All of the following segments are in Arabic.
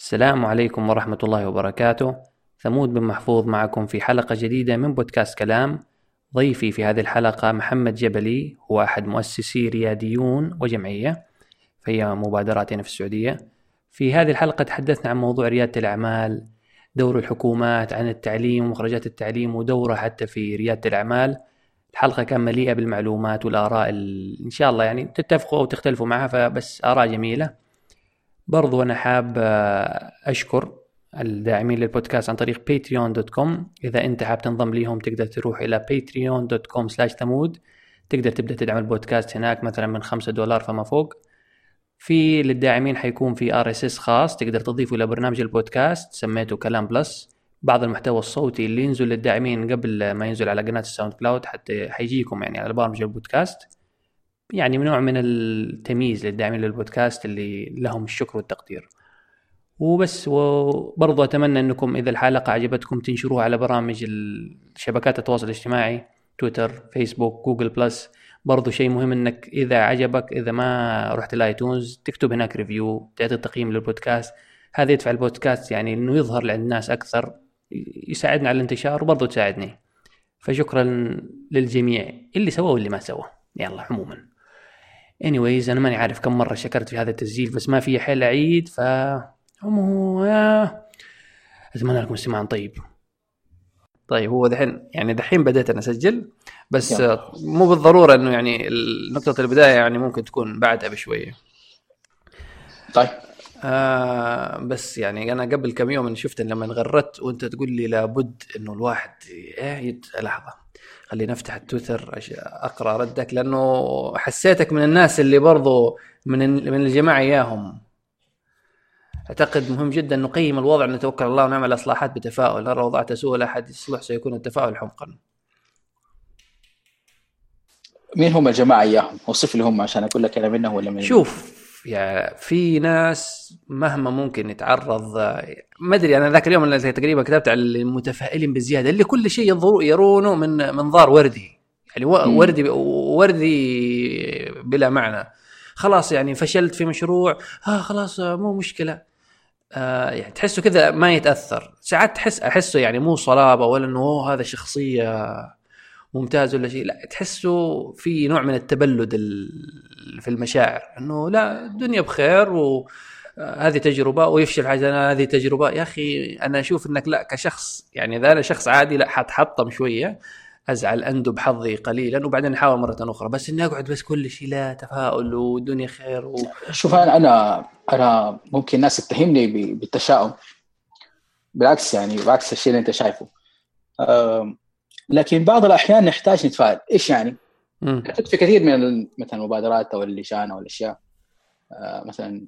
السلام عليكم ورحمة الله وبركاته. ثمود بن محفوظ معكم في حلقة جديدة من بودكاست كلام. ضيفي في هذه الحلقة محمد جبلي هو أحد مؤسسي رياديون وجمعية فهي مبادرات هنا في السعودية. في هذه الحلقة تحدثنا عن موضوع ريادة الأعمال دور الحكومات عن التعليم ومخرجات التعليم ودوره حتى في ريادة الأعمال. الحلقة كان مليئة بالمعلومات والآراء إن شاء الله يعني تتفقوا أو تختلفوا معها فبس آراء جميلة. برضو أنا حاب آه، أشكر الداعمين للبودكاست عن طريق patreon.com إذا أنت حاب تنضم ليهم تقدر تروح إلى patreon.com slash ثمود. تقدر تبدأ تدعم البودكاست هناك مثلا من خمسة دولار فما فوق. في للداعمين حيكون في RSS خاص تقدر تضيفه إلى برنامج البودكاست سميته كلام Plus. بعض المحتوى الصوتي اللي ينزل للداعمين قبل ما ينزل على قناة ال SoundCloud حتى حيجيكم يعني على برامج البودكاست. يعني نوع من التمييز للداعمين للبودكاست اللي لهم الشكر والتقدير. وبس وبرضو أتمنى أنكم إذا الحلقة عجبتكم تنشروها على برامج شبكات التواصل الاجتماعي تويتر فيسبوك جوجل بلس. برضو شيء مهم إنك إذا عجبك إذا ما رحت الايتونز تكتب هناك review تعطي تقييم للبودكاست. هذا يدفع البودكاست يعني إنه يظهر لعند الناس أكثر يساعدنا على الانتشار وبرضو تساعدني. فشكرا للجميع اللي سوى واللي ما سوى يلا عموما. Anyways أنا ماني عارف كم مرة شكرت في هذا التسجيل بس ما في حيل اعيد ف أتمنى لكم استماع طيب. طيب هو دحين يعني دحين بديت أنا أسجل بس يلا. مو بالضرورة إنه يعني نقطه البداية يعني ممكن تكون بعدها بشويه طيب. آه بس يعني أنا قبل كم يوم شفت لما غردت وأنت تقول لي لابد إنه الواحد إيه لحظة. خليني أفتح التويتر أقرأ ردك لأنه حسيتك من الناس اللي برضو من من الجماعة إياهم. أعتقد مهم جدا نقيم الوضع نتوكل على الله ونعمل اصلاحات بتفاؤل. هل وضعت سوء لا احد يصلح سيكون التفاؤل حمقا. مين هم الجماعة إياهم؟ أوصف لي هم عشان أقول لك أنا منهم ولا من شوف يعني في ناس مهما ممكن يتعرض ما أدري أنا ذاك اليوم اللي تقريبا كتبت على المتفائلين بزياده اللي كل شيء يرونه من منظار وردي. يعني وردي وردي بلا معنى. خلاص يعني فشلت في مشروع ها آه خلاص مو مشكلة. آه يعني تحسه كذا ما يتأثر. ساعات تحس أحسه يعني مو صلابة ولا إنه هذا شخصية ممتاز ولا شيء؟ لا تحسه في نوع من التبلد في المشاعر إنه لا الدنيا بخير و هذه تجربة ويفشل حاجة هذه تجربة. يا أخي أنا أشوف إنك لا كشخص يعني إذا أنا شخص عادي لا حتحطم شوية أزعل أندب حظي قليلا وبعدين أحاول مرة أخرى بس إني أقعد بس كل شيء لا تفاؤل والدنيا خير و... شوف أنا أنا أنا ممكن الناس تتهمني بالتشاؤم. بالعكس يعني بعكس الشيء اللي أنت شايفه. لكن بعض الأحيان نحتاج نتفائل. إيش يعني؟ في كثير من مثلا المبادرات أو اللجان أو الأشياء. آه، مثلا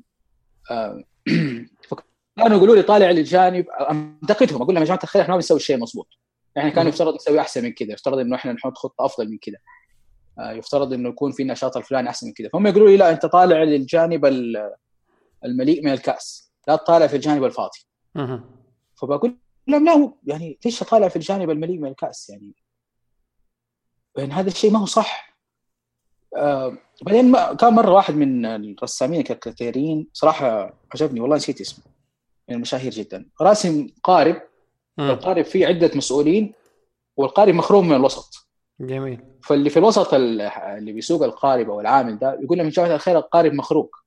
آه، كانوا يقولوا لي طالع للجانب انتقدهم أقول لهم يا جماعة الخير إحنا ما بنسوي الشيء مضبوط. يعني كان يفترض نسوي أحسن من كذا يفترض إنه إحنا نحط خطة أفضل من كذا. آه، يفترض إنه يكون في النشاط الفلاني أحسن من كذا. فهم يقولوا لي لا أنت طالع للجانب المليء من الكأس. لا تطالع في الجانب الفاضي. فبقول لهم لا يعني ليش اطالع في الجانب المليء من الكأس؟ يعني يعني هذا الشيء ما هو صح. آه بعدين كان مرة واحد من الرسامين الكاريكاتيريين صراحة عجبني والله نسيت اسمه من المشاهير جدا. راسم قارب القارب فيه عدة مسؤولين والقارب مخروم من الوسط. جميل. فاللي في الوسط اللي بيسوق القارب أو العامل ده يقول له من جهه الخير القارب مخروق.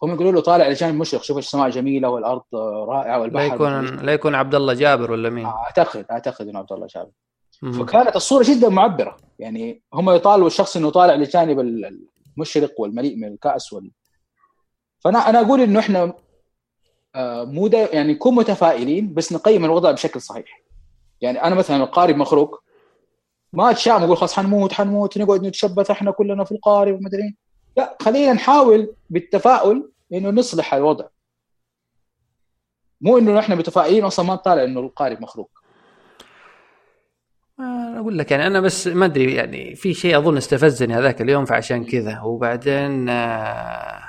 فهم يقولوا له طالع لجانب مشرق شوف السماء جميلة والأرض رائعة والبحر لا يكون لا يكون عبد الله جابر ولا مين؟ اعتقد أعتقد إنه عبد الله جابر. فكانت الصورة جدا معبرة. يعني هم يطالبوا الشخص إنه طالع لجانب المشرق والمليء من الكأس وال... فانا أنا أقول إنه إحنا آه، مو يعني نكون متفائلين بس نقيم الوضع بشكل صحيح. يعني أنا مثلا القارب مخروق ما أتشائم أقول خلاص حنموت حنموت نقعد نتشبث إحنا كلنا في القارب وما أدري. لا خلينا نحاول بالتفاؤل إنه نصلح الوضع. مو إنه إحنا متفائلين أصلا ما طالع إنه القارب مخروق. أقول لك يعني أنا بس ما أدري يعني في شيء أظن استفزني هذاك اليوم فعشان كذا. وبعدين آه،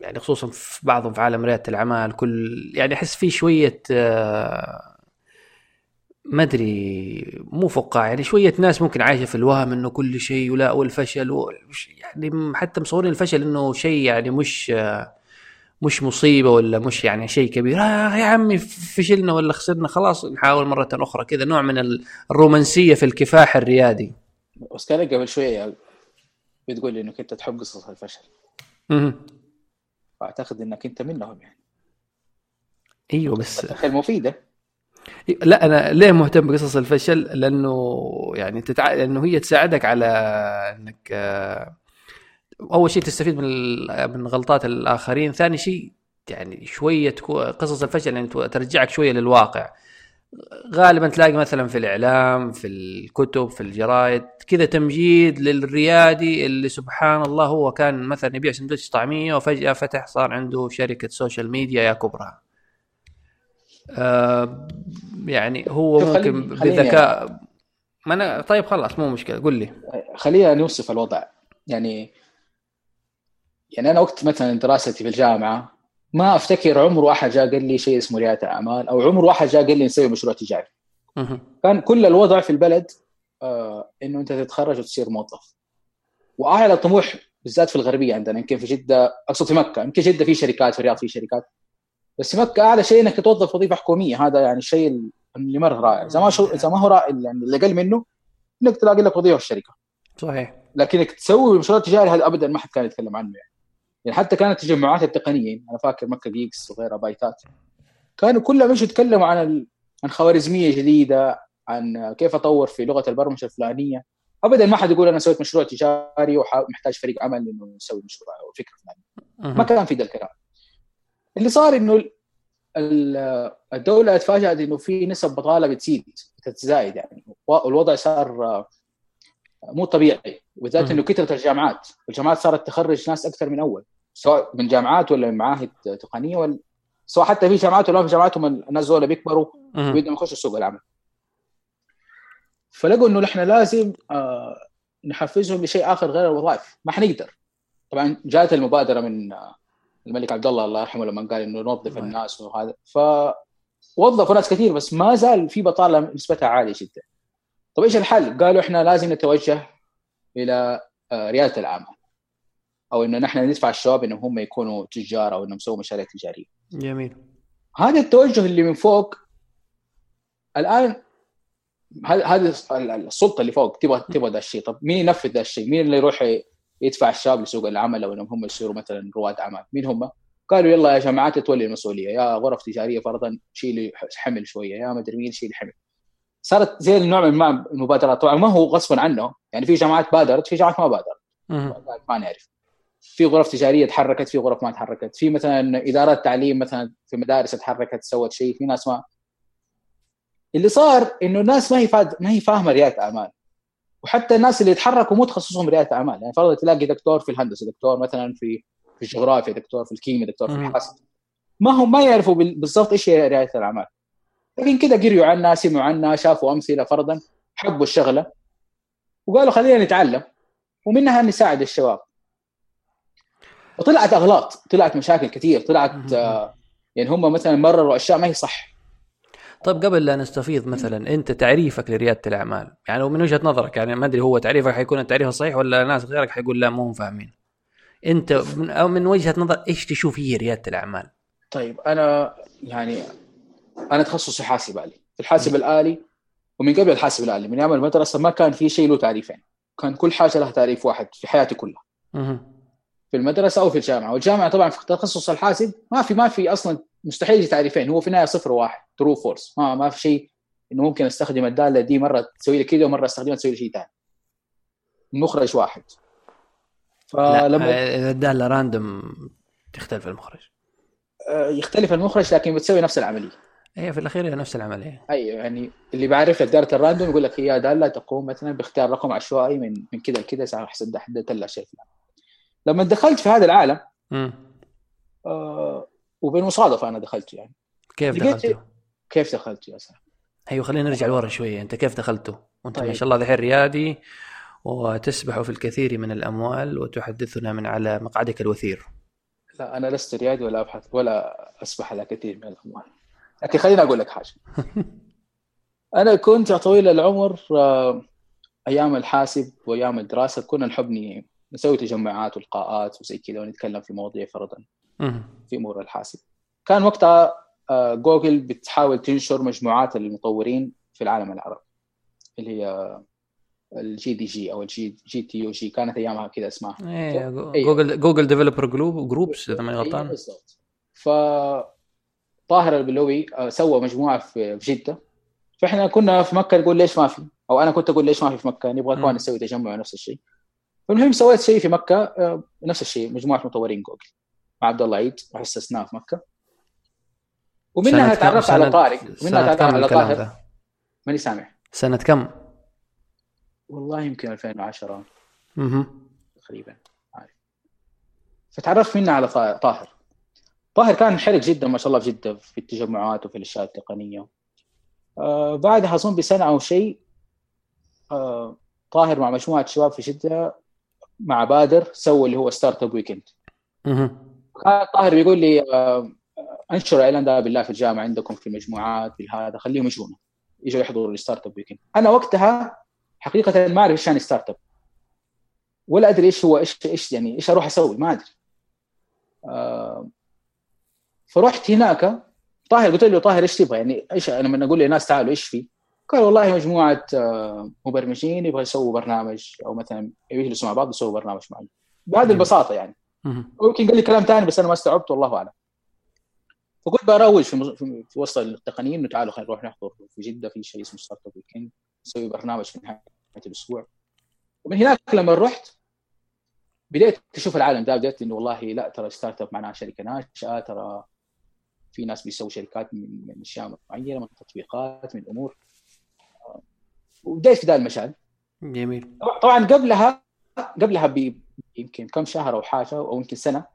يعني خصوصا في بعضهم في عالم ريادة الأعمال كل يعني أحس في شوية آه، ما أدري مو فقاعة يعني شوية ناس ممكن عايشة في الوهم إنه كل شيء ولا والفشل يعني حتى مصورين الفشل إنه شيء يعني مش مش مصيبة ولا مش يعني شيء كبير. آه يا عمي فشلنا ولا خسرنا خلاص نحاول مرة أخرى كذا نوع من الرومانسية في الكفاح الريادي. بس كان قبل شوية بتقول لي إنك أنت تحب قصص الفشل. فأعتقد إنك أنت منهم يعني. أيوه بس المفيده لا أنا ليه مهتم بقصص الفشل؟ لأنه يعني تتع... لأنه هي تساعدك على إنك آه، أول شيء تستفيد من من غلطات الآخرين ثاني شيء يعني شوية قصص الفشل يعني ترجعك شوية للواقع. غالبا تلاقي مثلا في الإعلام في الكتب في الجرايد كذا تمجيد للريادي اللي سبحان الله هو كان مثلا يبيع سندوتش طعمية وفجأة فتح صار عنده شركة social media يا كبرى. آه يعني هو ممكن بذكاء. ما أنا طيب خلاص مو مشكلة قل لي. خلينا نوصف الوضع. يعني يعني أنا وقت مثلا دراستي في الجامعة ما أفتكر عمر واحد جاء قال لي شيء اسمه ريادة أعمال أو عمر واحد جاء قال لي نسوي مشروع تجاري. كان كل الوضع في البلد آه إنه أنت تتخرج وتصير موظف. وأعلى طموح بالذات في الغربية عندنا يمكن في جدة أقصد في مكة يمكن جدة في شركات في الرياض في شركات. بس في مكه أعلى شيء إنك تتوظف وظيفة حكومية. هذا يعني الشيء اللي مرة رائع. إذا ما شو إذا ما هو رائع يعني اللي أقل منه إنك تلاقي لك وظيفة في الشركة. صحيح. لكنك تسوي مشروع تجاري هذا ابدا ما حد كان يتكلم عنه يعني. يعني حتى كانت التجمعات التقنية أنا فاكر مكة Geeks وغيرها بايتات كانوا كلها مشوا يتكلموا عن ال... عن خوارزمية جديدة عن كيف أطور في لغة البرمجة الفلانية. ابدا ما حد يقول أنا سويت مشروع تجاري ومحتاج فريق عمل إنه يسوي مشروع أو فكرة فلانية. ما كان في ذا الكلام. اللي صار إنه الدولة تفاجأت إنه في نسب بطالة بتزيد بتتزايد يعني. والوضع صار مو طبيعي. وبالذات إنه كثرت الجامعات. والجامعات صارت تخرج ناس أكثر من أول. سواء من جامعات ولا من معاهد تقنية ولا سواء حتى في جامعات ولا في جامعاتهم الناس زول بيكبروا وبيبدوا يخشوا سوق العمل. فلقوا إنه نحن لازم آه نحفزهم لشيء آخر غير الوظائف. ما حنقدر. طبعا جاءت المبادرة من آه الملك عبد الله الله يرحمه لما قال إنه نوظف الناس وهذا فوظفوا ناس كثير بس ما زال في بطالة نسبتها عالية جدا طيب إيش الحل؟ قالوا إحنا لازم نتوجه إلى آه، ريادة الأعمال أو إنه نحن ندفع الشباب إنهم هم يكونوا تجار أو إنهم يسووا مشاريع تجارية. جميل. هذا التوجه اللي من فوق الآن هذه السلطة اللي فوق تبغى تبغى ذا الشيء، طب مين ينفذ ذا الشيء؟ مين اللي يروح يدفع الشباب لسوق العمل أو إنهم هم يصيروا مثلا رواد أعمال؟ مين هم؟ قالوا يلا يا جماعات تولي المسؤولية، يا غرف تجارية فرضا شيلي حمل شوية، يا مدري مين شيل حمل. صارت زي النوع من المبادرات. طبعا ما هو غصبا عنه. يعني في جامعات بادرت في جامعات ما بادرت. ما نعرف. في غرف تجارية تحركت في غرف ما تحركت. في مثلا إدارات تعليم مثلا في مدارس تحركت سوت شيء في ناس ما اللي صار إنه الناس ما هي فاد ما هي فاهمة ريادة أعمال. وحتى الناس اللي يتحركوا مو تخصصهم رياده اعمال. يعني فرضا تلاقي دكتور في الهندسة دكتور مثلا في في الجغرافيا دكتور في الكيمياء دكتور في الحاسب. ما هم ما يعرفوا بالضبط إيش هي رياده الأعمال. لكن كذا قريوا عنها سمعوا عنها شافوا أمثلة فرضا حبوا الشغلة وقالوا خلينا نتعلم ومنها نساعد الشباب. وطلعت أغلاط طلعت مشاكل كثير طلعت آه يعني هم مثلا مرروا أشياء ما هي صح. طيب قبل لا نستفيض مثلا أنت تعريفك لريادة الأعمال يعني ومن وجهة نظرك يعني ما أدري هو تعريفك حيكون التعريف الصحيح ولا ناس غيرك حيقول لا مو فاهمين. أنت من أو من وجهة نظر إيش تشوف هي ريادة الأعمال؟ طيب أنا يعني أنا تخصصي حاسب آلي. الحاسب الآلي ومن قبل الحاسب الآلي من أيام المدرسة ما كان في شيء له تعريفين. كان كل حاجة لها تعريف واحد في حياتي كلها. في المدرسة أو في الجامعة والجامعة طبعا في تخصص الحاسب ما في ما في أصلا مستحيل يجي تعريفين. هو في النهاية صفر وواحد true false ما ما في شيء إنه ممكن أستخدم الدالة دي مرة تسوي لي كذا ومرة أستخدمها تسوي لي شيء ثاني. المخرج واحد. فلما إذا الدالة random تختلف المخرج. آه، يختلف المخرج لكن بتسوي نفس العملية. هي في الأخير هي نفس العملية. أيوه يعني اللي بعرف لك دائره ال random يقول لك هي دالة تقوم مثلا باختيار رقم عشوائي من من كذا لكذا حسب حددت لها شيء فلان. لما دخلت في هذا العالم آه وبالمصادفة أنا دخلت يعني. كيف دخلته؟ كيف دخلت يا سلام؟ أيوه خلينا نرجع لورا شوية. أنت كيف دخلته؟ وأنت طيب. ما شاء الله ذحين ريادي وتسبح في الكثير من الأموال وتحدثنا من على مقعدك الوثير. لا أنا لست ريادي ولا أبحث ولا أسبح على كثير من الأموال. لكن خليني أقول لك حاجة. أنا كنت يا طويل العمر آه، أيام الحاسب وأيام الدراسة كنا نحب نسوي تجمعات ولقاءات وزي كذا ونتكلم في مواضيع فرضا. في أمور الحاسب. كان وقتها آه، جوجل بتحاول تنشر مجموعات المطورين في العالم العربي اللي هي ال GDG أو الجي جي تي يو جي كانت أيامها كذا اسمها. إيه Google Google Developer Group Groups إذا ماني غلطان. بالضبط. ف طاهر البلوي آه، سوى مجموعة في جدة. فإحنا كنا في مكة نقول ليش ما في؟ أو أنا كنت أقول ليش ما في في مكة؟ نبغى كمان نسوي تجمع نفس الشيء. فالمهم سويت شيء في مكة آه، نفس الشيء مجموعة مطورين جوجل. مع عبد الله عيد واسسناه في مكة. ومنها تعرفت على طارق. ومنها تعرفت على طاهر. ماني سامع. سنة كم؟ والله يمكن 2010 أها تقريبا. عارف. فتعرفت منها على طاهر. طاهر كان حرك جدا ما شاء الله في جدة في التجمعات وفي الاشياء التقنية. آه بعدها اظن بسنة أو شيء آه طاهر مع مجموعة شباب في جدة مع بادر سووا اللي هو Startup Weekend طاهر بيقول لي آه انشروا الاعلان ده بالله في الجامعة عندكم في مجموعات في هذا خليهم يجونا يجوا يحضروا ال Startup Weekend أنا وقتها حقيقة ما أعرف إيش يعني startup. ولا أدري إيش هو إيش إيش يعني إيش أروح أسوي ما أدري. آه فرحت هناك طاهر قلت له طاهر إيش تبغى؟ يعني إيش أنا لما أقول للناس تعالوا إيش في؟ قال والله مجموعة آه مبرمجين يبغى يسووا برنامج أو مثلا يجلسوا مع بعض يسووا برنامج معين بهذه البساطة يعني. ويمكن قال لي كلام ثاني بس أنا ما استوعبت والله أعلم. فكنت بروج في, في وسط التقنيين إنه تعالوا خلينا نروح نحضر في جدة في شيء اسمه Startup Weekend نسوي برنامج في نهاية الأسبوع. ومن هناك لما رحت بديت أشوف العالم ده بديت إنه والله لا ترى startup معناها شركة ناشئة ترى في ناس بيسووا شركات من من أشياء معينة من تطبيقات من أمور. وبديت في ذا المجال. جميل. طبعا قبلها قبلها يمكن كم شهر أو حاجة أو يمكن سنة.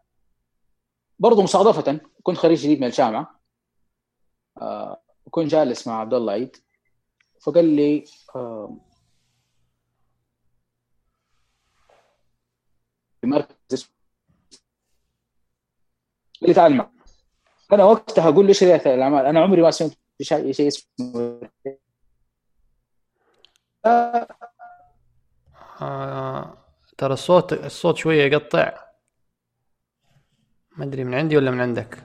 برضه مصادفة كنت خريج جديد من الجامعة. آه وكنت جالس مع عبد الله عيد. فقال لي آه مركز قال لي تعال معي. أنا وقتها أقول له إيش رياده الأعمال؟ أنا عمري ما سمعت شيء شيء اسمه آه ترى الصوت الصوت شوية يقطع. ما أدري من عندي ولا من عندك.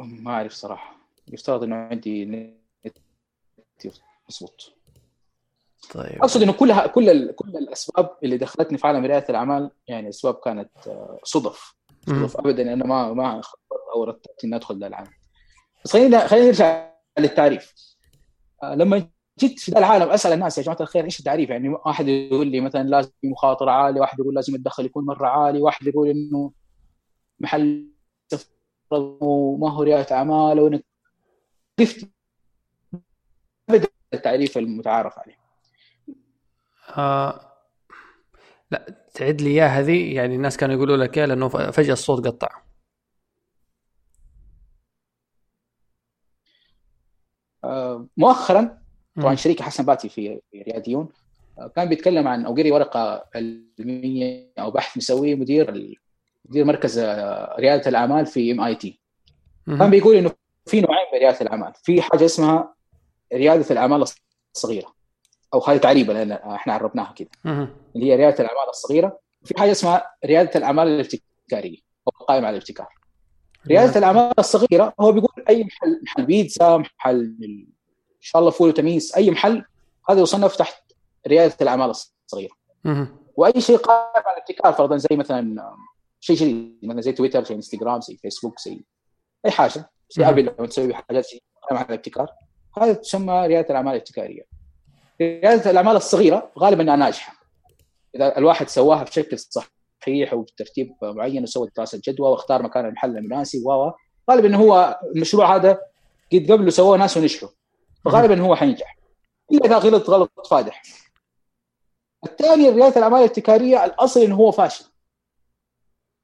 ما أعرف صراحة. يفترض إنه عندي نت مضبوط. طيب. أقصد إنه كلها كل ال... كل الأسباب اللي دخلتني في عالم رياده الأعمال يعني أسباب كانت آه، صدف. صدف ابدا أنا ما ما أو رتبت إني أدخل العالم بس خلينا خلينا نرجع للتعريف. آه، لما جيت في ذا العالم أسأل الناس يا جماعة الخير إيش التعريف؟ يعني واحد يقول لي مثلا لازم مخاطره عالية واحد يقول لازم الدخل يكون مرة عالي واحد يقول إنه محل وما هو ريادة اعمال وانك عرفت التعريف المتعارف عليه. آه لا تعد لي إياها هذه. يعني الناس كانوا يقولوا لك إيه لأنه فجأة الصوت قطع. آه مؤخرا طبعا شريكي حسن باتي في رياديون آه، كان بيتكلم عن أو قري ورقة علمية أو بحث مسويه مدير مدير مركز آه، ريادة الأعمال في MIT كان بيقول إنه في نوعين من ريادة الأعمال. في حاجة اسمها ريادة الأعمال الصغيرة أو هذه تعريبا إحنا عربناها كده. اللي هي ريادة الأعمال الصغيرة. في حاجة اسمها ريادة الأعمال الابتكارية أو القائمه على الابتكار. ريادة الأعمال الصغيرة هو بيقول أي محل محل بيتزا محل إن شاء الله فول وتميس أي محل هذا يصنف تحت ريادة الأعمال الصغيرة. وأي شيء قائم على الابتكار فرضا زي مثلا شيء جديد مثلا زي تويتر زي إنستغرام زي فيسبوك زي أي حاجة. زي أبل لما تسوي حاجات قائمة على الابتكار هذا تسمى ريادة الأعمال الابتكارية. ريادة الأعمال الصغيرة غالبا أنها ناجحة. إذا الواحد سواها بشكل صحيح وبترتيب معين وسوى دراسة جدوى واختار مكان المحل المناسب و غالبا هو المشروع هذا قد قبله سووه ناس ونجحوا. فغالبا هو حينجح. إلا إذا غلط غلط فادح. الثاني رياده الأعمال الابتكارية الأصل إنه هو فاشل.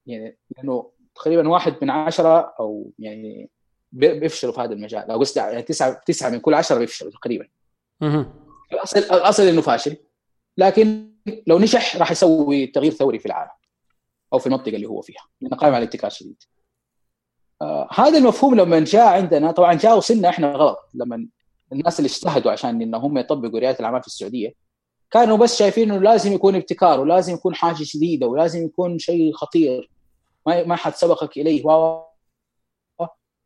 يعني لأنه تقريبا واحد من عشرة أو يعني بيفشلوا في هذا المجال. أو قصدي يعني تسعة تسعة من كل عشرة بيفشلوا تقريبا. الأصل الأصل إنه فاشل. لكن لو نجح راح يسوي تغيير ثوري في العالم أو في المنطقة اللي هو فيها. لأنه قائم على الابتكار شديد. آه هذا المفهوم لما جاء عندنا طبعا جاء وصلنا إحنا غلط. لما الناس اللي اجتهدوا عشان ان هم يطبقوا رياده الأعمال في السعودية كانوا بس شايفين إنه لازم يكون ابتكار ولازم يكون حاجة جديده ولازم يكون شيء خطير. ما ما حد سبقك إليه. و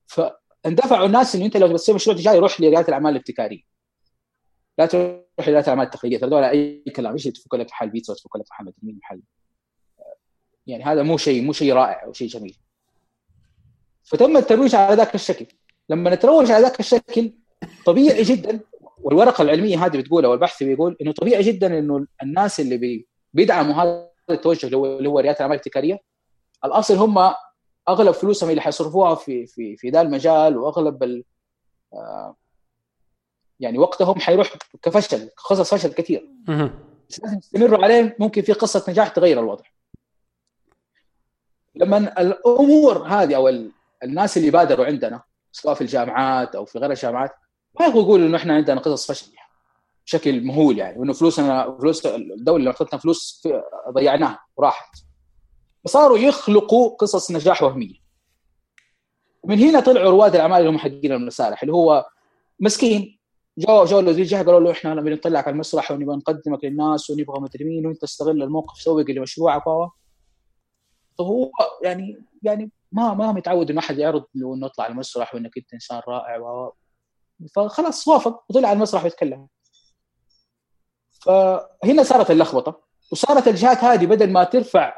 فاندفعوا الناس إنه أنت لو بتسوي مشروع تجاري روح لرياده الأعمال الابتكارية. لا تروح لرياده الأعمال التقليدية. هذول أي كلام. إيش تفك لك محل بيتزا وتفك لك محل مدري محل يعني هذا مو شيء مو شيء رائع أو شيء جميل. فتم الترويج على ذاك الشكل. لما نتروج على ذاك الشكل طبيعي جدا والورقة العلمية هذه بتقول أو البحث بيقول إنه طبيعي جدا إنه الناس اللي بي بيدعموا هذا التوجه اللي هو رياده الاعمال الابتكاريه الأصل هم أغلب فلوسهم اللي حيصرفوها في في في ذا المجال وأغلب ال آه يعني وقتهم حيروح كفشل قصص فشل كثير. بس لازم يستمروا عليه ممكن في قصة نجاح تغير الوضع. لما الأمور هذه أو الناس اللي بادروا عندنا سواء في الجامعات أو في غير الجامعات ما يقولوا إنه إحنا عندنا قصص فشل يعني بشكل مهول يعني وإنه فلوسنا فلوس الدولة اللي اعطتنا فلوس ضيعناها وراحت. فصاروا يخلقوا قصص نجاح وهمية. من هنا طلعوا رواد الأعمال اللي هم حقين المسارح اللي هو مسكين. جو جو الوزير جه قالوا له إحنا نبي نطلعك على المسرح ونبغى نقدمك للناس ونبغى مدري مين وأنت استغل الموقف سوق لمشروعك فهو يعني يعني ما ما متعود إنه أحد يعرض له إنه اطلع المسرح وإنك أنت إنسان رائع و فخلاص وافق وطلع على المسرح ويتكلم فهنا صارت اللخبطة وصارت الجهات هذه بدل ما ترفع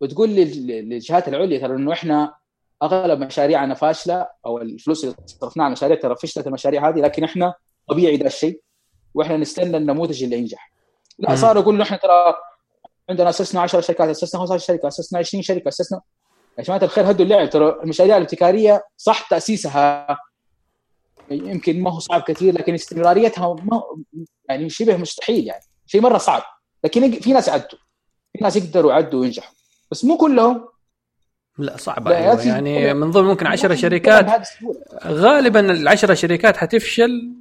وتقول للجهات العليا ترى إنه إحنا أغلب مشاريعنا فاشلة أو الفلوس اللي صرفناها على المشاريع ترى فشلت المشاريع هذه لكن إحنا طبيعي ده الشيء وإحنا نستنى النموذج اللي ينجح. لا صاروا يقولوا إحنا ترى عندنا أسسنا 10 شركات أسسنا 15 شركة أسسنا 20 شركة اسسنا يا جماعة الخير هدوا اللعب ترى المشاريع الابتكارية صح تأسيسها يمكن ما هو صعب كثير لكن استمراريتها ما يعني شبه مستحيل يعني. شيء مرة صعب. لكن في ناس عدوا. في ناس يقدروا يعدوا وينجحوا. بس مو كلهم. لا صعب أيوة. يعني من ضمن ممكن 10 شركات غالبا العشرة شركات حتفشل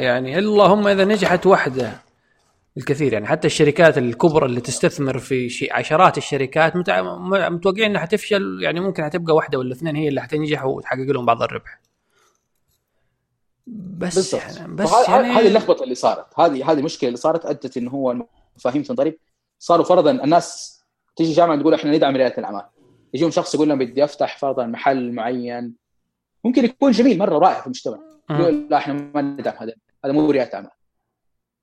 يعني اللهم إذا نجحت واحدة الكثير. يعني حتى الشركات الكبرى اللي تستثمر في شيء عشرات الشركات متوقعين إنها حتفشل. يعني ممكن حتبقى واحدة ولا اثنين هي اللي حتنجح وتحقق لهم بعض الربح. بس بالضبط. يعني بس يعني هذه اللخبطة اللي صارت. هذه هذه المشكلة اللي صارت أدت انه هو المفاهيم تنضرب. صاروا فرضا الناس تيجي جامعة تقول إحنا ندعم ريادة الأعمال. يجيهم شخص يقول لهم بدي أفتح فرضا محل معين. ممكن يكون جميل مرة رائع في المجتمع. يقول لا إحنا ما ندعم هذا. هذا مو ريادة اعمال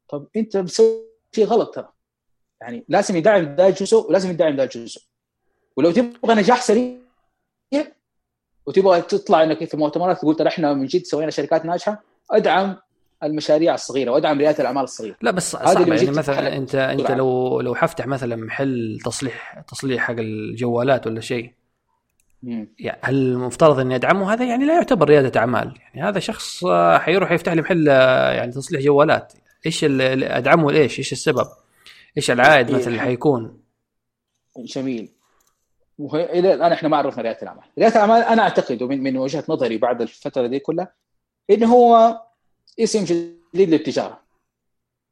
طب أنت بتسوي شيء غلط ترى. يعني لازم يدعم ذا الجزء ولازم يدعم ذا الجزء. ولو تبغى نجاح سريع وتبغى تطلع إنك في مؤتمرات تقول ترى إحنا من جد سوينا شركات ناجحة أدعم المشاريع الصغيرة وأدعم ريادة الأعمال الصغيرة. لا بس صعب يعني مثلا انت أنت لو لو حفتح مثلا محل تصليح تصليح حق الجوالات ولا شيء يعني هل المفترض إني أدعمه؟ هذا يعني لا يعتبر ريادة أعمال. يعني هذا شخص حيروح يفتح لي محل يعني تصليح جوالات. إيش أدعمه ليش؟ إيش السبب؟ إيش العائد مثلا اللي حيكون؟ جميل. إلى الآن إحنا ما عرفنا رياده الأعمال، رياده الأعمال أنا أعتقد ومن من وجهة نظري بعد الفترة دي كلها إنه هو اسم جديد للتجارة.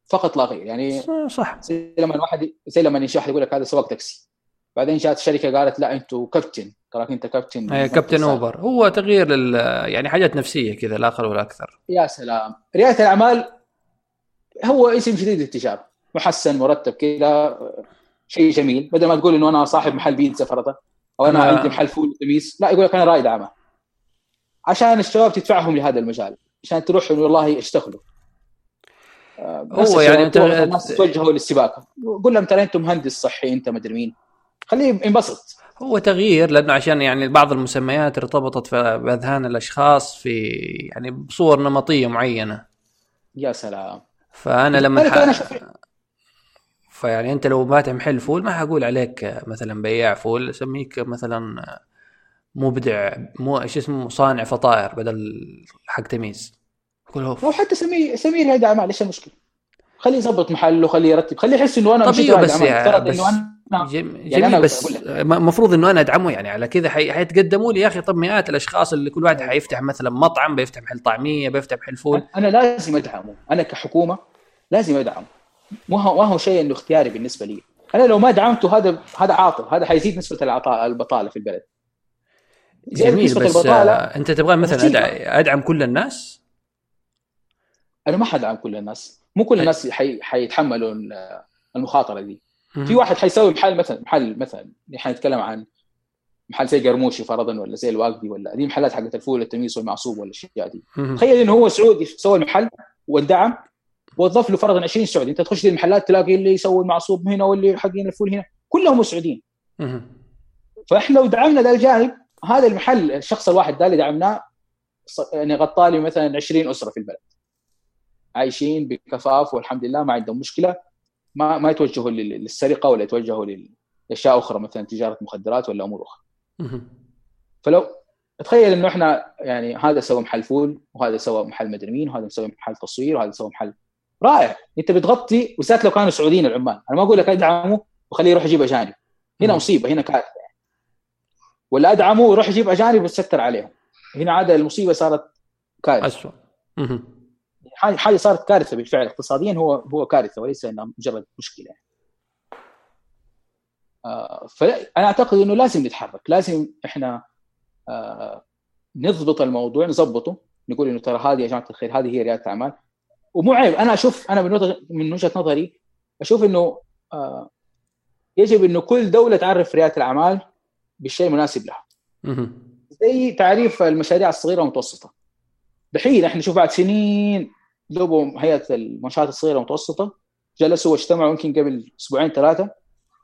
فقط لا غير. يعني صح. زي لما الواحد زي لما ينشح يقول لك هذا سواق تاكسي. بعدين جات الشركة قالت لا أنتم كابتن تراك أنت كابتن اي كابتن Uber هو تغيير يعني حاجات نفسية كذا لا أقل ولا أكثر. يا سلام. رياده الأعمال هو اسم جديد للتجارة. محسن مرتب كذا. شيء جميل. بدل ما تقول إنه أنا صاحب محل بيتزا فرضا أو أنا عندي محل فول وتميس لا يقول لك أنا رائد أعمال. عشان الشباب تدفعهم لهذا المجال عشان تروح والله اشتغلوا. آه، هو يعني أنت الناس توجهوا للسباكه قول لهم ترى انت مهندس صحي أنت مدري مين. خليه ينبسط. هو تغيير لأنه عشان يعني بعض المسميات ارتبطت في باذهان الأشخاص في يعني بصور نمطية معينة. يا سلام. فأنا لما ح... فيعني أنت لو فاتح محل فول ما حقول عليك مثلا بياع فول اسميك مثلا مبدع مو إيش اسمه صانع فطائر بدل حق تمييز. أو حتى سميه سميه رياده اعمال إيش المشكلة؟ خليه يظبط محله خليه يرتب خليه يحس إنه أنا طبيعي بس يعني بس أنا جميل يعني أنا بس المفروض إنه أنا أدعمه يعني على كذا حيتقدموا لي. يا أخي طب مئات الأشخاص اللي كل واحد حيفتح مثلا مطعم بيفتح محل طعمية بيفتح محل فول. أنا لازم أدعمه. أنا كحكومة لازم أدعمه. ما هو ما هو شيء إنه اختياري بالنسبة لي. أنا لو ما دعمته هذا هذا عاطل. هذا حيزيد نسبة البطالة في البلد. جميل بس البطالة أنت تبغى مثلا أدعم كل الناس؟ أنا ما حدعم كل الناس. مو كل الناس حي... حيتحملوا المخاطرة دي. في واحد حيسوي محل مثلا محل مثلا حنتكلم عن محل زي قرموشي فرضا ولا زي الواقدي ولا دي محلات حقت الفول والتميس والمعصوب ولا الاشياء دي تخيل إنه هو سعودي سوى المحل وادعم وظف له فرضا 20 سعودي. أنت تخش المحلات تلاقي اللي يسوي المعصوب هنا واللي حقين الفول هنا. كلهم سعوديين فإحنا لو دعمنا ذا الجانب هذا المحل الشخص الواحد ده اللي دعمناه يعني غطى لي مثلا 20 أسرة في البلد. عايشين بكفاف والحمد لله ما عندهم مشكلة. ما ما يتوجهوا للسرقة ولا يتوجهوا لأشياء أخرى مثلا تجارة مخدرات ولا أمور أخرى. فلو تخيل إنه إحنا يعني هذا سوى محل فول وهذا سوى محل مدري مين وهذا سوى محل تصوير وهذا سوى محل رائع. انت بتغطي بالذات لو كانوا سعوديين العمال. أنا ما أقول لك أدعمه وخليه يروح يجيب أجانب. هنا مصيبة هنا كارثة. يعني. ولا ادعمه ويروح يجيب أجانب وتستر عليهم. هنا عاد المصيبة صارت كارثة. اسوء حاجة صارت كارثة بالفعل. اقتصاديا هو هو كارثة وليس إنها مجرد مشكلة. يعني. آه فأنا أعتقد إنه لازم نتحرك. لازم إحنا آه نضبط الموضوع نظبطه نقول إنه ترى هذه يا جماعة الخير هذه هي ريادة الأعمال. ومو عيب. أنا أشوف أنا من من وجهة نظري أشوف إنه آه يجب إنه كل دولة تعرف ريادة الأعمال بالشيء المناسب لها. زي تعريف المشاريع الصغيرة والمتوسطة. دحين إحنا نشوف بعد سنين دوبهم هيئة المنشآت الصغيرة والمتوسطة جلسوا واجتمعوا يمكن قبل أسبوعين ثلاثة.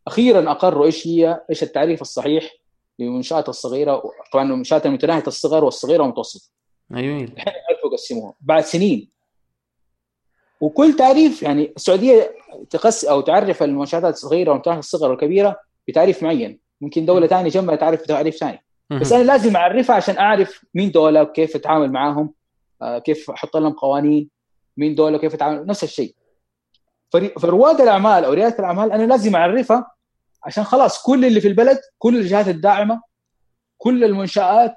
أخيرا أقروا إيش هي إيش التعريف الصحيح للمنشآت الصغيرة طبعا المنشآت المتناهية الصغر والصغيرة والمتوسطة. أيوه. الحين عرفوا يقسموها. بعد سنين وكل تعريف يعني السعودية تقس أو تعرف المنشآت الصغيرة والمتناهيه الصغر والكبيرة بتعريف معين. ممكن دولة ثانية جنبها تعرف بتعريف ثاني. بس أنا لازم أعرفها عشان أعرف مين دولة وكيف أتعامل معاهم آه كيف أحط لهم قوانين مين دولة وكيف أتعامل نفس الشيء. فرواد الأعمال أو ريادة الأعمال أنا لازم أعرفها عشان خلاص كل اللي في البلد كل الجهات الداعمة كل المنشآت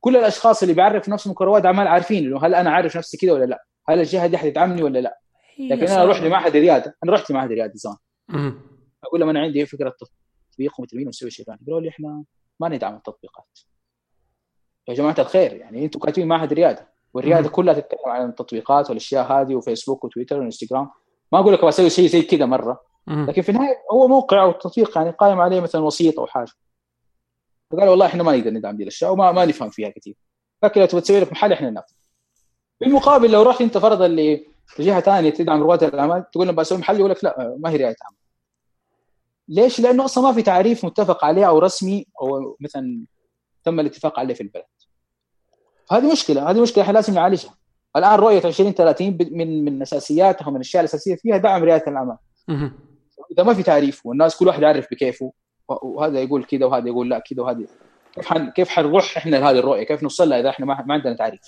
كل الأشخاص اللي بيعرف نفسهم كرواد أعمال عارفين إنه هل أنا عارف نفسي كذا ولا لا؟ هل الجهة دي حتدعمني ولا لا؟ لكن أنا أروح لمعهد رياده أنا رحت لمعهد رياده زمان. أقول لهم أنا عندي فكرة تطبيق ومترمين ونسوي شيء ثاني. قالوا لي إحنا ما ندعم التطبيقات. يا جماعة الخير يعني أنتم كاتبين معهد رياده والرياده كلها تتكلم عن التطبيقات والأشياء هذه وفيسبوك وتويتر وإنستغرام. ما أقول لك بسوي شيء زي كذا مرة لكن في النهاية هو موقع أو تطبيق يعني قائم عليه مثلا وسيط أو حاجة. فقالوا والله إحنا ما نقدر ندعم دي الأشياء وما ما نفهم فيها كثير. لكن لو تبغى تسوي لك محل إحنا ننفذ بالمقابل لو رحت انت فرضا لجهة ثانية تدعم رواد الأعمال تقول لهم بسوي محل يقول لك لا ما هي رعاية اعمال ليش؟ لأنه أصلا ما في تعريف متفق عليه أو رسمي أو مثلا تم الاتفاق عليه في البلد. هذه مشكلة هذه مشكلة إحنا لازم نعالجها. الآن رؤية 2030 من من أساسياتها من الأشياء الأساسية فيها دعم رياده الأعمال. إذا ما في تعريف والناس كل واحد يعرف بكيفه وهذا يقول كذا وهذا يقول لا كذا وهذا كيف حن كيف حنروح إحنا لهذه الرؤية؟ كيف نوصل لها إذا إحنا ما عندنا تعريف؟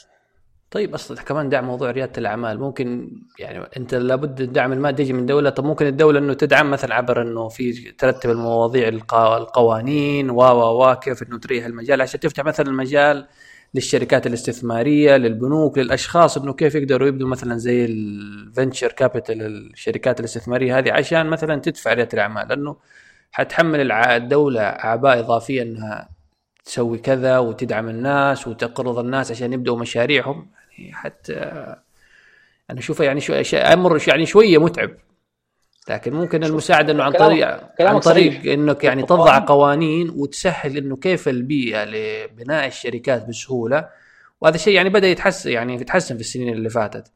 طيب أصلا كمان دعم موضوع ريادة الأعمال. ممكن يعني أنت لابد الدعم المادي يجي من دولة. طب ممكن الدولة إنه تدعم مثلا عبر إنه في ترتب المواضيع القوانين و و و كيف إنه تريح المجال. عشان تفتح مثلا المجال للشركات الاستثمارية للبنوك للأشخاص إنه كيف يقدروا يبدوا مثلا زي الفنتشر كابيتال الشركات الاستثمارية هذه عشان مثلا تدفع ريادة الأعمال. لأنه حتحمل الدولة أعباء إضافية إنها تسوي كذا وتدعم الناس وتقرض الناس عشان يبدأوا مشاريعهم. يعني حتى أنا أشوفه يعني شو أمر يعني شوية متعب. لكن ممكن المساعدة إنه عن طريق عن طريق إنك يعني تضع قوانين وتسهل إنه كيف البيئة لبناء الشركات بسهولة. وهذا الشيء يعني بدأ يتحسن يعني يتحسن في السنين اللي فاتت.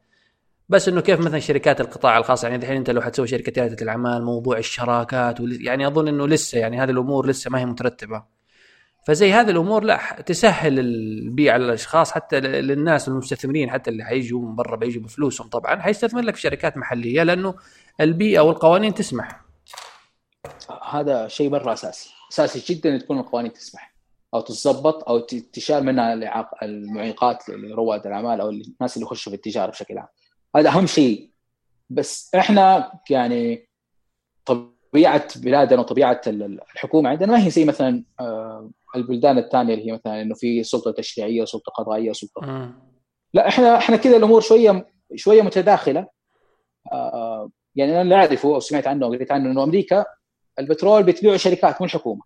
بس إنه كيف مثلا شركات القطاع الخاص يعني الحين أنت لو حتسوي شركة رياده الأعمال موضوع الشراكات يعني أظن إنه لسه يعني هذه الأمور لسه ما هي مترتبة. فزي هذه الأمور لا تسهل البيع على الاشخاص حتى للناس المستثمرين حتى اللي حيجوا من برا بيجوا بفلوسهم طبعا. حيستثمر لك في شركات محلية لأنه البيئه والقوانين تسمح. هذا شيء مرة أساسي. أساسي جدا تكون القوانين تسمح. أو تتظبط أو تشال منها المعيقات لرواد الأعمال أو الناس اللي يخشوا في التجارة بشكل عام. هذا أهم شيء. بس إحنا يعني طبيعة بلادنا وطبيعة الحكومة عندنا ما هي زي مثلا آه، البلدان الثانية اللي هي مثلا إنه في سلطة تشريعية وسلطه قضائية وسلطه م. لا إحنا إحنا كذا الأمور شوية شوية متداخلة. آه يعني أنا اللي أعرفه أو سمعت عنه وقريت عنه إنه أمريكا البترول بتبيعه شركات مو الحكومة.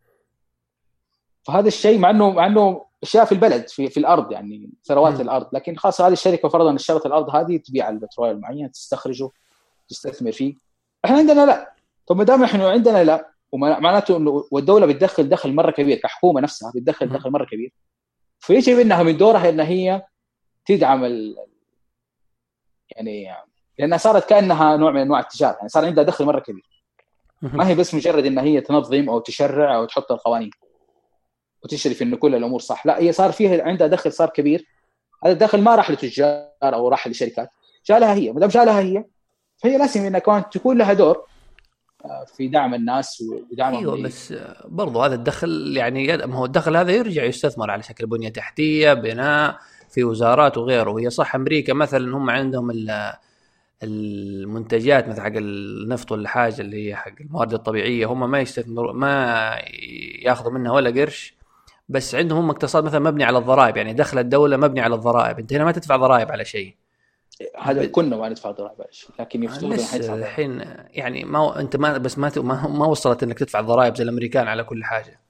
فهذا الشيء مع إنه مع إنه أشياء في البلد في, في الأرض يعني ثروات الأرض. لكن خاصة هذه الشركة فرضا اشترت الأرض هذه تبيع البترول المعين تستخرجه تستثمر فيه. إحنا عندنا لا. طب ما دام إحنا عندنا لا ومعناته إنه والدولة بتدخل دخل مرة كبير كحكومة نفسها بتدخل دخل مرة كبير. فيجب إنها من دورها إن هي تدعم ال... يعني لأنها صارت كأنها نوع من أنواع التجارة يعني صار عندها دخل مرة كبير. ما هي بس مجرد إن هي تنظم أو تشرع أو تحط القوانين وتشرف انه كل الأمور صح. لا هي صار فيها عندها دخل صار كبير. هذا الدخل ما راح لتجار أو راح لشركات جاء لها هي. ما دام جاء لها هي فهي لازم إنها كمان تكون لها دور في دعم الناس ودعم أيوه بس برضو هذا الدخل يعني ما هو الدخل هذا يرجع يستثمر على شكل بنية تحتية بناء في وزارات وغيره. هي صح أمريكا مثلا هم عندهم المنتجات مثل حق النفط ولا حاجة اللي هي حق الموارد الطبيعية هم ما يستثمروا ما ياخذوا منها ولا قرش. بس عندهم هم اقتصاد مثلا مبني على الضرائب يعني دخل الدولة مبني على الضرائب. أنت هنا ما تدفع ضرائب على شيء. هذا كنا ما ندفع ضرائب لكن يفترضون الحين يعني ما أنت ما بس ما ما وصلت إنك تدفع ضرائب زي الأمريكان على كل حاجة.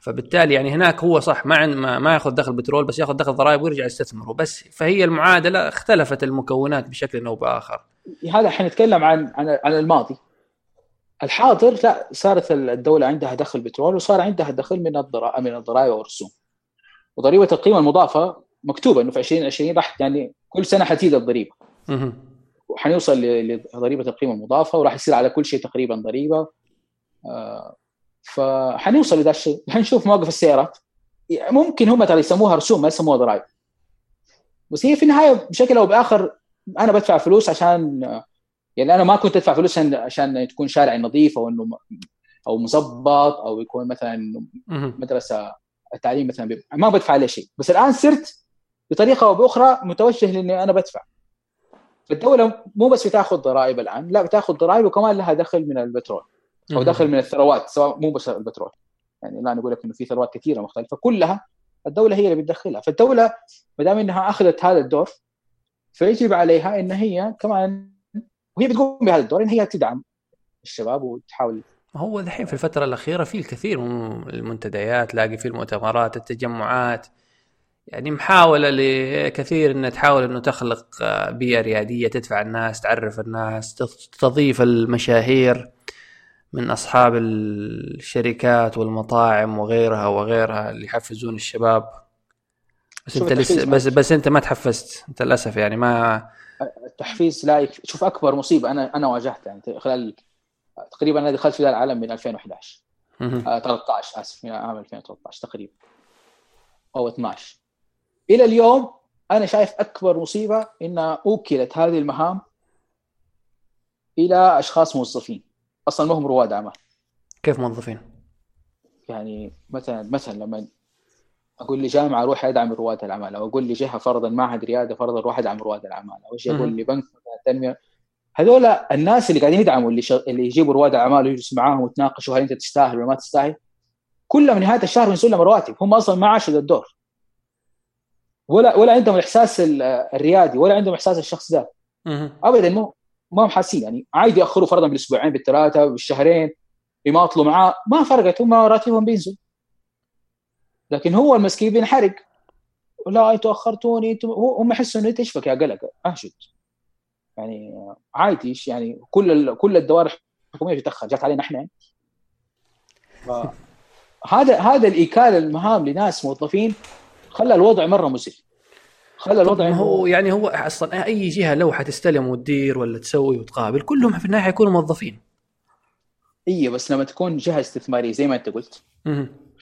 فبالتالي يعني هناك هو صح ما ما, ما ياخذ دخل بترول بس ياخذ دخل ضرائب ويرجع يستثمره. بس فهي المعادلة اختلفت المكونات بشكل أو بآخر. هذا حنتكلم عن عن عن الماضي. الحاضر لا صارت الدولة عندها دخل بترول وصار عندها دخل من الضرائب من الضرائب والرسوم. وضريبة القيمة المضافة مكتوبة إنه في 2020 راح يعني كل سنة حتزيد الضريبة. وحنوصل لضريبة القيمة المضافة وراح يصير على كل شيء تقريبا ضريبة. آه فحنوصل لذا الشيء. حنشوف مواقف السيارات. ممكن هم ترى يسموها رسوم ما يسموها ضرائب. بس هي في النهاية بشكل أو بآخر أنا بدفع فلوس عشان يعني أنا ما كنت أدفع فلوس عشان تكون شارع نظيف أو إنه أو مظبط أو يكون مثلا مدرسة التعليم مثلا ما بدفع عليه شيء. بس الآن صرت بطريقة أو بأخرى متوجه لأني أنا بدفع. فالدوله مو بس بتاخذ ضرائب الآن لا بتاخذ ضرائب وكمان لها دخل من البترول أو دخل من الثروات سواء مو بس البترول. يعني الان أقول لك إنه في ثروات كثيرة مختلفة كلها الدولة هي اللي بتدخلها. فالدولة ما دام إنها أخذت هذا الدور فيجب عليها إن هي كمان وهي بتقوم بهذا الدور إن هي تدعم الشباب وتحاول. هو الحين في الفترة الأخيرة في الكثير من المنتديات لاقي في المؤتمرات التجمعات يعني محاولة لكثير إنها تحاول إنه تخلق بيئة ريادية تدفع الناس تعرف الناس تضيف المشاهير من أصحاب الشركات والمطاعم وغيرها وغيرها اللي يحفزون الشباب. بس أنت لسه بس بس أنت ما تحفزت أنت للأسف يعني ما التحفيز لا شوف أكبر مصيبة أنا أنا واجهتها يعني خلال تقريبا أنا دخلت في العالم من 2011 آه 13 آسف من عام 2013 تقريبا. أو 12 إلى اليوم أنا شايف أكبر مصيبة إنها أوكلت هذه المهام إلى أشخاص موظفين. أصلا ما هم رواد أعمال. كيف موظفين؟ يعني مثلا مثلا لما أقول لي جامعه أروح أدعم رواد الأعمال أو أقول لي جهه فرضا معهد ريادة فرضا أروح أدعم رواد الأعمال أو إيش أقول لي بنك تنمية. هذول الناس اللي قاعدين يدعموا اللي شغ... اللي يجيبوا رواد اعمال ويجلسوا معاهم ويتناقشوا هل أنت تستاهل ولا ما تستاهل كلهم نهاية الشهر بينزلوا لهم رواتب. هم أصلا ما عاشوا الدور. ولا ولا عندهم الإحساس الريادي ولا عندهم إحساس الشخص ده ابدا مو ما هم حاسين يعني عادي يأخروا فرضا بالأسبوعين بالثلاثة بالشهرين يماطلوا معاه. ما فرقت هم راتبهم بينزل. لكن هو المسكين بينحرق. لا أنتوا أخرتوني أنتوا هم يحسوا إنه أنت إيش يا قلق؟ اهجد يعني عادي يعني؟ كل كل الدوائر الحكومية تتاخر جات علينا إحنا. هذا هذا الإيكال المهام لناس موظفين. خلى الوضع مرة مزعج خلى الوضع هو يعني هو أصلا أي جهة لو حتستلم وتدير ولا تسوي وتقابل كلهم في النهايه حيكونوا موظفين. اي بس لما تكون جهة استثمارية زي ما أنت قلت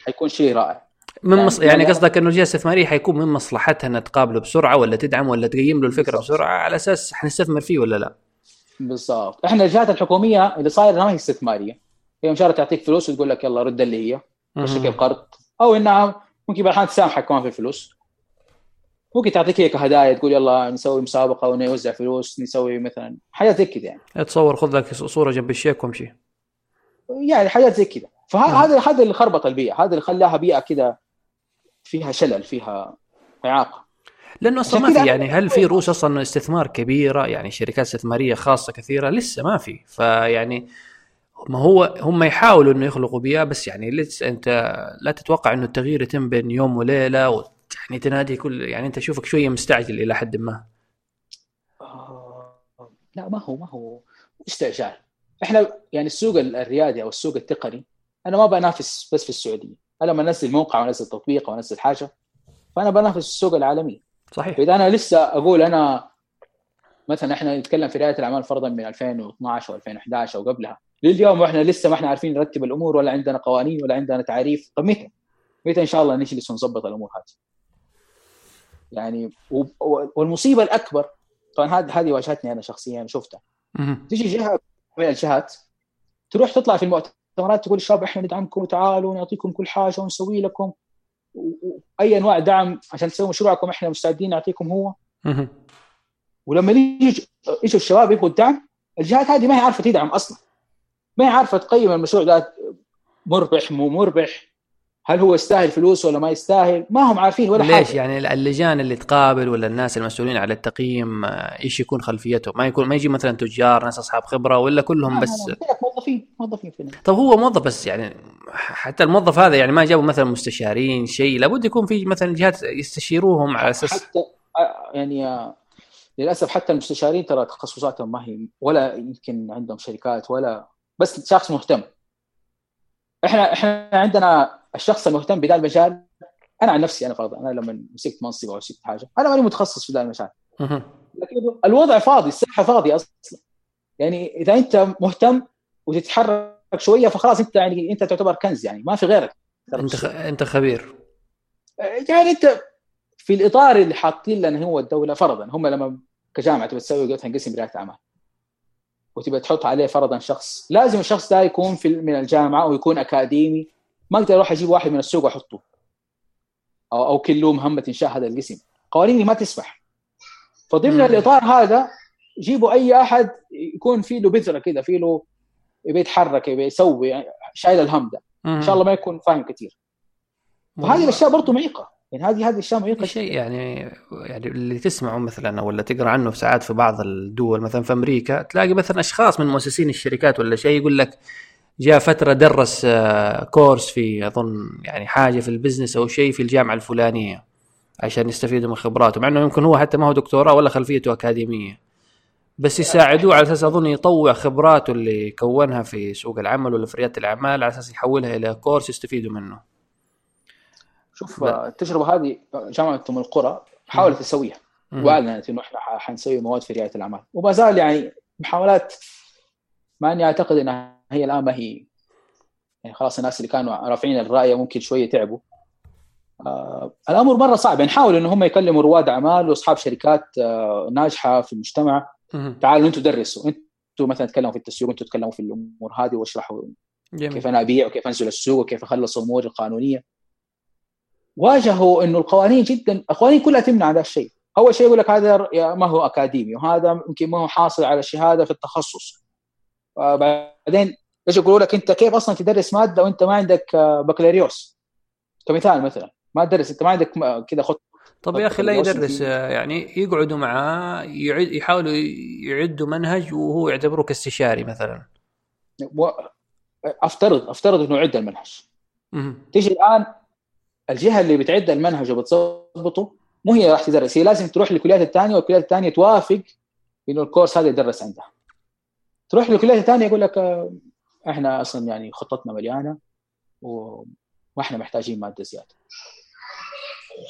حيكون شيء رائع. من يعني, مص... يعني قصدك إنه الجهه الاستثماريه حيكون من مصلحتها إنها تقابله بسرعة ولا تدعم ولا تقيم له الفكرة بالزبط. بسرعة على أساس حنستثمر فيه ولا لا؟ بالضبط. إحنا الجهات الحكومية اللي صايره ما هي استثمارية هي مشارة تعطيك فلوس وتقول لك يلا رد اللي هي بشكل قرض أو إنها ممكن بعض الاحيان تسامحك كمان في الفلوس. ممكن تعطيك هيك هدايا تقول يلا نسوي مسابقة ونوزع فلوس نسوي مثلا حاجات زي كذا يعني. تصور خذ لك صورة جنب الشيك وامشي. يعني حاجات زي كذا. فهذا هذا اللي خربط البيئة. هذا اللي خلاها بيئة كذا فيها شلل فيها إعاقة. لأنه أصلا ما في يعني هل في رؤوس أصلا استثمار كبيرة؟ يعني شركات استثمارية خاصة كثيرة لسه ما في. فيعني ما هو هم يحاولوا إنه يخلقوا بيئة بس يعني لسه أنت لا تتوقع إنه التغيير يتم بين يوم وليلة يعني تنادي كل يعني أنت اشوفك شوية مستعجل إلى حد ما. آه لا ما هو ما هو استعجال. إحنا يعني السوق الريادي أو السوق التقني أنا ما بنافس بس في السعودية. أنا لما أنزل موقع وأنزل تطبيق وأنزل حاجة فأنا بنافس السوق العالمي صحيح. فاذا أنا لسه أقول أنا مثلا إحنا نتكلم في رياده الأعمال فرضا من 2012 و2011 أو قبلها لليوم وإحنا لسه ما إحنا عارفين نرتب الأمور ولا عندنا قوانين ولا عندنا تعريف. طب متى؟ متى إن شاء الله نجلس ونظبط الأمور هذه؟ يعني والمصيبة الأكبر طبعا هذه هذه واجهتني أنا شخصيا شفتها. تجي جهة من الجهات تروح تطلع في المؤتمرات تقول الشباب إحنا ندعمكم وتعالوا ونعطيكم كل حاجة ونسوي لكم. واي أنواع دعم عشان تسوي مشروعكم إحنا مستعدين نعطيكم هو. ولما يجوا الشباب يبغوا الدعم الجهات هذه ما هي عارفة تدعم أصلا. ما هي عارفة تقيم المشروع ده مربح مو مربح؟ هل هو يستاهل فلوس ولا ما يستاهل؟ ما هم عارفين ولا ليش؟ حاجة. يعني اللجان اللي تقابل ولا الناس المسؤولين على التقييم آه، إيش يكون خلفيته؟ ما يكون ما يجي مثلا تجار ناس أصحاب خبرة ولا كلهم بس؟ موظفين موظفين فينا. طب هو موظف بس يعني حتى الموظف هذا يعني ما جابوا مثلا مستشارين شيء لابد يكون في مثلا جهات يستشيروهم على أساس حتى آه، يعني آه، للأسف حتى المستشارين ترى تخصصاتهم ما هي ولا يمكن عندهم شركات ولا بس شخص مهتم. إحنا إحنا عندنا الشخص المهتم بذا المجال أنا عن نفسي أنا فرضا أنا لما مسكت منصب أو مسكت حاجة أنا ماني متخصص في ذا المجال. لكن الوضع فاضي الساحة فاضية أصلا. يعني إذا أنت مهتم وتتحرك شوية فخلاص أنت يعني أنت تعتبر كنز يعني ما في غيرك. أنت خ... أنت خبير. يعني أنت في الإطار اللي حاطين لنا هو الدولة فرضا هم لما كجامعة تبي تسوي مثلا قسم رعايه أعمال. وتبي تحط عليه فرضا شخص. لازم الشخص ده يكون في من الجامعة ويكون أكاديمي. ما أقدر أروح أجيب واحد من السوق وأحطه. أو أو كله مهمة انشاء هذا القسم. قوانيني ما تسمح. فضمن الإطار هذا جيبوا أي أحد يكون في له بذرة كذا في له يبي يتحرك يبي يسوي شايل الهم ده. إن شاء الله ما يكون فاهم كثير. وهذه الأشياء برضه معيقة. يعني هذه هذه أشياء معيقه شيء يعني يعني اللي تسمعه مثلا ولا تقرأ عنه ساعات في بعض الدول مثلا في أمريكا تلاقي مثلا أشخاص من مؤسسين الشركات ولا شيء يقول لك جاء فترة درس آه، كورس في أظن يعني حاجة في ال business أو شيء في الجامعة الفلانية عشان يستفيدوا من خبراته مع إنه يمكن هو حتى ما هو دكتوراه ولا خلفيته أكاديمية بس يساعدوه على أساس أظن يطوع خبراته اللي كونها في سوق العمل ولا في ريادة الأعمال على أساس يحولها إلى كورس يستفيدوا منه. شوف التجربة هذه جامعه ام القرى حاولت تسويها وأعلنت إنه إحنا حنسوي مواد في رياده الأعمال. وما زال يعني محاولات مع إني أعتقد إنها هي الآن ما هي يعني خلاص الناس اللي كانوا رافعين الرايه ممكن شوية تعبوا. آه الأمر مرة صعب. يعني حاولوا ان هم يكلموا رواد أعمال وأصحاب شركات آه ناجحة في المجتمع. تعالوا أنتم درسوا. أنتم مثلا تكلموا في التسويق أنتم تكلموا في الأمور هذه واشرحوا جميل. كيف أنا أبيع وكيف أنزل السوق وكيف أخلص الأمور القانونية. واجهوا إنه القوانين جدا القوانين كلها تمنع هذا الشيء. أول شيء يقول لك هذا ما هو أكاديمي وهذا يمكن ما هو حاصل على شهادة في التخصص. بعدين إيش يقولوا لك أنت كيف أصلا تدرس مادة وأنت ما عندك آه، بكالوريوس؟ كمثال مثلا ما تدرس أنت ما عندك كذا خط طب يا أخي لا يدرس آه، يعني يقعدوا معاه يعد يحاولوا يعدوا منهج وهو يعتبره كاستشاري مثلا. افترض أفترض إنه يعد المنهج. تيجي الآن الجهة اللي بتعد المنهج وبتظبطه مو هي راح تدرس هي لازم تروح للكليات الثانية والكليات الثانية توافق إنه الكورس هذا يدرس عندها تروح لكليه ثانية يقول لك آه، إحنا أصلا يعني خطتنا مليانة وإحنا محتاجين مادة زيادة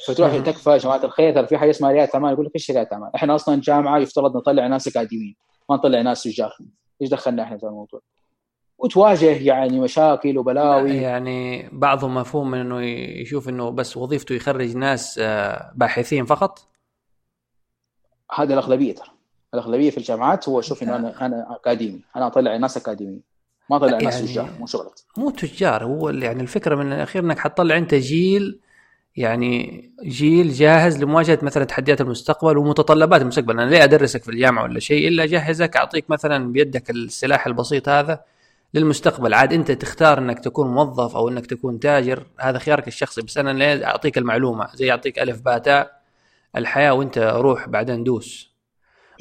فتروح تكفى يا جماعة الخير ترى في حاجة اسمها رياده اعمال يقول لك إيش رياده اعمال؟ إحنا أصلا جامعة يفترض نطلع ناس أكاديميين ما نطلع ناس تجار إيش دخلنا إحنا في الموضوع؟ وتواجه يعني مشاكل وبلاوي. يعني بعضهم مفهوم من إنه يشوف إنه بس وظيفته يخرج ناس آه، باحثين فقط؟ هذا الأغلبية ترى. الأغلبية في الجامعات هو شوف إنه أنا أنا أكاديمي. أنا أطلع ناس اكاديميين ما أطلع ناس يعني تجار مو شغلت مو تجار. هو يعني الفكرة من الأخير إنك حتطلع أنت جيل يعني جيل جاهز لمواجهة مثلا تحديات المستقبل ومتطلبات المستقبل. أنا ليه أدرسك في الجامعة ولا شيء إلا اجهزك أعطيك مثلا بيدك السلاح البسيط هذا للمستقبل. عاد انت تختار انك تكون موظف أو انك تكون تاجر هذا خيارك الشخصي. بس أنا ليه اعطيك المعلومة؟ زي اعطيك ألف باء الحياة وانت روح بعدين دوس.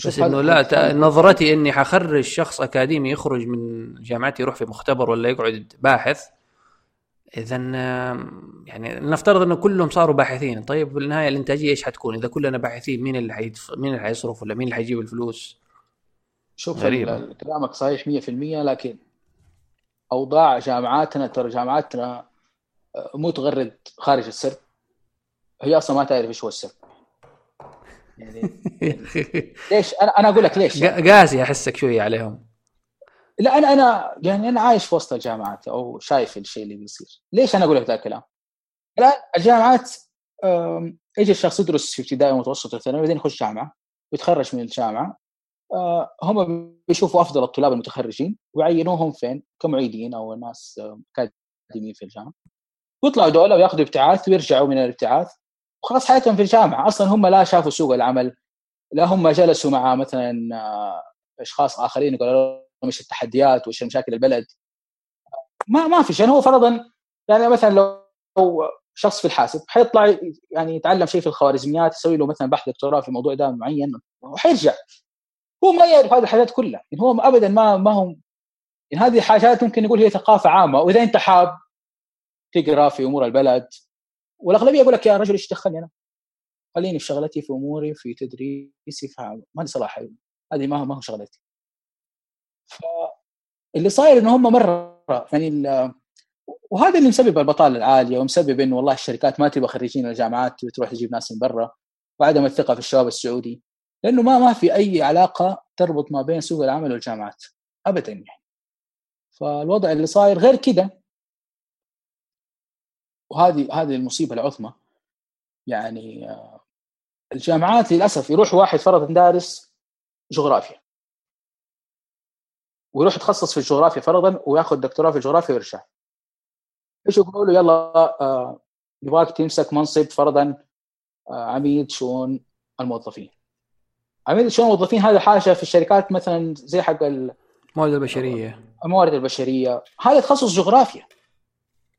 بس إنه لا نظرتي إني حخرج شخص أكاديمي يخرج من جامعتي يروح في مختبر ولا يقعد باحث. اذا يعني نفترض إنه كلهم صاروا باحثين. طيب بالنهاية الإنتاجية إيش حتكون؟ إذا كلنا باحثين مين اللي حيدف... مين اللي حيصرف ولا مين اللي حيجيب الفلوس؟ شوف غريبة. كلامك صحيح 100% لكن اوضاع جامعاتنا ترى جامعاتنا آه، مو تغرد خارج السرب. هي أصلا ما تعرف إيش هو السرب. يعني ليش؟ أنا أنا أقول لك ليش. يعني. قاسي أحسك شوية عليهم. لا أنا أنا يعني أنا عايش في وسط الجامعات أو شايف الشيء اللي بيصير. ليش أنا أقول لك ذا الكلام؟ الان الجامعات يجي الشخص يدرس في ابتدائي ومتوسط وثانوي بعدين يخش جامعة ويتخرج من الجامعة هم بيشوفوا أفضل الطلاب المتخرجين ويعينوهم فين؟ كمعيدين أو ناس أكاديميين في الجامعة. ويطلعوا دولة وياخذوا ابتعاث ويرجعوا من الابتعاث. وخلاص حياتهم في الجامعة. أصلا هم لا شافوا سوق العمل. لا هم جلسوا مع مثلا آه، أشخاص آخرين يقولوا لهم إيش التحديات وإيش مشاكل البلد. ما ما في شيء. يعني هو فرضا يعني مثلا لو شخص في الحاسب حيطلع يعني يتعلم شيء في الخوارزميات يسوي له مثلا بحث دكتوراه في موضوع ده معين وحيرجع. هو ما يعرف هذه الحاجات كلها. يعني هو ابدا ما ما هو يعني هذه حاجات ممكن نقول هي ثقافة عامة. وإذا أنت حاب تقرأ في أمور البلد والأغلبية يقول لك يا رجل إيش دخلني أنا؟ خليني في شغلتي في أموري في تدريسي في ما لي صلاح هذه ما ما هو شغلتي. فاللي صاير إنه هم مرة يعني وهذا اللي مسبب البطالة العالية ومسبب إنه والله الشركات ما تبغى خريجين الجامعات وتروح تجيب ناس من برا. وعدم الثقة في الشباب السعودي. لأنه ما ما في أي علاقة تربط ما بين سوق العمل والجامعات. ابدا يعني. فالوضع اللي صاير غير كده. وهذه هذه المصيبة العظمى. يعني آه، الجامعات للأسف يروح واحد فرضا دارس جغرافيا. ويروح يتخصص في الجغرافيا فرضا وياخذ دكتوراه في الجغرافيا ويرجع. إيش يقولوا يلا آه نبغاك تمسك منصب فرضا آه عميد شؤون الموظفين. عميد شؤون الموظفين هذا حاجة في الشركات مثلا زي حق الموارد البشرية. الموارد البشرية. هذا تخصص جغرافيا.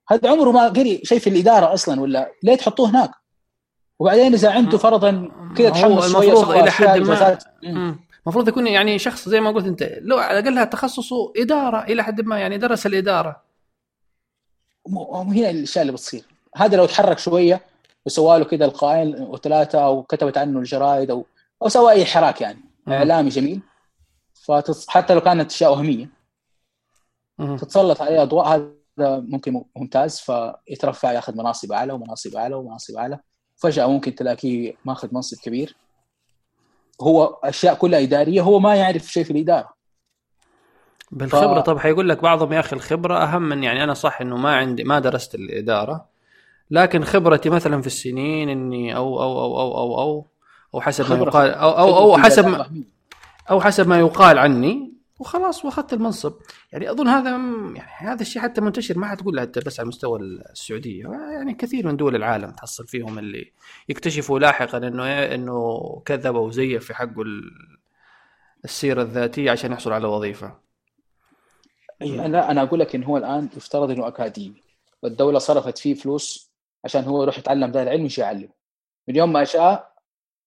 هذا عمره ما قري شيء في الإدارة أصلا ولا ليه تحطوه هناك؟ وبعدين إذا عنده فرضا كذا تحمس شوية المفروض إلى حد ما. المفروض يكون يعني شخص زي ما قلت أنت لو على الأقل تخصصه إدارة إلى حد ما يعني درس الإدارة. هنا الأشياء اللي بتصير. هذا لو تحرك شوية وسوى له كذا القائل وثلاثه أو كتبت عنه الجرايد أو أو سوى أي حراك يعني. إعلامي جميل. فتص... حتى لو كانت أشياء وهمية. تتسلط عليه أضواء هذا ممكن ممتاز. فيترفع ياخذ مناصب أعلى ومناصب أعلى ومناصب أعلى. فجأة ممكن تلاقيه ماخذ منصب كبير. هو أشياء كلها إدارية. هو ما يعرف شيء في الإدارة. بالخبرة ف... طب حيقول لك بعضهم يا أخي الخبرة أهم من يعني أنا صح إنه ما عندي ما درست الإدارة. لكن خبرتي مثلا في السنين إني أو أو أو أو أو أو, أو حسب ما يقال أو أو, أو حسب ما أو حسب ما يقال عني وخلاص وأخذت المنصب. يعني أظن هذا يعني هذا الشيء حتى منتشر ما حتقول حتى بس على مستوى السعودية. يعني كثير من دول العالم تحصل فيهم اللي يكتشفوا لاحقا إنه إيه إنه كذب أو زيف في حقه السيرة الذاتية عشان يحصل على وظيفة. لا أنا أقول لك انه هو الآن يفترض إنه أكاديمي. والدولة صرفت فيه فلوس عشان هو يروح يتعلم ذا العلم مش يعلم من يوم ما شاء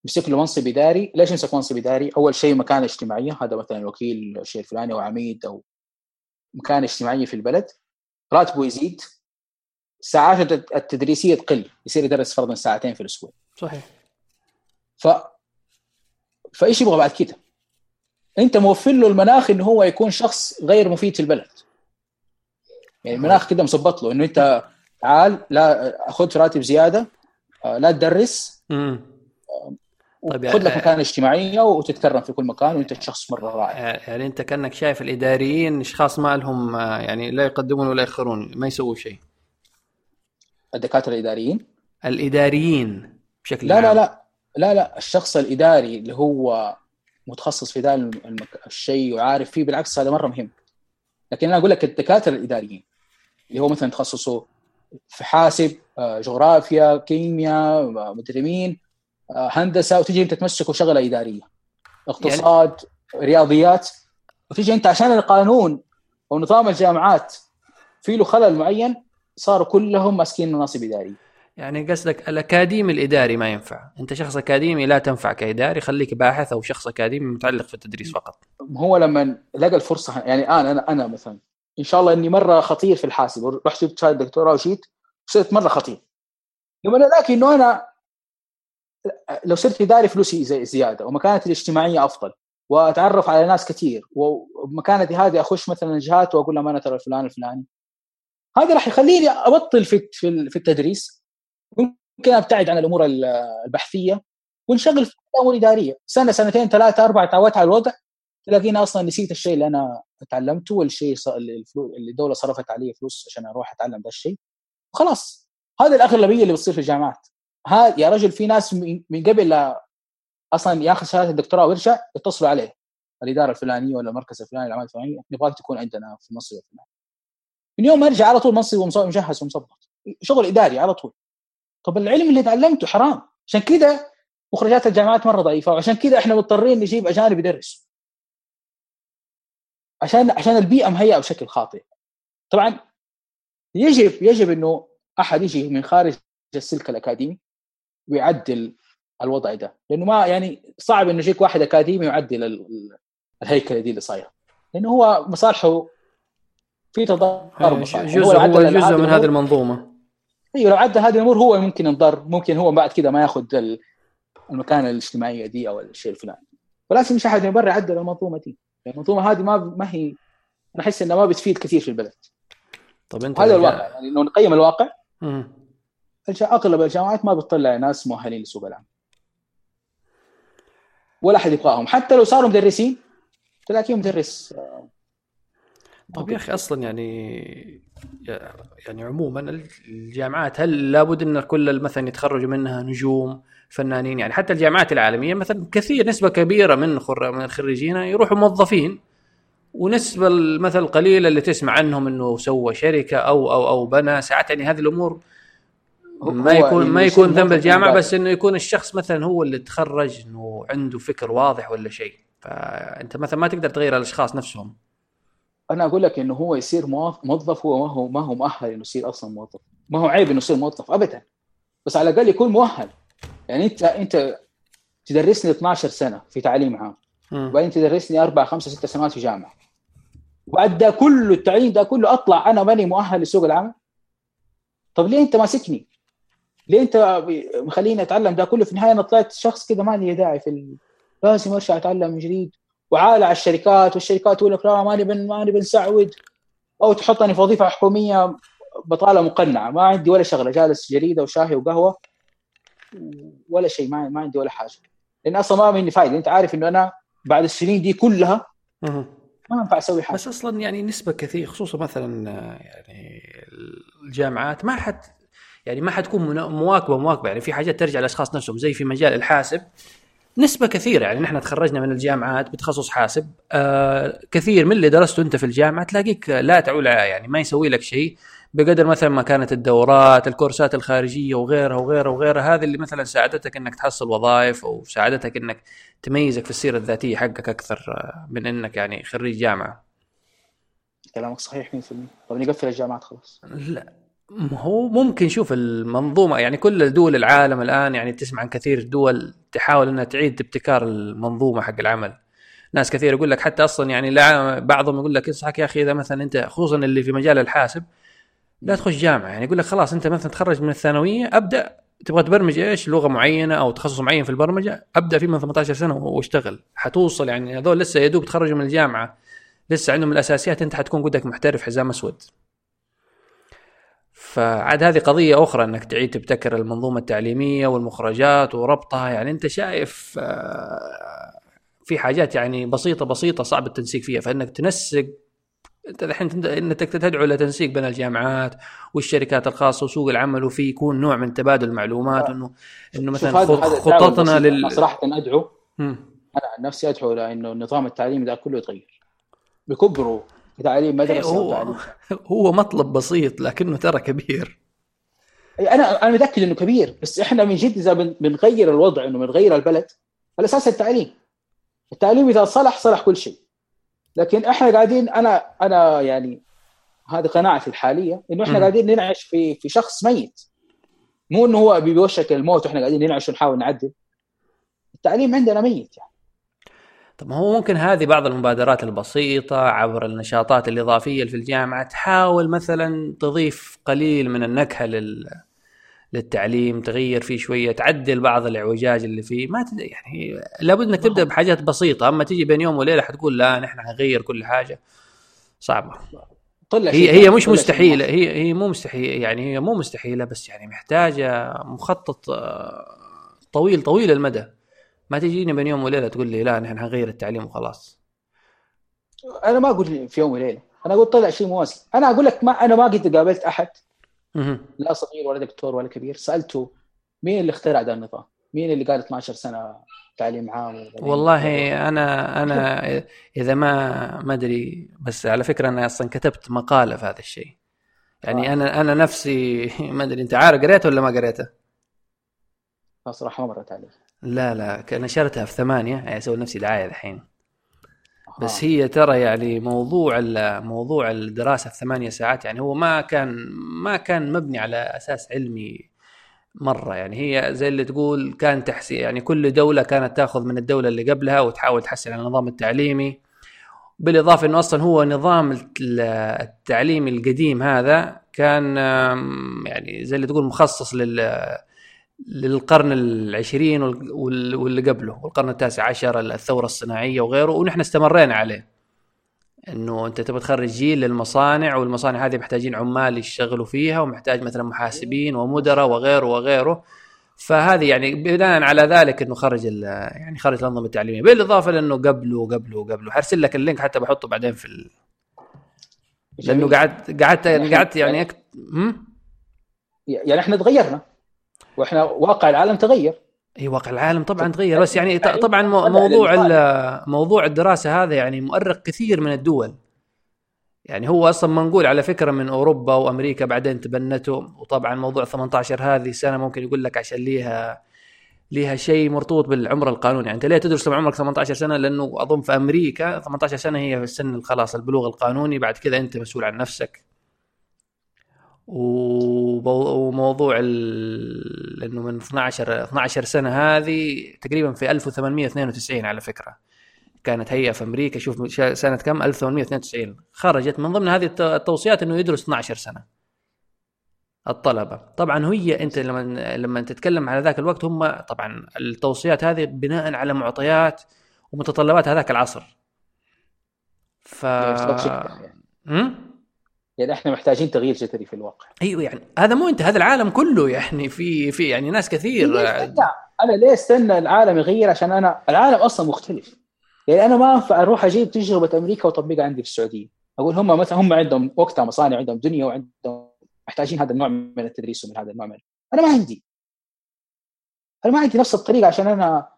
مسك له منصب اداري ليش يمسك منصب اداري؟ أول شيء مكانه اجتماعيه هذا مثلا وكيل الشيء الفلاني أو عميد أو مكانه اجتماعيه في البلد. راتبه يزيد. ساعاته التدريسية تقل. يصير يدرس فرضا ساعتين في الأسبوع. صحيح. ف فإيش يبغى بعد كده؟ أنت موفر له المناخ إنه هو يكون شخص غير مفيد في البلد. يعني المناخ كده مظبط له. إنه أنت تعال لا خذ راتب زيادة. آه، لا تدرس. طيب خذ لك مكانة اجتماعية وتتكرم في كل مكان وانت شخص مرة رائع. يعني انت كأنك شايف الإداريين أشخاص ما لهم آه، يعني لا يقدمون ولا يأخرون ما يسووا شيء. الدكاترة الإداريين؟ الإداريين بشكل لا عام. لا لا لا لا الشخص الإداري اللي هو متخصص في ذا المك... الشيء وعارف فيه بالعكس هذا مرة مهم. لكن أنا أقول لك الدكاترة الإداريين اللي هو مثلا تخصصه في حاسب آه، جغرافيا كيمياء مدري مين آه، هندسة وتجي أنت تمسكه شغله إدارية. اقتصاد يعني... رياضيات. وتجي أنت عشان القانون ونظام الجامعات في له خلل معين صاروا كلهم ماسكين مناصب إدارية. يعني قصدك الأكاديمي الإداري ما ينفع. أنت شخص أكاديمي لا تنفع كإداري خليك باحث أو شخص أكاديمي متعلق في التدريس فقط. هو لما لقى الفرصة يعني أنا أنا أنا مثلا إن شاء الله إني مرة خطير في الحاسب رحت جبت شهادة دكتوراه وجيت صرت مرة خطير. لما الاقي إنه أنا لو صرت اداري فلوسي زي زيادة ومكانتي الاجتماعية أفضل وأتعرف على ناس كثير ومكانتي هذه أخش مثلا جهات وأقول لهم أنا ترى الفلان الفلاني. هذا راح يخليني أبطل في في التدريس ممكن أبتعد عن الأمور البحثية ونشغل في الأمور الاداريه سنة سنتين ثلاثة أربعة تعودت على الوضع تلاقيني أصلا نسيت الشيء اللي أنا تعلمته والشيء اللي الدولة صرفت عليه فلوس عشان أروح أتعلم ذا الشيء. وخلاص هذه الأغلبية اللي بتصير في الجامعات. ها يا رجل في ناس من قبل لا أصلا ياخذ شهادة الدكتوراه ويرجع يتصلوا عليه. الإدارة الفلانية ولا المركز الفلاني الاعمال الفلانية. نبغاك تكون عندنا في المنصب الفلاني. من يوم ما يرجع على طول منصب ومجهز ومظبط. شغل إداري على طول. طب العلم اللي تعلمته حرام. عشان كذا مخرجات الجامعات مرة ضعيفة وعشان كذا إحنا مضطرين نجيب أجانب يدرسوا. عشان عشان البيئة مهيئة بشكل خاطئ. طبعا يجب يجب إنه أحد يجي من خارج السلك الأكاديمي ويعدل الوضع ده. لأنه ما يعني صعب إنه يجيك واحد أكاديمي يعدل الهيكلة دي اللي صايرة. لأنه هو مصالحه في تضارب جزء هو, هو جزء من هذه المنظومة. أيوه لو عدى هذه الأمور هو ممكن ينضر. ممكن هو بعد كذا ما ياخذ المكانة الاجتماعية دي أو الشيء الفلاني. ولازم مش أحد من برا يعدل المنظومة دي. المنظومة هذه ما ما هي أنا احس إنها ما بتفيد كثير في البلد. طب أنت هذا الواقع. يعني انه نقيم الواقع أغلب الجامعات ما بتطلع ناس مؤهلين لسوق العمل. ولا أحد يبغاهم. حتى لو صاروا مدرسين تلاقيه مدرس طيب يا أخي أصلا يعني يعني عموما الجامعات هل لابد أن كل مثلا يتخرجوا منها نجوم فنانين؟ يعني حتى الجامعات العالمية مثلا كثير نسبة كبيرة من من الخريجين يروحوا موظفين. ونسبة مثلا القليلة اللي تسمع عنهم إنه سوى شركة أو أو أو بنى ساعات يعني هذه الأمور ما يكون ما يكون ذنب الجامعة بس إنه يكون الشخص مثلا هو اللي تخرج إنه عنده فكر واضح ولا شيء. فأنت مثلا ما تقدر تغير الأشخاص نفسهم. أنا أقول لك إنه هو يصير موظف هو ما هو ما هو مؤهل إنه يصير أصلا موظف. ما هو عيب إنه يصير موظف ابدا. بس على الأقل يكون مؤهل. يعني انت أنت تدرسني 12 سنة في تعليم عام. وبعدين تدرسني أربع خمسة ست سنوات في جامعة. وبعد ده كله التعليم ده كله أطلع أنا ماني مؤهل لسوق العمل؟ طب ليه أنت ماسكني؟ ليه انت مخليني اتعلم ده كله؟ في النهاية أنا طلعت شخص كذا ما لي داعي في ال... لازم ارجع أتعلم من جديد. وعالة على الشركات والشركات تقول لك لا ماني بن ماني بنسعود أو تحطني في وظيفة حكومية بطالة مقنعة. ما عندي ولا شغلة جالس جريدة وشاهي وقهوة. ولا شيء ما, ما عندي ولا حاجة. لأن أصلا ما مني فايدة. أنت عارف إنه أنا بعد السنين دي كلها ما ينفع أسوي حاجة. بس أصلا يعني نسبة كثير خصوصا مثلا يعني الجامعات ما حد يعني ما حتكون مواكبة مواكبة يعني في حاجات ترجع للاشخاص نفسهم زي في مجال الحاسب. نسبة كثيرة يعني نحن تخرجنا من الجامعات بتخصص حاسب. آه كثير من اللي درسته أنت في الجامعة تلاقيك لا تعول يعني ما يسوي لك شيء. بقدر مثلا ما كانت الدورات الكورسات الخارجية وغيرها وغيرها وغيرها هذه اللي مثلا ساعدتك إنك تحصل وظائف أو ساعدتك إنك تميزك في السيرة الذاتية حقك أكثر آه، من إنك يعني خريج جامعة. كلامك صحيح 100% طب نقفل الجامعات خلاص. لا. هو ممكن شوف المنظومة يعني كل دول العالم الآن يعني تسمع عن كثير دول تحاول إنها تعيد ابتكار المنظومة حق العمل. ناس كثير يقول لك حتى أصلا يعني لا بعضهم يقول لك انصحك يا أخي إذا مثلا أنت خصوصا اللي في مجال الحاسب لا تخش جامعة يعني يقول لك خلاص أنت مثلا تخرج من الثانوية أبدأ تبغى تبرمج إيش؟ لغة معينة أو تخصص معين في البرمجة أبدأ فيه من 18 سنة واشتغل. حتوصل يعني هذول لسه يا دوب تخرجوا من الجامعة لسه عندهم الأساسيات أنت حتكون قدك محترف حزام أسود. فعاد هذه قضية أخرى إنك تعيد تبتكر المنظومة التعليمية والمخرجات وربطها. يعني أنت شايف آه، في حاجات يعني بسيطة بسيطة صعب التنسيق فيها فإنك تنسق أنت الحين إنك تدعو إلى تنسيق بين الجامعات والشركات الخاصة وسوق العمل وفي يكون نوع من تبادل المعلومات إنه إنه مثلا خططنا لل صراحة أدعو أنا عن نفسي أدعو إلى إنه النظام التعليمي ده كله يتغير. بكبره. تعليم مدرسه هو وتعليم. هو مطلب بسيط لكنه ترى كبير. أنا أنا متأكد إنه كبير بس إحنا من جد إذا بنغير الوضع إنه بنغير البلد الاساس التعليم. التعليم إذا صلح صلح كل شيء. لكن إحنا قاعدين أنا أنا يعني هذه قناعتي الحالية إنه إحنا م. قاعدين ننعش في في شخص ميت. مو إنه هو بيوشك الموت وإحنا قاعدين ننعش ونحاول نعدل. التعليم عندنا ميت يعني. طب هو ممكن هذه بعض المبادرات البسيطة عبر النشاطات الإضافية في الجامعة تحاول مثلا تضيف قليل من النكهة لل للتعليم تغير فيه شوية تعدل بعض الإعوجاج اللي فيه. ما تد... يعني لابد إنك تبدأ بحاجات بسيطة. أما تيجي بين يوم وليلة حتقول لا نحن حنغير كل حاجة. صعبة. طلع هي هي مش مستحيلة. هي هي مو مستحيل يعني هي مو مستحيلة بس يعني محتاجة مخطط آه، طويل طويل المدى. ما تجيني بين يوم وليلة تقول لي لا نحن حنغير التعليم وخلاص أنا ما أقول في يوم وليلة أنا أقول طلع شيء مواسي أنا أقول لك ما أنا ما قد قابلت أحد لا صغير ولا دكتور ولا كبير سألته مين اللي اخترع ذا النظام؟ مين اللي قال 12 سنة تعليم عام والله أنا أنا إذا ما ما أدري بس على فكرة أنا أصلا كتبت مقالة في هذا الشيء يعني آه. أنا أنا نفسي ما أدري أنت عارف قريته ولا ما قريته؟ صراحة ما مرت علي لا لا نشرتها في ثمانية يعني أسوي نفسي دعاية الحين. بس هي ترى يعني موضوع موضوع الدراسة في ثمانية ساعات يعني هو ما كان ما كان مبني على أساس علمي مرة. يعني هي زي اللي تقول كان تحسين يعني كل دولة كانت تأخذ من الدولة اللي قبلها وتحاول تحسن النظام التعليمي. بالإضافة إنه أصلا هو نظام التعليم القديم هذا كان يعني زي اللي تقول مخصص لل للقرن العشرين واللي قبله والقرن التاسع عشر الثورة الصناعية وغيره ونحن استمرينا عليه. إنه أنت تبغى تخرج جيل للمصانع والمصانع هذه محتاجين عمال يشتغلوا فيها ومحتاج مثلا محاسبين ومدراء وغيره وغيره. فهذه يعني بناء على ذلك إنه خرج يعني خرج الأنظمة التعليمية. بالإضافة لأنه قبله وقبله وقبله حرسل لك اللينك حتى بحطه بعدين في ال... لأنه قعدت قعدت قعدت يعني أكت... يعني إحنا تغيرنا. وإحنا واقع العالم تغير. إي واقع العالم طبعا تغير. بس يعني طبعا موضوع موضوع الدراسة هذا يعني مؤرق كثير من الدول. يعني هو أصلا منقول على فكرة من أوروبا وأمريكا بعدين تبنته. وطبعا موضوع 18 هذه سنة ممكن يقول لك عشان ليها ليها شيء مرتبط بالعمر القانوني. يعني أنت ليه تدرس لما عمرك 18 سنة؟ لأنه أظن في أمريكا 18 سنة هي في السن خلاص البلوغ القانوني. بعد كذا أنت مسؤول عن نفسك. وموضوع إنه من 12 12 سنة هذه تقريبا في 1892 على فكرة. كانت هيئة في أمريكا شوف سنة كم؟ 1892 خرجت من ضمن هذه التوصيات إنه يدرس 12 سنة. الطلبة. طبعا هي أنت لما لما تتكلم على ذاك الوقت هم طبعا التوصيات هذه بناء على معطيات ومتطلبات هذاك العصر. ف يعني. يعني إحنا محتاجين تغيير جذري في الواقع. أيوه يعني هذا مو أنت هذا العالم كله يعني في في يعني ناس كثير. أنا ليه استنى العالم يغير؟ عشان أنا العالم أصلا مختلف. يعني أنا ما أنفع أروح أجيب تجربة أمريكا واطبقها عندي في السعودية. أقول هم مثلا هم عندهم وقتها مصانع عندهم دنيا وعندهم محتاجين هذا النوع من التدريس ومن هذا النوع من أنا ما عندي. أنا ما عندي نفس الطريقة عشان أنا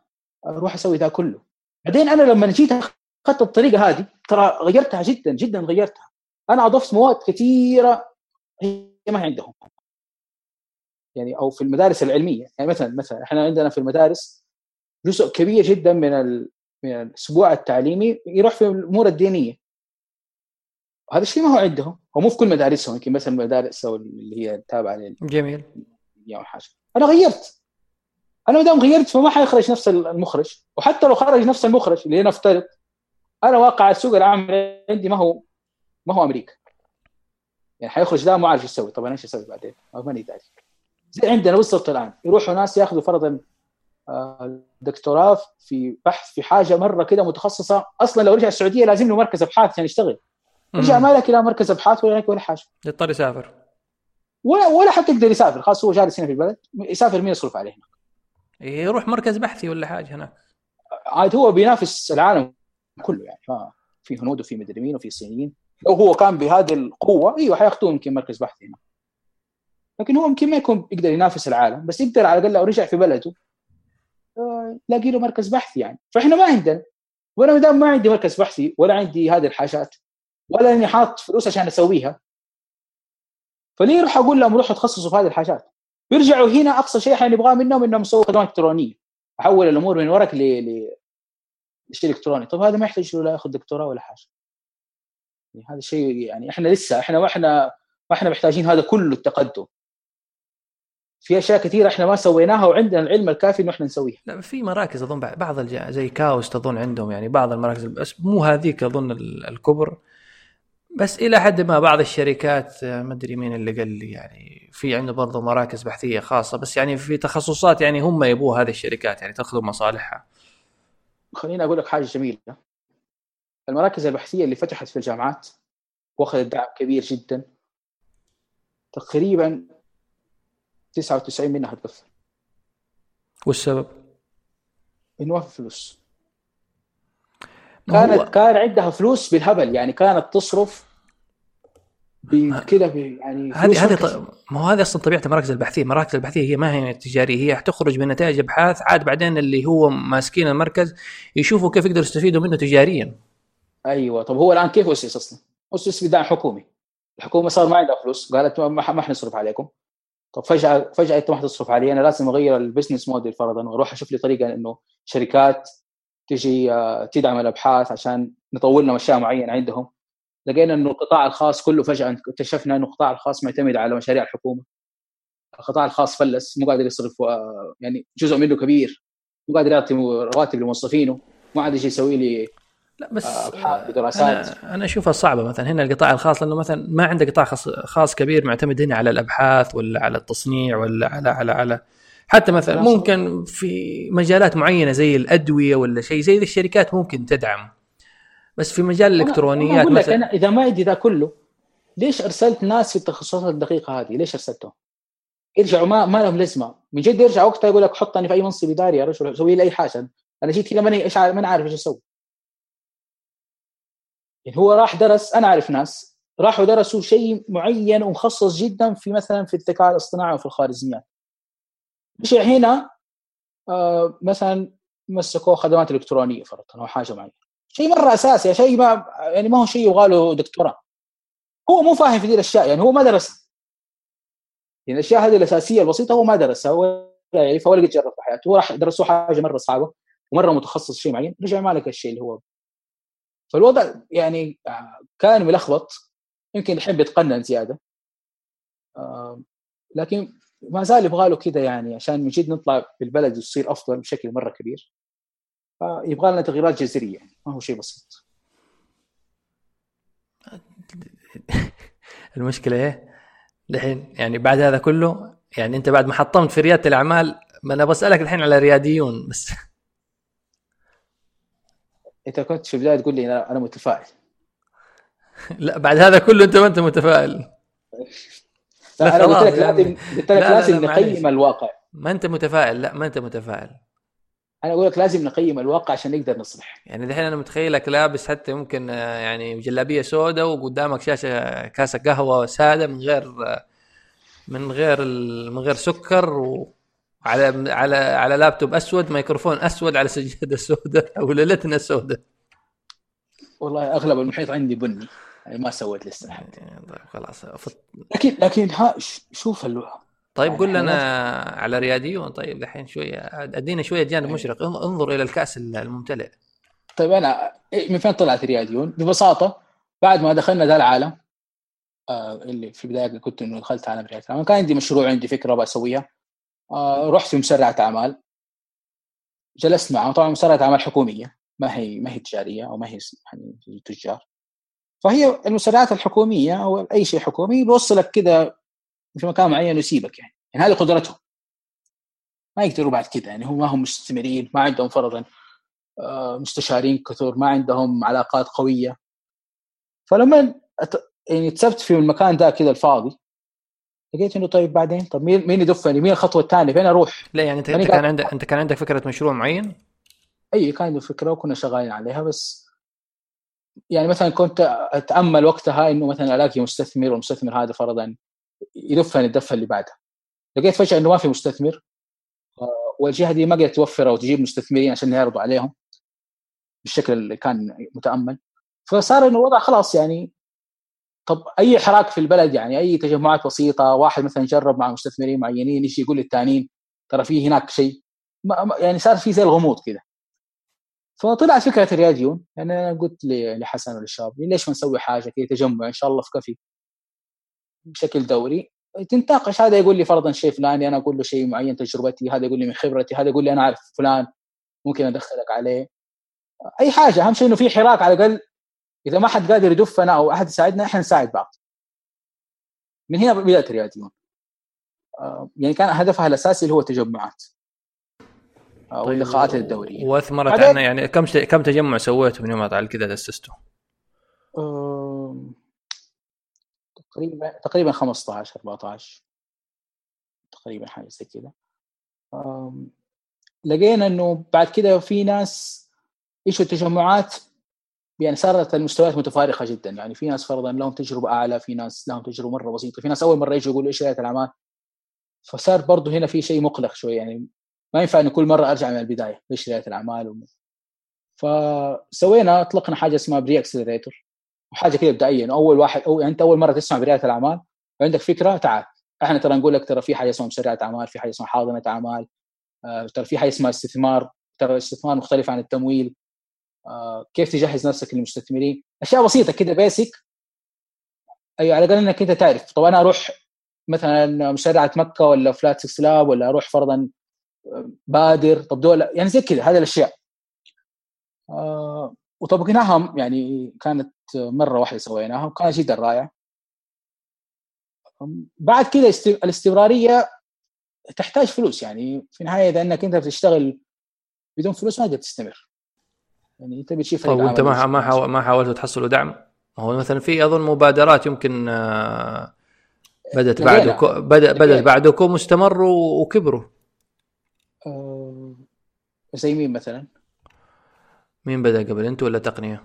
أروح أسوي ذا كله. بعدين أنا لما جيت أخذت الطريقة هذه ترى غيرتها جدا جدا غيرتها. أنا اضفت مواد كثيره هي ما هي عندهم. يعني أو في المدارس العلمية. يعني مثلا مثلا إحنا عندنا في المدارس جزء كبير جدا من من الأسبوع التعليمي يروح في الأمور الدينية. هذا الشيء ما هو عندهم. هو مو في كل مدارسهم. يمكن مثلا المدارس اللي هي التابعة لل جميل. يعني حاجة. أنا غيرت. أنا ما دام غيرت فما حيخرج نفس المخرج. وحتى لو خرج نفس المخرج اللي نفترض أنا واقع السوق العام عندي ما هو ما هو أمريكا. يعني حيخرج لا ما عارف يسوي. طبعا إيش يسوي بعدين؟ ماني داري. زي عندنا وصلت الآن. يروحوا ناس ياخذوا فرضا آه، دكتوراه في بحث في حاجة مرة كده متخصصة. أصلا لو رجع السعودية لازم له مركز أبحاث عشان يشتغل. رجع ما لك لا مركز أبحاث ولا لك ولا حاجة. يضطر يسافر. ولا ولا حتى يقدر يسافر. خلاص هو جالس هنا في البلد. يسافر مين يصرف عليه. هناك يروح مركز بحثي ولا حاجة هناك. عاد هو بينافس العالم كله يعني. في هنود وفي مدري مين وفي صينيين. لو هو كان بهذه القوة أيوه حياخذوه يمكن مركز بحث هنا. لكن هو يمكن ما يكون يقدر ينافس العالم بس يقدر على الأقل لو رجع في بلده يلاقي له مركز بحث يعني. فإحنا ما عندنا وأنا دام ما عندي مركز بحثي ولا عندي هذه الحاجات ولا إني حاط فلوس عشان أسويها فليه أروح أقول لهم روحوا تخصصوا في هذه الحاجات؟ بيرجعوا هنا أقصى شيء حنبغاه منهم إنهم يسووا خدمات إلكترونية. أحول الأمور من ورق ل لشيء إلكتروني. طب هذا ما يحتاج له لا ياخذ دكتوراه ولا حاجة. يعني هذا الشيء يعني إحنا لسه إحنا ما إحنا ما إحنا محتاجين هذا كله التقدم. في أشياء كثيرة إحنا ما سويناها وعندنا العلم الكافي إنه إحنا نسويها. لا في مراكز أظن بعض. زي كاوس اظن عندهم يعني بعض المراكز بس مو هذيك أظن الكبر. بس إلى حد ما بعض الشركات آه، ما أدري مين اللي قال لي يعني في عنده برضه مراكز بحثية خاصة بس يعني في تخصصات يعني هم يبوها هذه الشركات يعني تأخذ مصالحها. خليني أقول لك حاجة جميلة. المراكز البحثية اللي فتحت في الجامعات واخذت دعم كبير جدا. تقريبا 99 منها تقفل والسبب؟ إنه ما في فلوس. كانت هو... كان عندها فلوس بالهبل يعني كانت تصرف بكذا يعني هذه هذه ط... ما هو هذه أصلا طبيعة المراكز البحثية، المراكز البحثية هي ما هي تجارية، هي تخرج بنتائج أبحاث عاد بعدين اللي هو ماسكين المركز يشوفوا كيف يقدروا يستفيدوا منه تجاريا. أيوه. طب هو الآن كيف أسس أصلا؟ أسس بدعم حكومي. الحكومة صار ما عندها فلوس، قالت ما, حنصرف عليكم. طب فجاه فجأة أنت ما حتصرف علي. أنا لازم أغير ال business model فرضا وأروح أشوف لي طريقة إنه شركات تجي آه، تدعم الأبحاث عشان نطور لهم أشياء معينة عندهم. لقينا إنه القطاع الخاص كله فجأة اكتشفنا إنه القطاع الخاص معتمد على مشاريع الحكومة. القطاع الخاص فلس مو قادر يصرف آه، يعني جزء منه كبير. مو قادر يعطي رواتب لموظفينه. ما عاد يجي يسوي لي لا بس آه دراسات أنا أنا أشوفها صعبة مثلا هنا القطاع الخاص لأنه مثلا ما عنده قطاع خاص, خاص كبير معتمد هنا على الأبحاث ولا على التصنيع ولا على على على حتى مثلا ممكن في مجالات معينة زي الأدوية ولا شيء زي ذي الشركات ممكن تدعم بس في مجال الإلكترونيات أنا مثلا أنا إذا ما عندي ذا كله ليش أرسلت ناس في التخصصات الدقيقة هذه؟ ليش أرسلتهم؟ يرجعوا ما ما لهم لازمة، من جد يرجع وقتها يقول لك حطني في أي منصب إداري يا رجل سوي لي أي حاجة، أنا جيت هنا ماني إيش ماني عارف إيش أسوي. يعني هو راح درس أنا أعرف ناس راحوا درسوا شيء معين ومخصص جدا في مثلا في الذكاء الاصطناعي وفي الخوارزميات. مش هنا آه مثلا مسكوه خدمات إلكترونية فرضا أو حاجة معينة. شيء مرة أساسي شيء ما يعني ما هو شيء يبغى له دكتوراه. هو مو فاهم في دي الأشياء يعني هو ما درس. يعني الأشياء هذه الأساسية البسيطة هو ما درسها ولا يعرفها ولا قد جرب في حياته. هو راح درسوا حاجة مرة صعبة ومرة متخصص شيء معين رجع ما لك الشيء اللي هو فالوضع يعني آه، كان ملخبط. يمكن يحب يتقنن زيادة. آه، لكن ما زال يبغى له كذا يعني عشان من جد نطلع بالبلد وتصير أفضل بشكل مرة كبير. فيبغى لنا تغييرات جذرية يعني ما هو شيء بسيط. المشكلة إيه؟ الحين يعني بعد هذا كله يعني أنت بعد ما حطمت في ريادة الأعمال ما أنا بسألك الحين على رياديون بس. إنت كنت في البداية تقول لي أنا متفائل. لا بعد هذا كله أنت ما أنت متفائل. لا أنا قلت لك لازم قلت لك لازم نقيم الواقع. ما أنت متفائل لا ما أنت متفائل. أنا أقول لك لازم نقيم الواقع عشان نقدر نصلح. يعني دحين أنا متخيلك لابس حتى ممكن آه، يعني جلابية سوداء وقدامك شاشة كاسة قهوة سادة من غير من غير من غير سكر وعلى على على لابتوب أسود ميكروفون أسود على سجادة سوداء وليلتنا سوداء. والله أغلب المحيط عندي بني يعني ما سويت لسه لحد طيب خلاص فت... لكن لكن ها شوف اللوحه طيب قول لنا على رياديون طيب دحين شوية أدينا شوية جانب مشرق. انظر إلى الكأس الممتلئ. طيب أنا من فين طلعت رياديون؟ ببساطة بعد ما دخلنا ذا العالم آه اللي في البداية كنت إنه دخلت عالم رياديون كان عندي مشروع عندي فكرة آه رحت في مسرعه أعمال. جلست معهم. طبعا مسرعه أعمال حكومية ما هي ما هي تجارية أو ما هي يعني تجار. فهي المسرعات الحكومية أو أي شيء حكومي بيوصلك كذا في مكان معين ويسيبك يعني. يعني هذه قدرتهم. ما يقدروا بعد كذا يعني هم ما هم مستثمرين ما عندهم فرضا آه، مستشارين كثر ما عندهم علاقات قوية. فلما يعني تسبت في المكان ده كذا الفاضي لقيت إنه طيب بعدين؟ طب مين مين يدفني مين الخطوة الثانية؟ فين أروح؟ لا يعني انت, يعني كان عندك أنت كان عندك فكرة مشروع معين؟ أي كان عندي فكرة وكنا شغالين عليها بس يعني مثلا كنت أتأمل وقتها إنه مثلا ألاقي مستثمر والمستثمر هذا فرضا يدفني الدفه اللي بعدها لقيت فجأة إنه ما في مستثمر والجهة دي ما قدرت توفر أو تجيب مستثمرين عشان يعرضوا عليهم بالشكل اللي كان متأمل. فصار إنه الوضع خلاص يعني طب أي حراك في البلد يعني أي تجمعات بسيطة واحد مثلا جرب مع مستثمرين معينين يجي يقول للثانيين ترى في هناك شيء. يعني صار في زي الغموض كذا فطلعت فكرة الرياديون يعني أنا قلت لحسن وللشباب ليش ما نسوي حاجة كذا تجمع إن شاء الله في كفي بشكل دوري. تنتاقش هذا يقول لي فرضا شيء فلاني أنا أقول له شيء معين تجربتي هذا يقول لي من خبرتي هذا يقول لي أنا أعرف فلان ممكن أدخلك عليه. أي حاجة أهم شيء إنه في حراك على الأقل إذا ما حد قادر يدفنا أو أحد يساعدنا إحنا نساعد بعض. من هنا بدأت الرياضيون. آه، يعني كان هدفها الأساسي اللي هو التجمعات أو طيب اللقاءات الدوريه وأثمرت عنا يعني كم كم تجمع سويته من يوم على كذا اسسته؟ تقريبا تقريبا 15 14 تقريبا حاجة زي كذا. لقينا إنه بعد كده في ناس إيشوا التجمعات يعني صارت المستويات متفارقة جدا. يعني في ناس فرضا لهم تجربة أعلى في ناس لهم تجربة مرة بسيطة في ناس أول مرة يجوا يقولوا إيش رياده الأعمال؟ فصار برضه هنا في شيء مقلق شوي. يعني ما ينفع انه كل مرة أرجع من البداية إيش رياده الأعمال؟ و... فسوينا أطلقنا حاجة اسمها pre-accelerator وحاجة كده إبداعية أول واحد أو يعني أنت أول مرة تسمع برياده الأعمال وعندك فكرة تعال. إحنا ترى نقول لك ترى في حاجة اسمها مسرعه أعمال في حاجة اسمها حاضنة أعمال آه، ترى في حاجة اسمها استثمار ترى الاستثمار مختلف عن التمويل. كيف تجهز نفسك للمستثمرين؟ أشياء بسيطة كده بيسك اي على الأقل إنك أنت تعرف. طب أنا أروح مثلا مسرعه مكة ولا فلات سلاب ولا أروح فرضا آه، بادر؟ طب دول يعني زي كذا هذه الأشياء. وطبقناها يعني كانت مرة واحدة سويناها وكانت جدا رائعه بعد كده الاستمرارية تحتاج فلوس يعني في النهاية إذا إنك أنت بتشتغل بدون فلوس ما تقدر تستمر. يعني إنت بتشوف طيب وأنت ما ما حاول ما حاولتوا تحصلوا دعم؟ هو مثلا في أظن مبادرات يمكن آه، بدأت بعدكم بدا بدأت بعدكم واستمروا وكبروا أه زي مين مثلا؟ مين بدأ قبل أنت ولا تقنية؟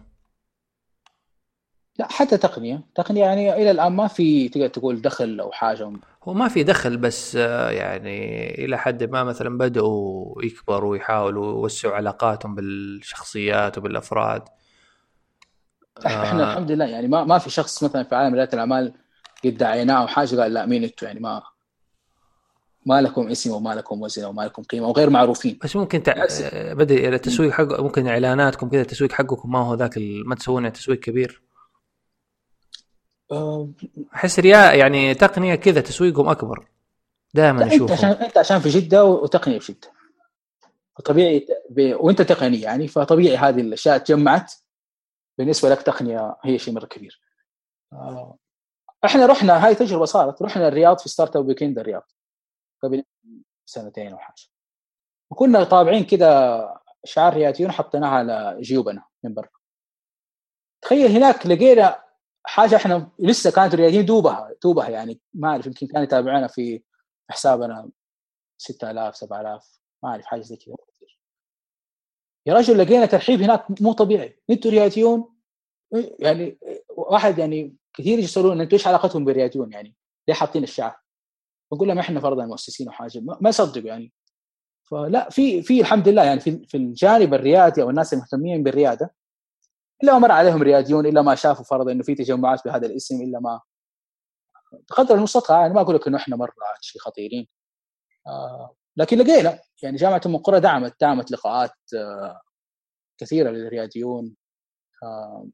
لا حتى تقنية تقنية يعني إلى الآن ما في تقدر تقول دخل أو حاجة هو ما في دخل بس آه، يعني إلى حد ما مثلا بدأوا يكبروا ويحاولوا يوسعوا علاقاتهم بالشخصيات وبالأفراد. إحنا آه الحمد لله يعني ما ما في شخص مثلا في عالم رياده الأعمال قد دعيناه أو حاجة قال لا مين أنتم يعني ما ما لكم اسم وما لكم وزن وما لكم قيمة وغير معروفين. بس ممكن تع... بدأ التسويق حق ممكن اعلاناتكم كذا التسويق حقكم ما هو ذاك ما تسوون تسويق كبير. أحس رياء يعني تقنية كذا تسويقهم أكبر. دائما نشوفه أنت عشان أنت عشان في جدة وتقنية في جدة. فطبيعي ب... وأنت تقني يعني فطبيعي هذه الأشياء تجمعت. بالنسبة لك تقنية هي شيء مرة كبير. آه، إحنا رحنا هاي تجربة صارت. رحنا الرياض في Startup Weekend الرياض. قبل سنتين أو حاجة. وكنا طابعين كذا شعار رياديون حطيناها على جيوبنا من برا. تخيل هناك لقينا حاجة إحنا لسه كانت الرياضيين دوبها دوبها يعني. ما أعرف يمكن كانوا يتابعونا في حسابنا 6000 7000 ما أعرف حاجة زي كذا. يا رجل لقينا ترحيب هناك مو طبيعي. أنتوا رياضيون؟ يعني واحد يعني كثير يسألون أنتوا إيش علاقتهم بالرياضيون يعني؟ ليه حاطين الشعار؟ نقول لهم إحنا فرضا مؤسسين وحاجة. ما يصدقوا يعني. فلا في في الحمد لله يعني في في الجانب الريادي أو الناس المهتمين بالريادة إلا مر عليهم رياديون إلا ما شافوا فرضا إنه في تجمعات بهذا الاسم إلا ما. بقدر المستطاع يعني ما أقول لك إنه إحنا مرة شيء خطيرين. آه لكن لقينا يعني جامعة أم القرى دعمت دعمت لقاءات آه كثيرة للرياديون. آه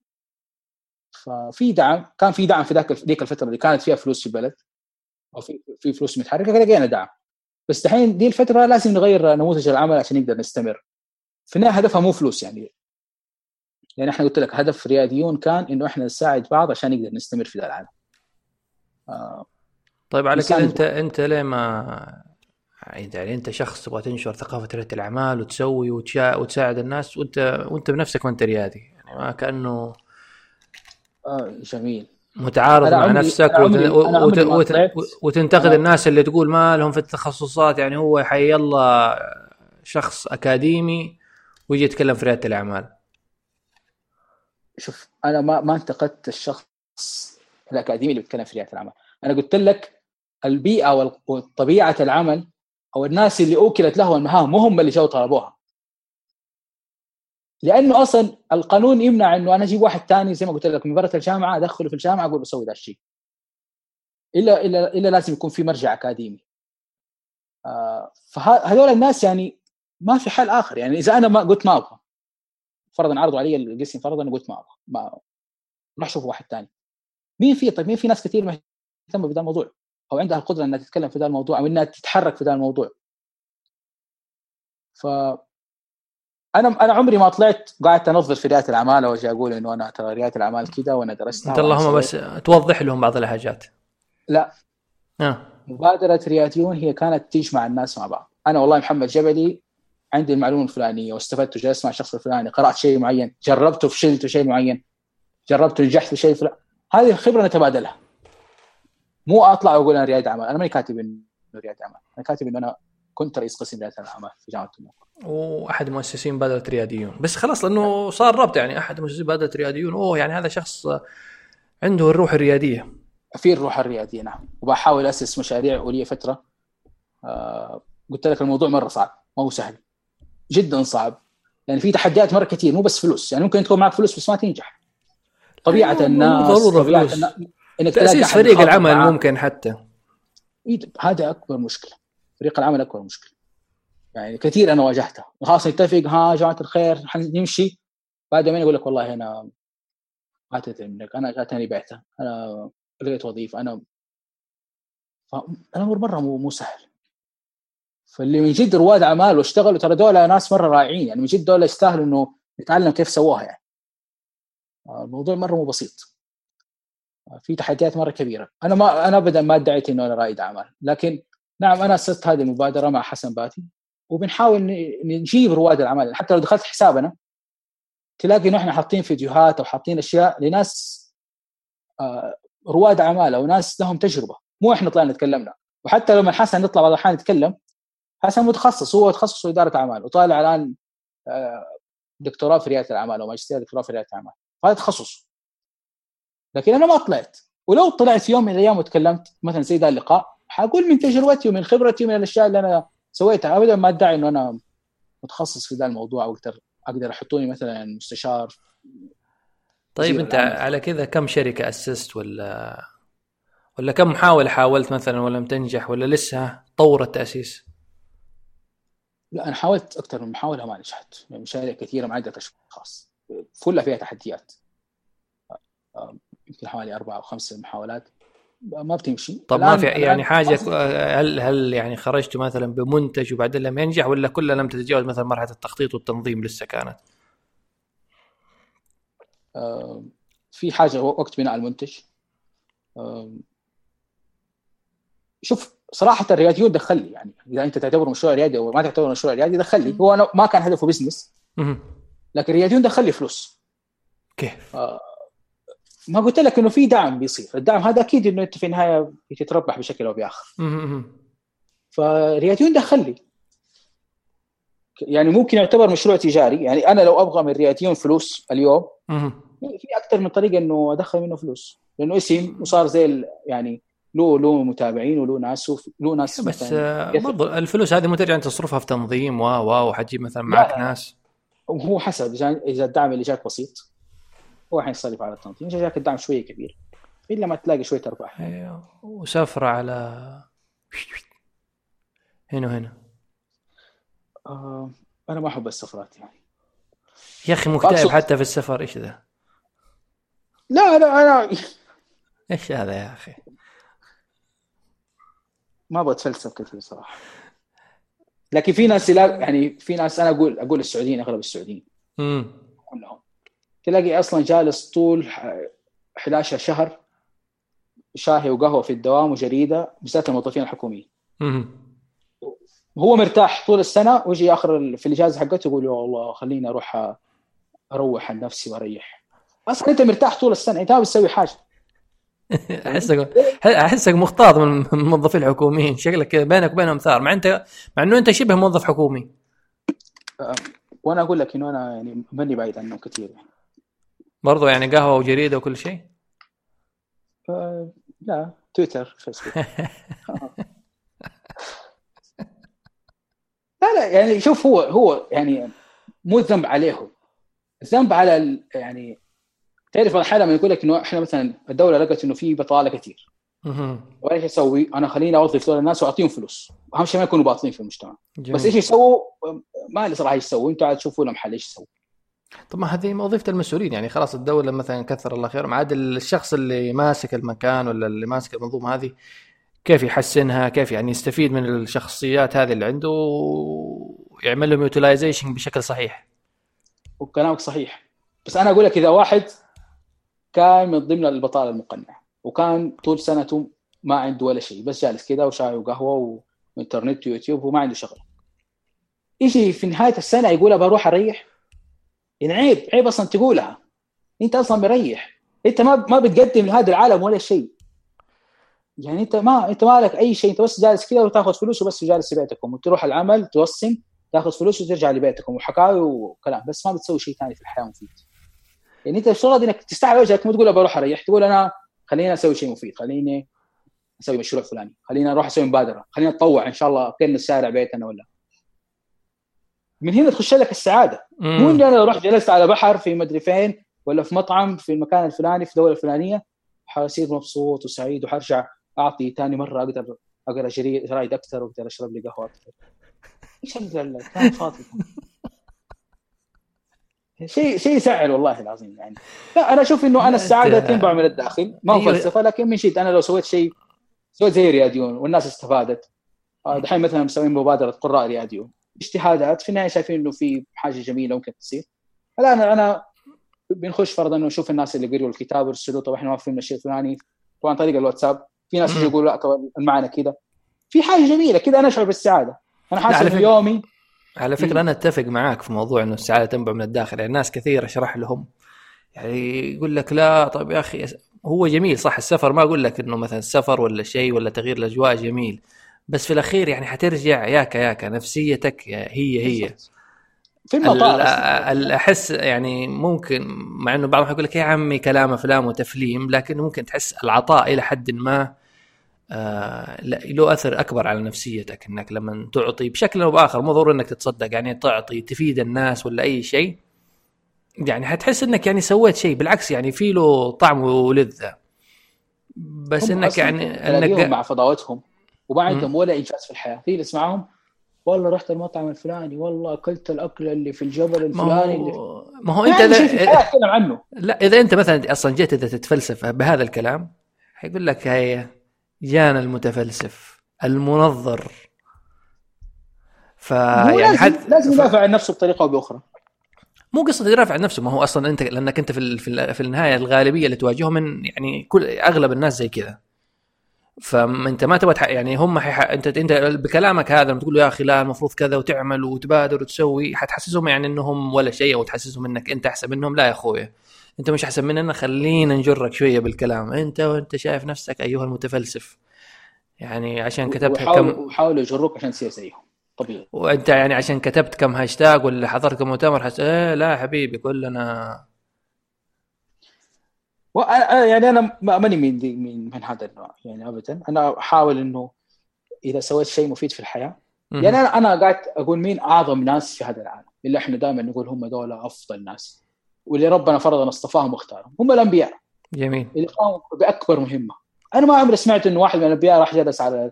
ففي دعم كان في دعم في ذاك ذيك الفترة اللي كانت فيها فلوس في البلد أو في في فلوس متحركة لقينا دعم. بس دحين دي الفترة لازم نغير نموذج العمل عشان نقدر نستمر. في النهاية هدفها مو فلوس يعني. يعني إحنا قلت لك هدف رياديون كان إنه إحنا نساعد بعض عشان نقدر نستمر في ذا العالم آه طيب على كذا انت أنت ليه ما يعني أنت شخص تبغى تنشر ثقافة ريادة الأعمال وتسوي وتساعد الناس وانت وأنت بنفسك ما أنت ريادي يعني ما كأنه آه جميل. متعارض مع نفسك وت... وت... وت... وتنتقد أنا... الناس اللي تقول ما لهم في التخصصات يعني هو حي الله شخص أكاديمي ويجي يتكلم في ريادة الأعمال. شوف أنا ما ما انتقدت الشخص الأكاديمي اللي بيتكلم في ريادة الأعمال. أنا قلت لك البيئة وطبيعة العمل أو الناس اللي أوكلت له المهام مو هم اللي جو طلبوها. لأنه أصلا القانون يمنع إنه أنا أجيب واحد ثاني زي ما قلت لك من برا الجامعة أدخله في الجامعة أقول بسوي ذا الشيء. إلا إلا إلا لازم يكون في مرجع أكاديمي. آه فهذول الناس يعني ما في حل آخر. يعني إذا أنا ما قلت ما أبغى. فرضا عرضوا علي القسم فرضا قلت ما أبغى ما راح أشوف واحد ثاني مين في طيب مين في ناس كثير مهتمة بهذا الموضوع؟ أو عندها القدرة إنها تتكلم في هذا الموضوع أو إنها تتحرك في هذا الموضوع. ف أنا أنا عمري ما طلعت قعدت أنظر في ريادة الأعمال وأجي أقول إنه أنا ترى ريادة الأعمال كذا وأنا درستها أنت اللهم بس توضح لهم بعض الحاجات. لا. آه. مبادرة رياديون هي كانت تجمع الناس مع بعض. أنا والله محمد جبلي عندي المعلومة الفلانية واستفدت وجلست مع الشخص الفلاني قرأت شيء معين جربته فشلت شيء معين جربت ونجحت في شيء فلان. هذه الخبرة نتبادلها مو أطلع وأقول أنا رياده أعمال أنا ماني كاتب إنه رياده أعمال. أنا كاتب إنه أنا كنت رئيس قسم رياده الاعمال في جامعة تموك وأحد مؤسسين مبادره رياديون بس خلاص لأنه صار ربط يعني أحد مؤسسين مبادره رياديون أوه يعني هذا شخص عنده الروح الرياديه في الروح الرياديه نعم. وبحاول أسس مشاريع ولي فترة. آه قلت لك الموضوع مرة صعب ما هو سهل. جدا صعب. يعني في تحديات مرة كثير مو بس فلوس. يعني ممكن تكون معك فلوس بس ما تنجح. طبيعة الناس ضرورة طبيعة فلوس. إنك تأسيس فريق العمل ممكن حتى. هذا أكبر مشكلة. فريق العمل أكبر مشكلة. يعني كثير أنا واجهتها خلاص نتفق ها جماعة الخير نمشي. بعد يومين يقول لك والله أنا ما تدري منك أنا جاتني بعثه أنا لقيت وظيفه أنا الأمر مرة مو مو سهل. فاللي من جد رواد اعمال واشتغلوا ترى دول ناس مرة رائعين يعني من جد دول يستاهلوا إنه نتعلم كيف سووها يعني. الموضوع مرة مو بسيط. في تحديات مرة كبيرة. أنا ما أنا ابدا ما ادعيت إنه أنا رائد أعمال لكن نعم أنا أسست هذه المبادرة مع حسن باتي وبنحاول نجيب رواد الأعمال. حتى لو دخلت حسابنا تلاقي إنه إحنا حاطين فيديوهات أو حاطين أشياء لناس آه، رواد أعمال أو ناس لهم تجربة. مو إحنا طلعنا تكلمنا وحتى لما حسن نطلع بعض الأحيان نتكلم حسن متخصص هو تخصصه إدارة أعمال وطالع الآن آه، دكتوراه في ريادة الأعمال أو ماجستير دكتوراه في ريادة الأعمال. هذا تخصص لكن أنا ما طلعت. ولو طلعت في يوم من الأيام وتكلمت مثلا زي ذا اللقاء حقول من تجربتي ومن خبرتي ومن الأشياء اللي أنا سويتها. ابدا ما أدعي إنه أنا متخصص في ذا الموضوع واقدر أقدر تحطوني مثلا مستشار. طيب أنت على كذا كم شركة أسست ولا ولا كم محاولة حاولت مثلا ولم تنجح ولا لسه طور التاسيس؟ لا أنا حاولت أكثر من محاولة ما نجحت. يعني مشاريع كثيرة مع عده أشخاص. كلها فيها تحديات. يمكن حوالي أربع أو خمس محاولات. ما بتمشي. طب ما في يعني حاجة هل هل يعني خرجتوا مثلا بمنتج وبعدين لم ينجح ولا كلها لم تتجاوز مثلا مرحلة التخطيط والتنظيم لسه كانت؟ في حاجة وقت بناء المنتج. شوف صراحة الرياديون دخل لي يعني إذا أنت تعتبره مشروع ريادي أو ما تعتبره مشروع ريادي دخل لي. هو أنا ما كان هدفه business لكن الرياديون دخل لي فلوس. كيف؟ آه ما قلت لك إنه في دعم بيصير. الدعم هذا أكيد إنه أنت في النهاية بتتربح بشكل أو بآخر. فرياديون دخل لي. يعني ممكن يعتبر مشروع تجاري. يعني أنا لو أبغى من رياديون فلوس اليوم في أكثر من طريقة إنه أدخل منه فلوس. لأنه اسم وصار زي يعني له له متابعين وله ناس له ناس بس برضو الفلوس هذه مو ترجع تصرفها في تنظيم و و وحتجيب مثلا معك ناس. هو حسب إذا الدعم اللي جاك بسيط هو حيصرف على التنظيم. إذا جاك الدعم شوية كبير إلا ما تلاقي شوية أرباح. أيوه وسفرة على هنا وهنا. آه أنا ما أحب السفرات يعني. يا أخي مكتئب حتى في السفر إيش ذا؟ لا لا أنا إيش هذا يا أخي؟ ما أبغى أتفلسف كثير صراحة. لكن في ناس لا يعني في ناس أنا أقول أقول السعوديين أغلب السعوديين. امم كلهم. تلاقي أصلا جالس طول 11 شهر شاهي وقهوة في الدوام وجريدة بالذات الموظفين الحكوميين. هو مرتاح طول السنة ويجي آخر في الإجازة حقته يقول يا الله خليني أروح أروح عن نفسي وأريح. أصلا أنت مرتاح طول السنة أنت ما بتسوي حاجة. احسك أحسك مختاط من الموظفين الحكوميين. شكلك بينك وبينهم ثار. مع انت مع إنه أنت شبه موظف حكومي. أه، وأنا أقول لك إنه أنا يعني ماني بعيد عنهم كثير يعني. برضو يعني قهوة وجريدة وكل شيء؟ أه لا تويتر فيسبوك. لا لا يعني شوف هو هو يعني مو الذنب عليهم. الذنب على يعني تعرف الحين لما يقول لك إنه إحنا مثلا الدولة لقت إنه في بطالة كثير وايش أسوي؟ أنا خليني أوظف دول الناس وأعطيهم فلوس. اهم شيء ما يكونوا باطلين في المجتمع. جميل. بس إيش يسووا؟ ما لي صراحة إيش يسووا. أنتم عاد تشوفوا لهم حل إيش يسووا. طب ما هذه وظيفه المسؤولين. يعني خلاص الدولة مثلا كثر الله خير ما عاد الشخص اللي ماسك المكان ولا اللي ماسك المنظومة هذه كيف يحسنها؟ كيف يعني يستفيد من الشخصيات هذه اللي عنده ويعمل لهم يوتيلايزيشن بشكل صحيح؟ وكلامك صحيح. بس أنا أقول لك إذا واحد كان من ضمن البطالة المقنعة. وكان طول سنته ما عنده ولا شيء بس جالس كذا وشاي وقهوة وإنترنت ويوتيوب وما عنده شغله يجي في نهاية السنة يقول بروح أريح. يعني عيب عيب أصلا تقولها. أنت أصلا مريح. أنت ما ما بتقدم لهذا العالم ولا شيء. يعني أنت ما أنت ما لك أي شيء. أنت بس جالس كذا وتاخذ فلوس وبس وجالس في بيتكم. وتروح العمل توصم تاخذ فلوس وترجع لبيتكم. وحكاوي وكلام. بس ما بتسوي شيء ثاني في الحياة مفيد يعني أنت الشغل إنك تستحي وجهك ما تقول بروح أريح تقول أنا خليني أسوي شيء مفيد خليني أسوي مشروع فلاني خليني أروح أسوي مبادرة خليني أتطوع إن شاء الله كان الشارع بيتنا ولا. من هنا تخش لك السعادة. مو إني أنا رحت جلست على بحر في مدري فين ولا في مطعم في المكان الفلاني في الدولة الفلانيه حاصير مبسوط وسعيد وحرجع أعطي ثاني مرة أقدر أقرأ جرايد أكثر وأقدر أشرب لي قهوة أكثر. إيش الكلام فاضي؟ شيء شيء يسعد والله العظيم يعني. لا أنا أشوف إنه أنا السعادة تنبع من الداخل. ما هو أيوة. فلسفة لكن من شيء أنا لو سويت شيء سويت زي رياديون والناس استفادت. آه، دحين مثلا مسوين مبادرة قراء رياديون. اجتهادات في النهاية شايفين إنه في حاجة جميلة ممكن تصير. الآن أنا بنخش فرضا إنه نشوف الناس اللي قروا الكتاب ويرسلوا طب إحنا ما فهمنا الشيء الفلاني طبعا طريق الواتساب. في ناس يقولوا لا المعنى كذا في حاجة جميلة كذا أنا أشعر بالسعادة. أنا حاسس إنه يومي على فكرة أنا أتفق معاك في موضوع إنه السعادة تنبع من الداخل. يعني ناس كثير اشرح لهم يعني يقول لك لا طيب يا أخي هو جميل صح السفر ما أقول لك إنه مثلا السفر ولا شيء ولا تغيير الأجواء جميل بس في الأخير يعني حترجع ياك ياك نفسيتك هي هي. في المطار احس يعني ممكن مع إنه بعضهم يقول لك يا عمي كلام أفلام وتفليم لكن ممكن تحس العطاء إلى حد ما له أثر أكبر على نفسيتك إنك لما تعطي بشكل أو بآخر مو ضروري إنك تتصدق يعني تعطي تفيد الناس ولا أي شيء يعني حتحس إنك يعني سويت شيء بالعكس يعني في له طعم ولذة. بس إنك يعني إنك مع فضاوتهم وما عندهم ولا إنجاز في الحياة. في اللي اسمعهم والله رحت المطعم الفلاني والله أكلت الأكل اللي في الجبل الفلاني ما هو, ما هو أنت إذا عنه. لا إذا أنت مثلا أصلا جيت إذا تتفلسف بهذا الكلام حيقول لك هي جانا المتفلسف المنظر. ف يعني حد لازم يدافع عن نفسه بطريقة أو بأخرى. مو قصة يدافع عن نفسه ما هو أصلا أنت لأنك أنت في في النهاية الغالبية اللي تواجههم من يعني كل أغلب الناس زي كذا. فانت ما تبغى يعني هم حيح... انت أنت بكلامك هذا لما تقول له يا أخي لا المفروض كذا وتعمل وتبادر وتسوي حتحسسهم يعني إنهم ولا شيء أو تحسسهم إنك أنت أحسن منهم؟ لا يا أخوي. انت مش احسن مننا خلينا نجرك شوية بالكلام. انت وانت شايف نفسك أيها المتفلسف. يعني عشان كتبت كم وحاولوا يجروك عشان تصير زيهم. طبيعي. وانت يعني عشان كتبت كم هاشتاج ولا حضرت كم مؤتمر حس... إيه لا حبيبي كلنا يعني أنا ماني من من من هذا النوع يعني ابدا. أنا أحاول إنه إذا سويت شيء مفيد في الحياة. يعني أنا أنا قاعد أقول مين أعظم ناس في هذا العالم؟ اللي إحنا دائما نقول هم دول أفضل ناس. واللي ربنا فرض أن اصطفاهم واختارهم. هم الأنبياء. جميل. اللي قاموا بأكبر مهمة. أنا ما عمري سمعت إنه واحد من الأنبياء راح جلس على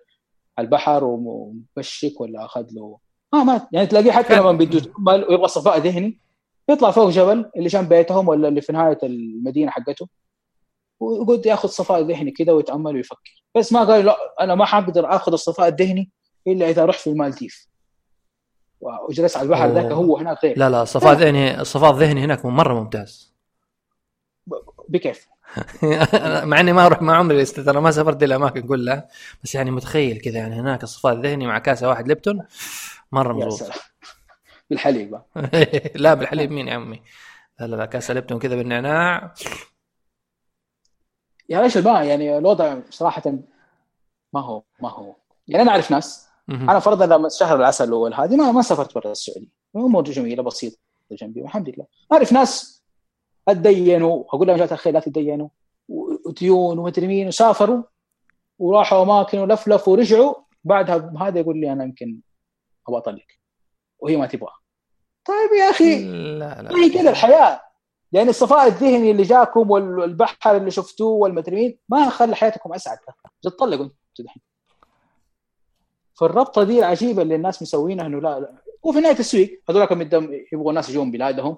البحر ومبشك ولا أخذ له. ما ما يعني تلاقيه حتى لما بده يتامل ويبغى صفاء ذهني يطلع فوق جبل اللي جنب بيتهم ولا اللي في نهاية المدينة حقته ويقعد ياخذ صفاء ذهني كذا ويتأمل ويفكر. بس ما قال لا أنا ما حقدر آخذ الصفاء الذهني إلا إذا رحت في المالديف. وجلس على البحر ذاك هو هناك غير. لا لا الصفاء الذهني الصفاء الذهني هناك مرة ممتاز. بكيف؟ مع إني ما أروح ما عمري أنا ما سافرت الاماكن كلها. بس يعني متخيل كذا يعني هناك الصفاء الذهني مع كاسة واحد ليبتون مرة مضبوط. بالحليب. لا بالحليب مين يا عمي؟ لا لا, لا كاسة ليبتون كذا بالنعناع. يا رجل ما يعني الوضع صراحة ما هو ما هو. يعني أنا أعرف ناس أنا فرضا لما شهر العسل الأول هذه ما ما سافرت برا السعودية. امور جميلة بسيطة جنبي والحمد لله. أعرف ناس أتدينوا أقول لهم جزاك الخير لا تدينوا وديون ومدري مين وسافروا وراحوا أماكن ولفلفوا ورجعوا. بعدها هذا يقول لي أنا يمكن أبغى أطلق. وهي ما تبغى. طيب يا أخي لا لا هي كذا الحياة. يعني الصفاء الذهني اللي جاكم والبحر اللي شفتوه والمدري مين ما خلى حياتكم أسعد. تطلقوا دحين. فالربطة دي العجيبة اللي الناس مسوينها إنه لا, لا. وفي نهاية التسويق هذول بدهم يبغوا الناس يجون بلادهم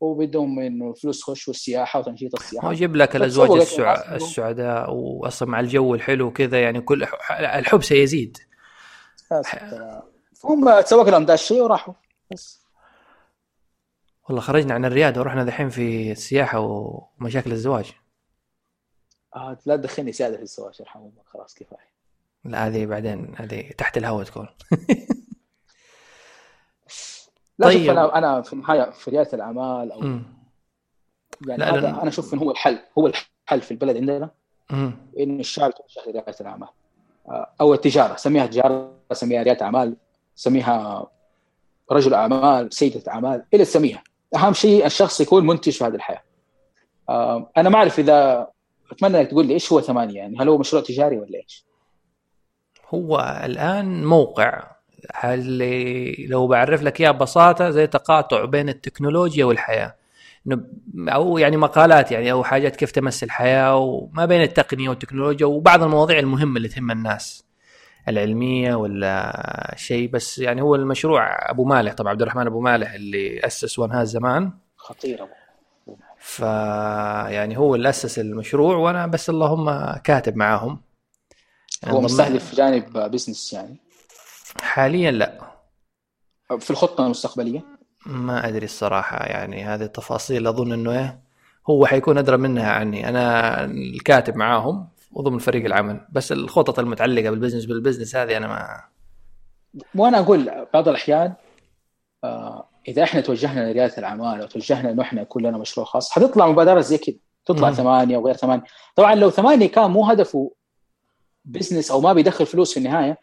وبدهم إنه الفلوس تخش والسياحة وتنشيط السياحة. هو يجيب لك الأزواج السع... السعداء واصلا مع الجو الحلو وكذا يعني كل الحب سيزيد. هم تسوق لهم ذا الشيء وراحوا. بس. والله خرجنا عن الرياده ورحنا دحين في السياحة ومشاكل الزواج. آه لا تدخلني زياده في الزواج يرحم الله. خلاص كفاية. لا هذه بعدين هذه تحت الهواء تكون. لا طيب. أنا أنا في النهاية في ريادة الأعمال أو م. يعني لا هذا أنا أشوف إنه هو الحل هو الحل في البلد عندنا. إن الشعب يتوجه لرياده الأعمال. آه، أو التجارة سميها تجارة سميها ريادة اعمال سميها رجل أعمال سيدة أعمال اللي تسميها. أهم شيء الشخص يكون منتج في هذه الحياة. آه، أنا ما أعرف إذا أتمنى إنك تقول لي إيش هو ثمانية؟ يعني هل هو مشروع تجاري ولا إيش؟ هو الآن موقع. اللي لو بعرف لك إياه ببساطة زي تقاطع بين التكنولوجيا والحياة. أو يعني مقالات يعني أو حاجات كيف تمس الحياة وما بين التقنية والتكنولوجيا وبعض المواضيع المهمة اللي تهم الناس. العلمية ولا شيء بس يعني هو المشروع أبو مالح طبعا عبد الرحمن أبو مالح اللي أسس ونهاز زمان خطير أبو. ف يعني هو اللي أسس المشروع وأنا بس اللهم كاتب معاهم. هو مستهدف جانب بزنس يعني؟ حاليا لا. في الخطة المستقبلية؟ ما أدري الصراحة يعني هذه التفاصيل أظن إنه إيه هو حيكون أدرى منها عني. أنا الكاتب معاهم وضمن فريق العمل بس الخطط المتعلقة بال business بال business هذه أنا ما وأنا أقول بعض الأحيان آه إذا إحنا توجهنا لريادة الأعمال أو توجهنا إنه إحنا يكون لنا مشروع خاص حتطلع مبادرات زي كذا. تطلع. ثمانية وغير ثمانية. طبعا لو ثمانية كان مو هدفه business أو ما بيدخل فلوس في النهاية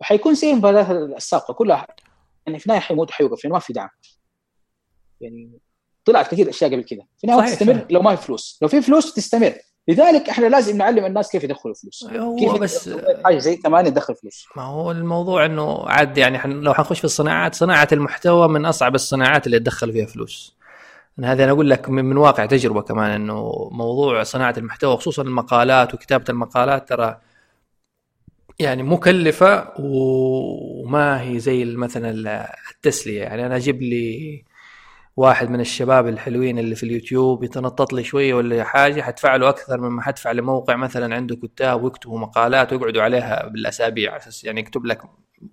وحيكون زي المبادرات السابقة كلها. يعني في النهاية حيموت وحيوقف يعني ما في دعم. يعني طلعت كثير أشياء قبل كذا. في النهاية تستمر لو ما في فلوس. لو في فلوس تستمر. لذلك إحنا لازم نعلم الناس كيف يدخلوا فلوس. هو كيف بس حاجة زي ثمانيه تدخل فلوس. ما هو الموضوع إنه عاد يعني حن لو حنخش في الصناعات صناعة المحتوى من أصعب الصناعات اللي تدخل فيها فلوس. هذا أنا أقول لك من, من واقع تجربة كمان إنه موضوع صناعة المحتوى خصوصا المقالات وكتابة المقالات ترى يعني مكلفة وما هي زي مثلا التسلية. يعني أنا أجيب لي واحد من الشباب الحلوين اللي في اليوتيوب يتنطط لي شوية ولا حاجة حدفع له أكثر مما حدفع لموقع مثلا عنده كتاب ويكتبوا مقالات ويقعدوا عليها بالأسابيع. على أساس يعني يكتب لك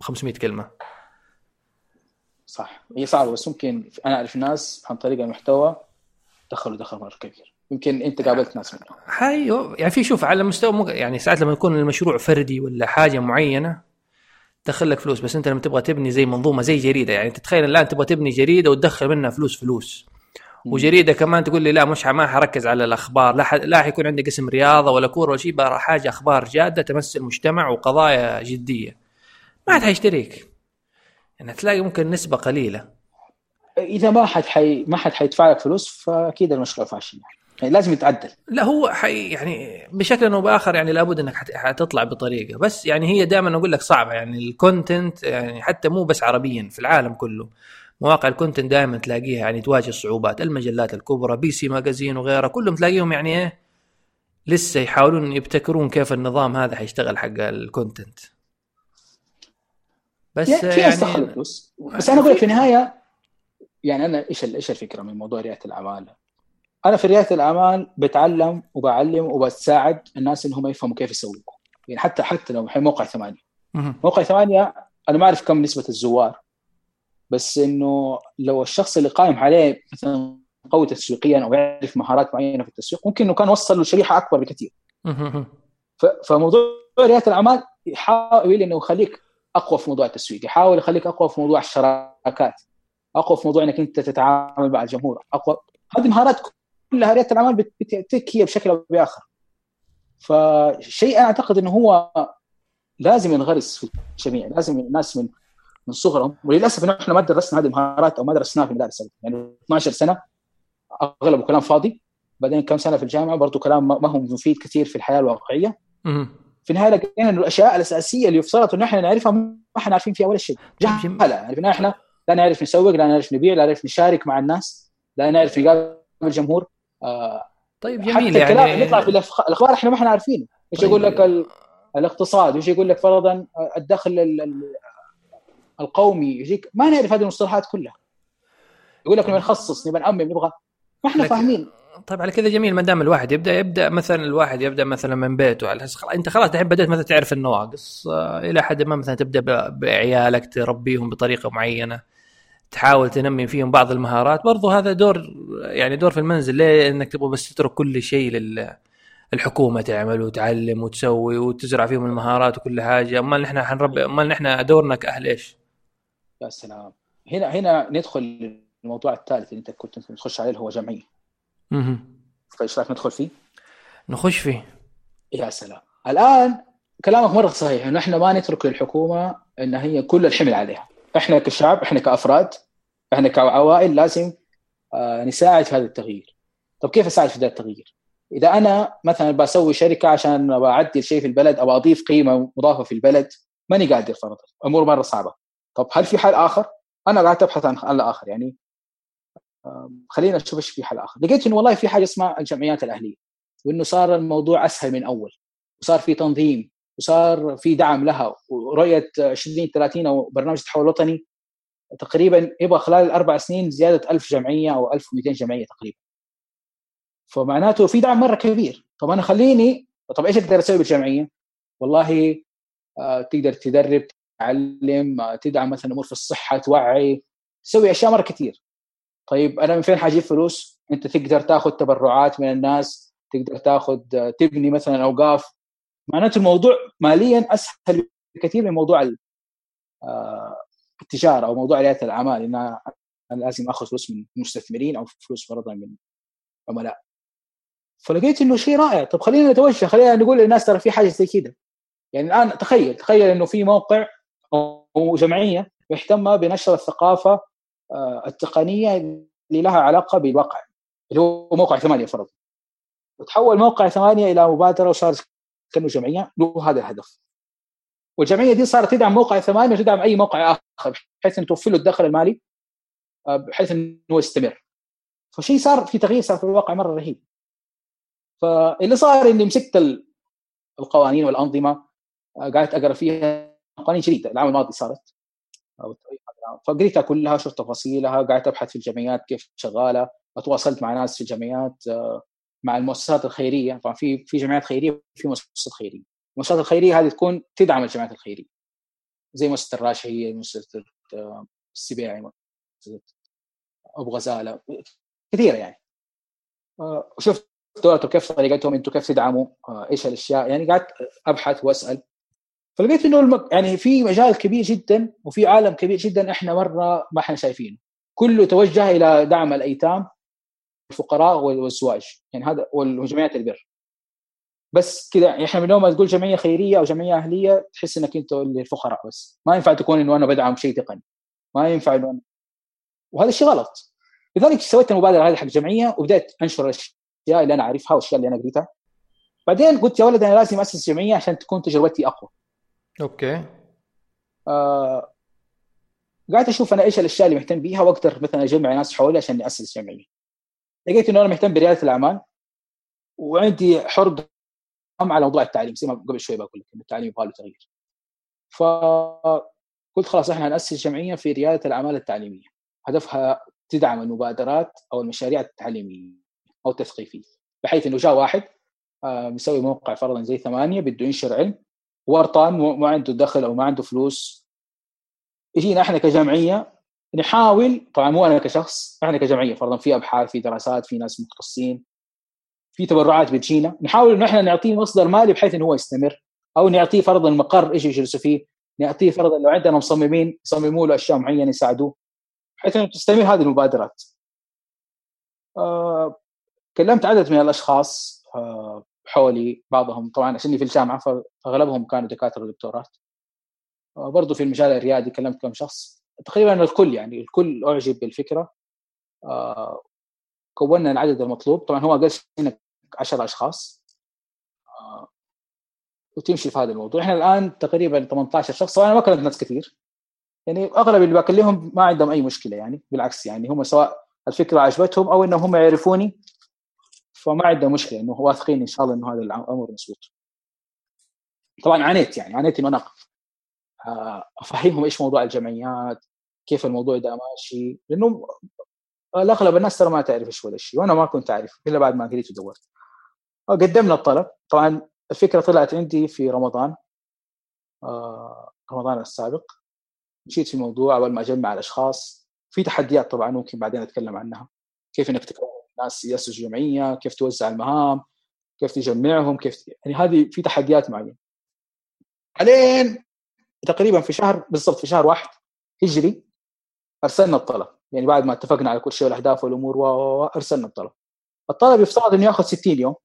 500 كلمة. صح. هي صعبة بس ممكن أنا أعرف ناس عن طريق المحتوى دخلوا دخل مرة كبير. يمكن أنت قابلت ناس منهم. هاي يعني في شوف على مستوى يعني ساعات لما يكون المشروع فردي ولا حاجة معينة تدخل لك فلوس بس أنت لما تبغى تبني زي منظومة زي جريدة يعني تتخيل الآن تبغى تبني جريدة وتدخل منها فلوس فلوس. وجريدة كمان تقول لي لا مش ما حركز على الأخبار لا لا حيكون عندي قسم رياضة ولا كورة ولا شيء حاجة أخبار جادة تمس المجتمع وقضايا جدية. ما حد حيشتريك. يعني تلاقي ممكن نسبة قليلة. إذا ما حد حي ما حد حيدفع لك فلوس فأكيد المشروع فاشل. يعني لازم يتعدل. لا هو حي يعني بشكل أو بآخر يعني لابد إنك حتطلع بطريقة. بس يعني هي دائما أقول لك صعبة. يعني ال content يعني حتى مو بس عربيا في العالم كله. مواقع ال content دائما تلاقيها يعني تواجه صعوبات المجلات الكبرى PC Magazine وغيرها كلهم تلاقيهم يعني إيه لسه يحاولون يبتكرون كيف النظام هذا حيشتغل حق ال content بس يعني, يعني فلوس بس أنا أقول لك في النهاية يعني أنا إيش إيش الفكرة من موضوع ريادة الاعمال أنا في رياده الاعمال بتعلم وبعلم وبساعد الناس انهم يفهموا كيف يسوقوا يعني حتى حتى لو الحين موقع ثمانية. موقع ثمانية أنا ما أعرف كم نسبة الزوار. بس إنه لو الشخص اللي قائم عليه مثلا قوي تسويقيا أو يعرف مهارات معينة في التسويق ممكن إنه كان وصل له شريحة أكبر بكثير. فموضوع رياده الاعمال يحاول إنه يخليك أقوى في موضوع التسويق يحاول يخليك أقوى في موضوع الشراكات أقوى في موضوع إنك أنت تتعامل مع الجمهور أقوى. هذه مهارات كلها رياده الأعمال بتعطيك هي بشكل أو بآخر. فشيء أنا أعتقد إنه هو لازم ينغرس في الجميع لازم الناس من من صغرهم. وللأسف إنه إحنا ما درسنا هذه المهارات أو ما درسناها في المدارس. يعني 12 سنة اغلبه كلام فاضي بعدين كم سنة في الجامعة برضه كلام ما هو مفيد كثير في الحياة الواقعية. في النهاية لقينا إنه الأشياء الأساسية اللي يفترض إنه إحنا نعرفها ما إحنا عارفين فيها ولا شيء. جهله يعني إحنا لا نعرف نسوق لا نعرف نبيع لا نعرف نشارك مع الناس لا نعرف نقابل الجمهور آه طيب جميل حتى يعني نطلع في الأخبار إحنا ما إحنا عارفينه. إيش طيب. يقول لك الاقتصاد؟ وايش يقول لك فرضا الدخل القومي؟ يجيك ما نعرف هذه المصطلحات كلها. يقول لك نبغى نخصص نبغى نأمم نبغى. ما إحنا فاهمين. طيب على كذا جميل ما دام الواحد يبدأ يبدأ مثلا الواحد يبدأ مثلا من بيته. على أساس أنت خلاص الحين بدأت مثلا تعرف النواقص. آه، إلى حد ما مثلا تبدأ بعيالك تربيهم بطريقة معينة. تحاول تنمي فيهم بعض المهارات. برضو هذا دور يعني دور في المنزل ليه إنك تبغى بس تترك كل شيء لل الحكومة تعمل وتعلم وتسوي وتزرع فيهم المهارات وكل حاجة؟ أمال نحن حنربي أمال نحن دورنا كأهل إيش؟ يا سلام. هنا هنا ندخل الموضوع الثالث اللي أنت كنت تخش عليه اللي هو جمعيه أها فايش رأيك ندخل فيه؟ نخش فيه. يا سلام. الآن كلامك مرة صحيح إنه إحنا ما نترك للحكومة إن هي كل الحمل عليها. إحنا كشعب إحنا كأفراد إحنا كعوائل لازم آه، نساعد في هذا التغيير. طب كيف أساعد في هذا التغيير؟ إذا أنا مثلا بسوي شركة عشان بعدل شيء في البلد أو أضيف قيمة مضافة في البلد ماني قادر فرضا امور مرة صعبة. طب هل في حل آخر؟ أنا قاعد ابحث عن حل آخر يعني خلينا نشوف إيش في حل آخر. لقيت إنه والله في حاجة اسمها الجمعيات الأهلية وإنه صار الموضوع أسهل من أول وصار في تنظيم وصار في دعم لها. ورؤية 2030 أو برنامج التحول الوطني تقريبا يبغى خلال الاربع سنين زيادة 1000 جمعية أو 1200 جمعية تقريبا. فمعناته في دعم مرة كبير. طب أنا خليني طب إيش أقدر أسوي بالجمعية؟ والله آه تقدر تدرب تعلم آه تدعم مثلا أمور في الصحة توعي تسوي أشياء مرة كثير طيب أنا من فين حاجيب فلوس؟ أنت تقدر تاخذ تبرعات من الناس تقدر تاخذ آه، تبني مثلا أوقاف. معناته الموضوع ماليا أسهل بكثير من موضوع آه، التجارة أو موضوع ريادة الأعمال إن أنا لازم آخذ فلوس من مستثمرين أو فلوس فرضا من عملاء فلقيت إنه شيء رائع. طب خلينا نتوجه خلينا نقول للناس ترى في حاجة زي كذا يعني الآن تخيل تخيل إنه في موقع أو جمعية مهتمه بنشر الثقافة آه، التقنية اللي لها علاقة بالواقع اللي هو موقع ثمانية فرضا. وتحول موقع ثمانية إلى مبادرة وصار كانه جمعية له هذا الهدف. والجمعية دي صارت تدعم موقع ثمانية وتدعم أي موقع آخر بحيث ان توفر له الدخل المالي آه، بحيث إنه يستمر. فشيء صار في تغيير صار في الواقع مرة رهيب. فاللي صار إني مسكت القوانين والأنظمة آه، قعدت أقرأ فيها قوانين جديدة. العام الماضي صارت. فقريتها كلها شفت تفاصيلها قعدت أبحث في الجمعيات كيف شغالة تواصلت مع ناس في الجمعيات آه، مع المؤسسات الخيرية. طبعا في في جمعيات خيرية وفي مؤسسات خيرية. المؤسسات الخيرية هذه تكون تدعم الجمعيات الخيرية. زي مؤسسة الراشحية مؤسسة آه، السبيعي مؤسسة أبو غزالة كثيرة يعني. شفت دولته كيف طريقتهم؟ أنتم كيف تدعموا؟ آه، إيش الأشياء؟ يعني قعدت أبحث وأسأل. فلقيت إنه المك... يعني في مجال كبير جدا وفي عالم كبير جدا إحنا مرة ما إحنا شايفينه. كله توجه إلى دعم الأيتام. الفقراء والزواج يعني هذا والجمعيات البر. بس كذا يعني إحنا من يوم ما تقول جمعية خيرية أو جمعية أهلية تحس إنك أنت الفقراء بس. ما ينفع تكون إنه أنا بدعم شيء تقني. ما ينفع إنه أنا... وهذا الشيء غلط. لذلك سويت المبادرة هذه حق الجمعيه وبدأت أنشر الأشياء اللي أنا أعرفها والأشياء اللي أنا قريتها. بعدين قلت يا ولد أنا لازم أسس جمعية عشان تكون تجربتي أقوى. أوكي. آه قاعد أشوف أنا إيش الأشياء اللي مهتم بيها وأقدر مثلا أجمع ناس حولي عشان أسس جمعية. لقيت إنه أنا مهتم بريادة الأعمال وعندي حرق على موضوع التعليم زي ما قبل شوي بقول لك التعليم يبغى له تغيير. فقلت خلاص إحنا ناسس جمعية في ريادة الأعمال التعليمية. هدفها تدعم المبادرات أو المشاريع التعليمية أو تثقيفي بحيث إنه جاء واحد آه، مسوي موقع فرضا زي ثمانية بده ينشر علم ورطان ما عنده دخل أو ما عنده فلوس. يجينا إحنا كجمعية نحاول طبعا مو أنا كشخص إحنا كجمعية فرضا في أبحاث في دراسات في ناس مختصين في تبرعات بتجينا نحاول إنه إحنا نعطيه مصدر مالي بحيث إنه هو يستمر أو نعطيه فرضا مقر إيش يجلسوا فيه نعطيه فرضا لو عندنا مصممين يصمموا له أشياء معينة يساعدوه بحيث إنه تستمر هذه المبادرات. آه كلمت عدد من الأشخاص آه، حولي بعضهم طبعا عشاني في الجامعة فأغلبهم كانوا دكاترة ودكتورات. آه، برضو في المجال الريادي كلمت كم شخص. تقريبا الكل يعني الكل أعجب بالفكرة. آه، كونا العدد المطلوب طبعا هو أقل شيء 10 أشخاص. وتمشي في هذا الموضوع. إحنا الآن تقريبا 18 شخص طبعا ما كلمت ناس كثير. يعني أغلب اللي بكلمهم ما عندهم أي مشكلة يعني بالعكس يعني هم سواء الفكرة عجبتهم أو إنهم هم يعرفوني فما عندنا مشكلة إنه واثقين إن شاء الله إنه هذا الأمر مضبوط طبعا عانيت يعني عانيت إنه أنا آه، افهمهم إيش موضوع الجمعيات؟ كيف الموضوع ده ماشي؟ لأنه اغلب الناس ترى ما تعرف إيش هو الشيء وأنا ما كنت اعرف إلا بعد ما قريت ودورت. قدمنا الطلب. طبعا الفكرة طلعت عندي في رمضان. آه رمضان السابق. مشيت في الموضوع أول ما أجمع الأشخاص. في تحديات طبعا ممكن بعدين أتكلم عنها. كيف إنك تكون ناس يأسسوا جمعية؟ كيف توزع المهام؟ كيف تجمعهم؟ كيف يعني هذه في تحديات معينة. بعدين تقريبا في شهر بالضبط في شهر واحد هجري أرسلنا الطلب. يعني بعد ما اتفقنا على كل شيء والأهداف والأمور وارسلنا الطلب. الطلب يفترض إنه يأخذ 60 يوم.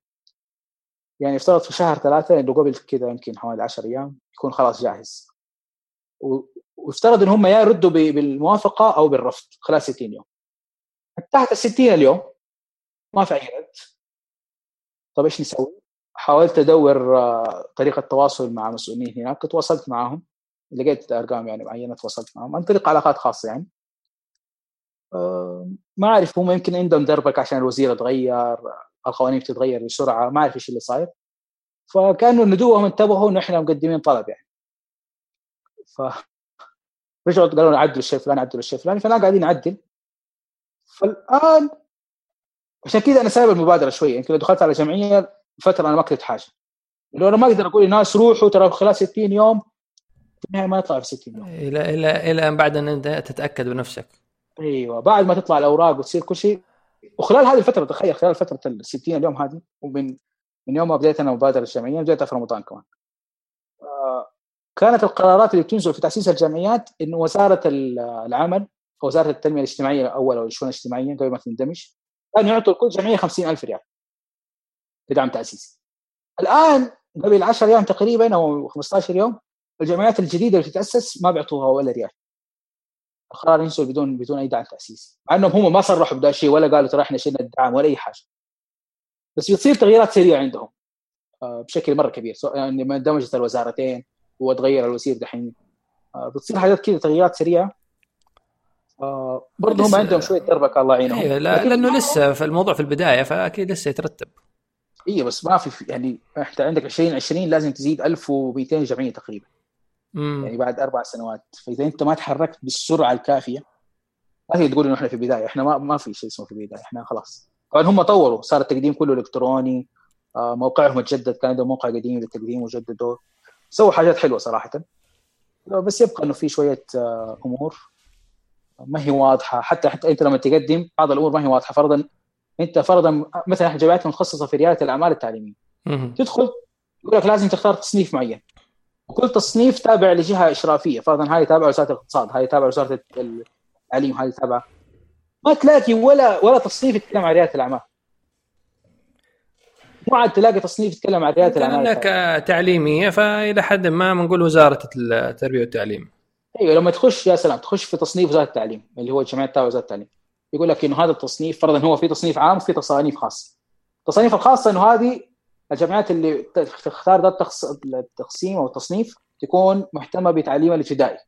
يعني يفترض في شهر ثلاثة اللي قبل كذا يمكن حوالي 10 أيام يكون خلاص جاهز. ويفترض إن هم يا يردوا بالموافقة أو بالرفض خلال 60 يوم. تحت ال 60 اليوم ما في أي رد. طيب إيش نسوي؟ حاولت أدور آه، طريقة تواصل مع مسؤولين هناك تواصلت معاهم لقيت أرقام يعني معينة تواصلت معاهم عن طريق علاقات خاصة يعني. ما أعرف هم يمكن عندهم دربك عشان الوزير اتغير القوانين بتتغير بسرعة ما أعرف إيش اللي صاير. فكانوا ندوهم انتبهوا إنه إحنا مقدمين طلب يعني. ف رجعوا قالوا لنا عدلوا الشيء الفلاني عدلوا الشيء الفلاني فانا قاعدين نعدل فالآن عشان كذا أنا سايب المبادرة شوية يمكن لو دخلت على جمعية فترة أنا ما كتبت حاجة. لو أنا ما أقدر أقول للناس روحوا ترى خلال 60 يوم في النهايه ما يطلع في 60 يوم إلى إلى إلى ان بعد أن أنت تتأكد بنفسك. أيوه بعد ما تطلع الأوراق وتصير كل شيء. وخلال هذه الفترة تخيل خلال فترة ال 60 اليوم هذه ومن من يوم ما بديت أنا مبادرة الجمعيه بديتها في رمضان كمان. آه، كانت القرارات اللي بتنزل في تأسيس الجمعيات انه وزارة العمل وزارة التنمية الاجتماعية الأول أو الشؤون الاجتماعية قبل ما تندمج كانوا يعطوا لكل جمعيه 50000 ريال بدعم تأسيسي. الآن قبل 10 أيام تقريبا أو 15 يوم الجمعيات الجديدة اللي تتأسس ما بيعطوها ولا ريال. القرار ينزل بدون بدون أي دعم تاسيسي مع إنهم هم ما صرحوا بدا شيء ولا قالوا ترى إحنا شلنا الدعم ولا أي حاجة. بس بتصير تغييرات سريعة عندهم آه، بشكل مرة كبير. يعني ما اندمجت الوزارتين وتغير الوزير دحين. آه، بتصير حاجات كذا تغييرات سريعة. آه، برضه هم عندهم شوية دربكة الله يعينهم. أيوه لا لأنه لسه في الموضوع في البداية فأكيد لسه يترتب. أيوه بس ما في يعني انت عندك 2020 لازم تزيد 1200 جمعية تقريبا. مم. يعني بعد أربع سنوات. فإذا أنت ما تحركت بالسرعة الكافية ما هي تقول إنه إحنا في البداية. إحنا ما ما في شيء اسمه في البداية. إحنا خلاص. طبعا هم طوروا. صار التقديم كله إلكتروني. آه، موقعهم اتجدد كان عندهم موقع قديم للتقديم وجددوه. سووا حاجات حلوة صراحة. بس يبقى إنه في شوية آه، أمور. ما هي واضحة. حتى حتى أنت لما تقدم بعض الأمور ما هي واضحة. فرضا أنت فرضا مثلا إحنا جامعتنا متخصصه في ريادة الأعمال التعليمية. تدخل يقول لك لازم تختار تصنيف معين. وكل تصنيف تابع لجهة إشرافية. فرضا هاي تابع وزاره الاقتصاد هاي تابع وزاره التعليم هاي تابع ما تلاقي ولا ولا تصنيف يتكلم عن ريادة الأعمال. مو عاد تلاقي تصنيف يتكلم عن ريادة الأعمال. لك تعليميه فإلى حد ما بنقول وزارة التربية والتعليم. أيوه لما تخش يا سلام تخش في تصنيف وزارة التعليم اللي هو جمعية تابع وزارة التعليم. يقول لك إنه هذا التصنيف فرضا هو في تصنيف عام وفي تصانيف خاصة. التصانيف الخاصة إنه هذه الجامعات اللي تختار ذات التقسيم أو التصنيف تكون مهتمه بتعليم الابتدائي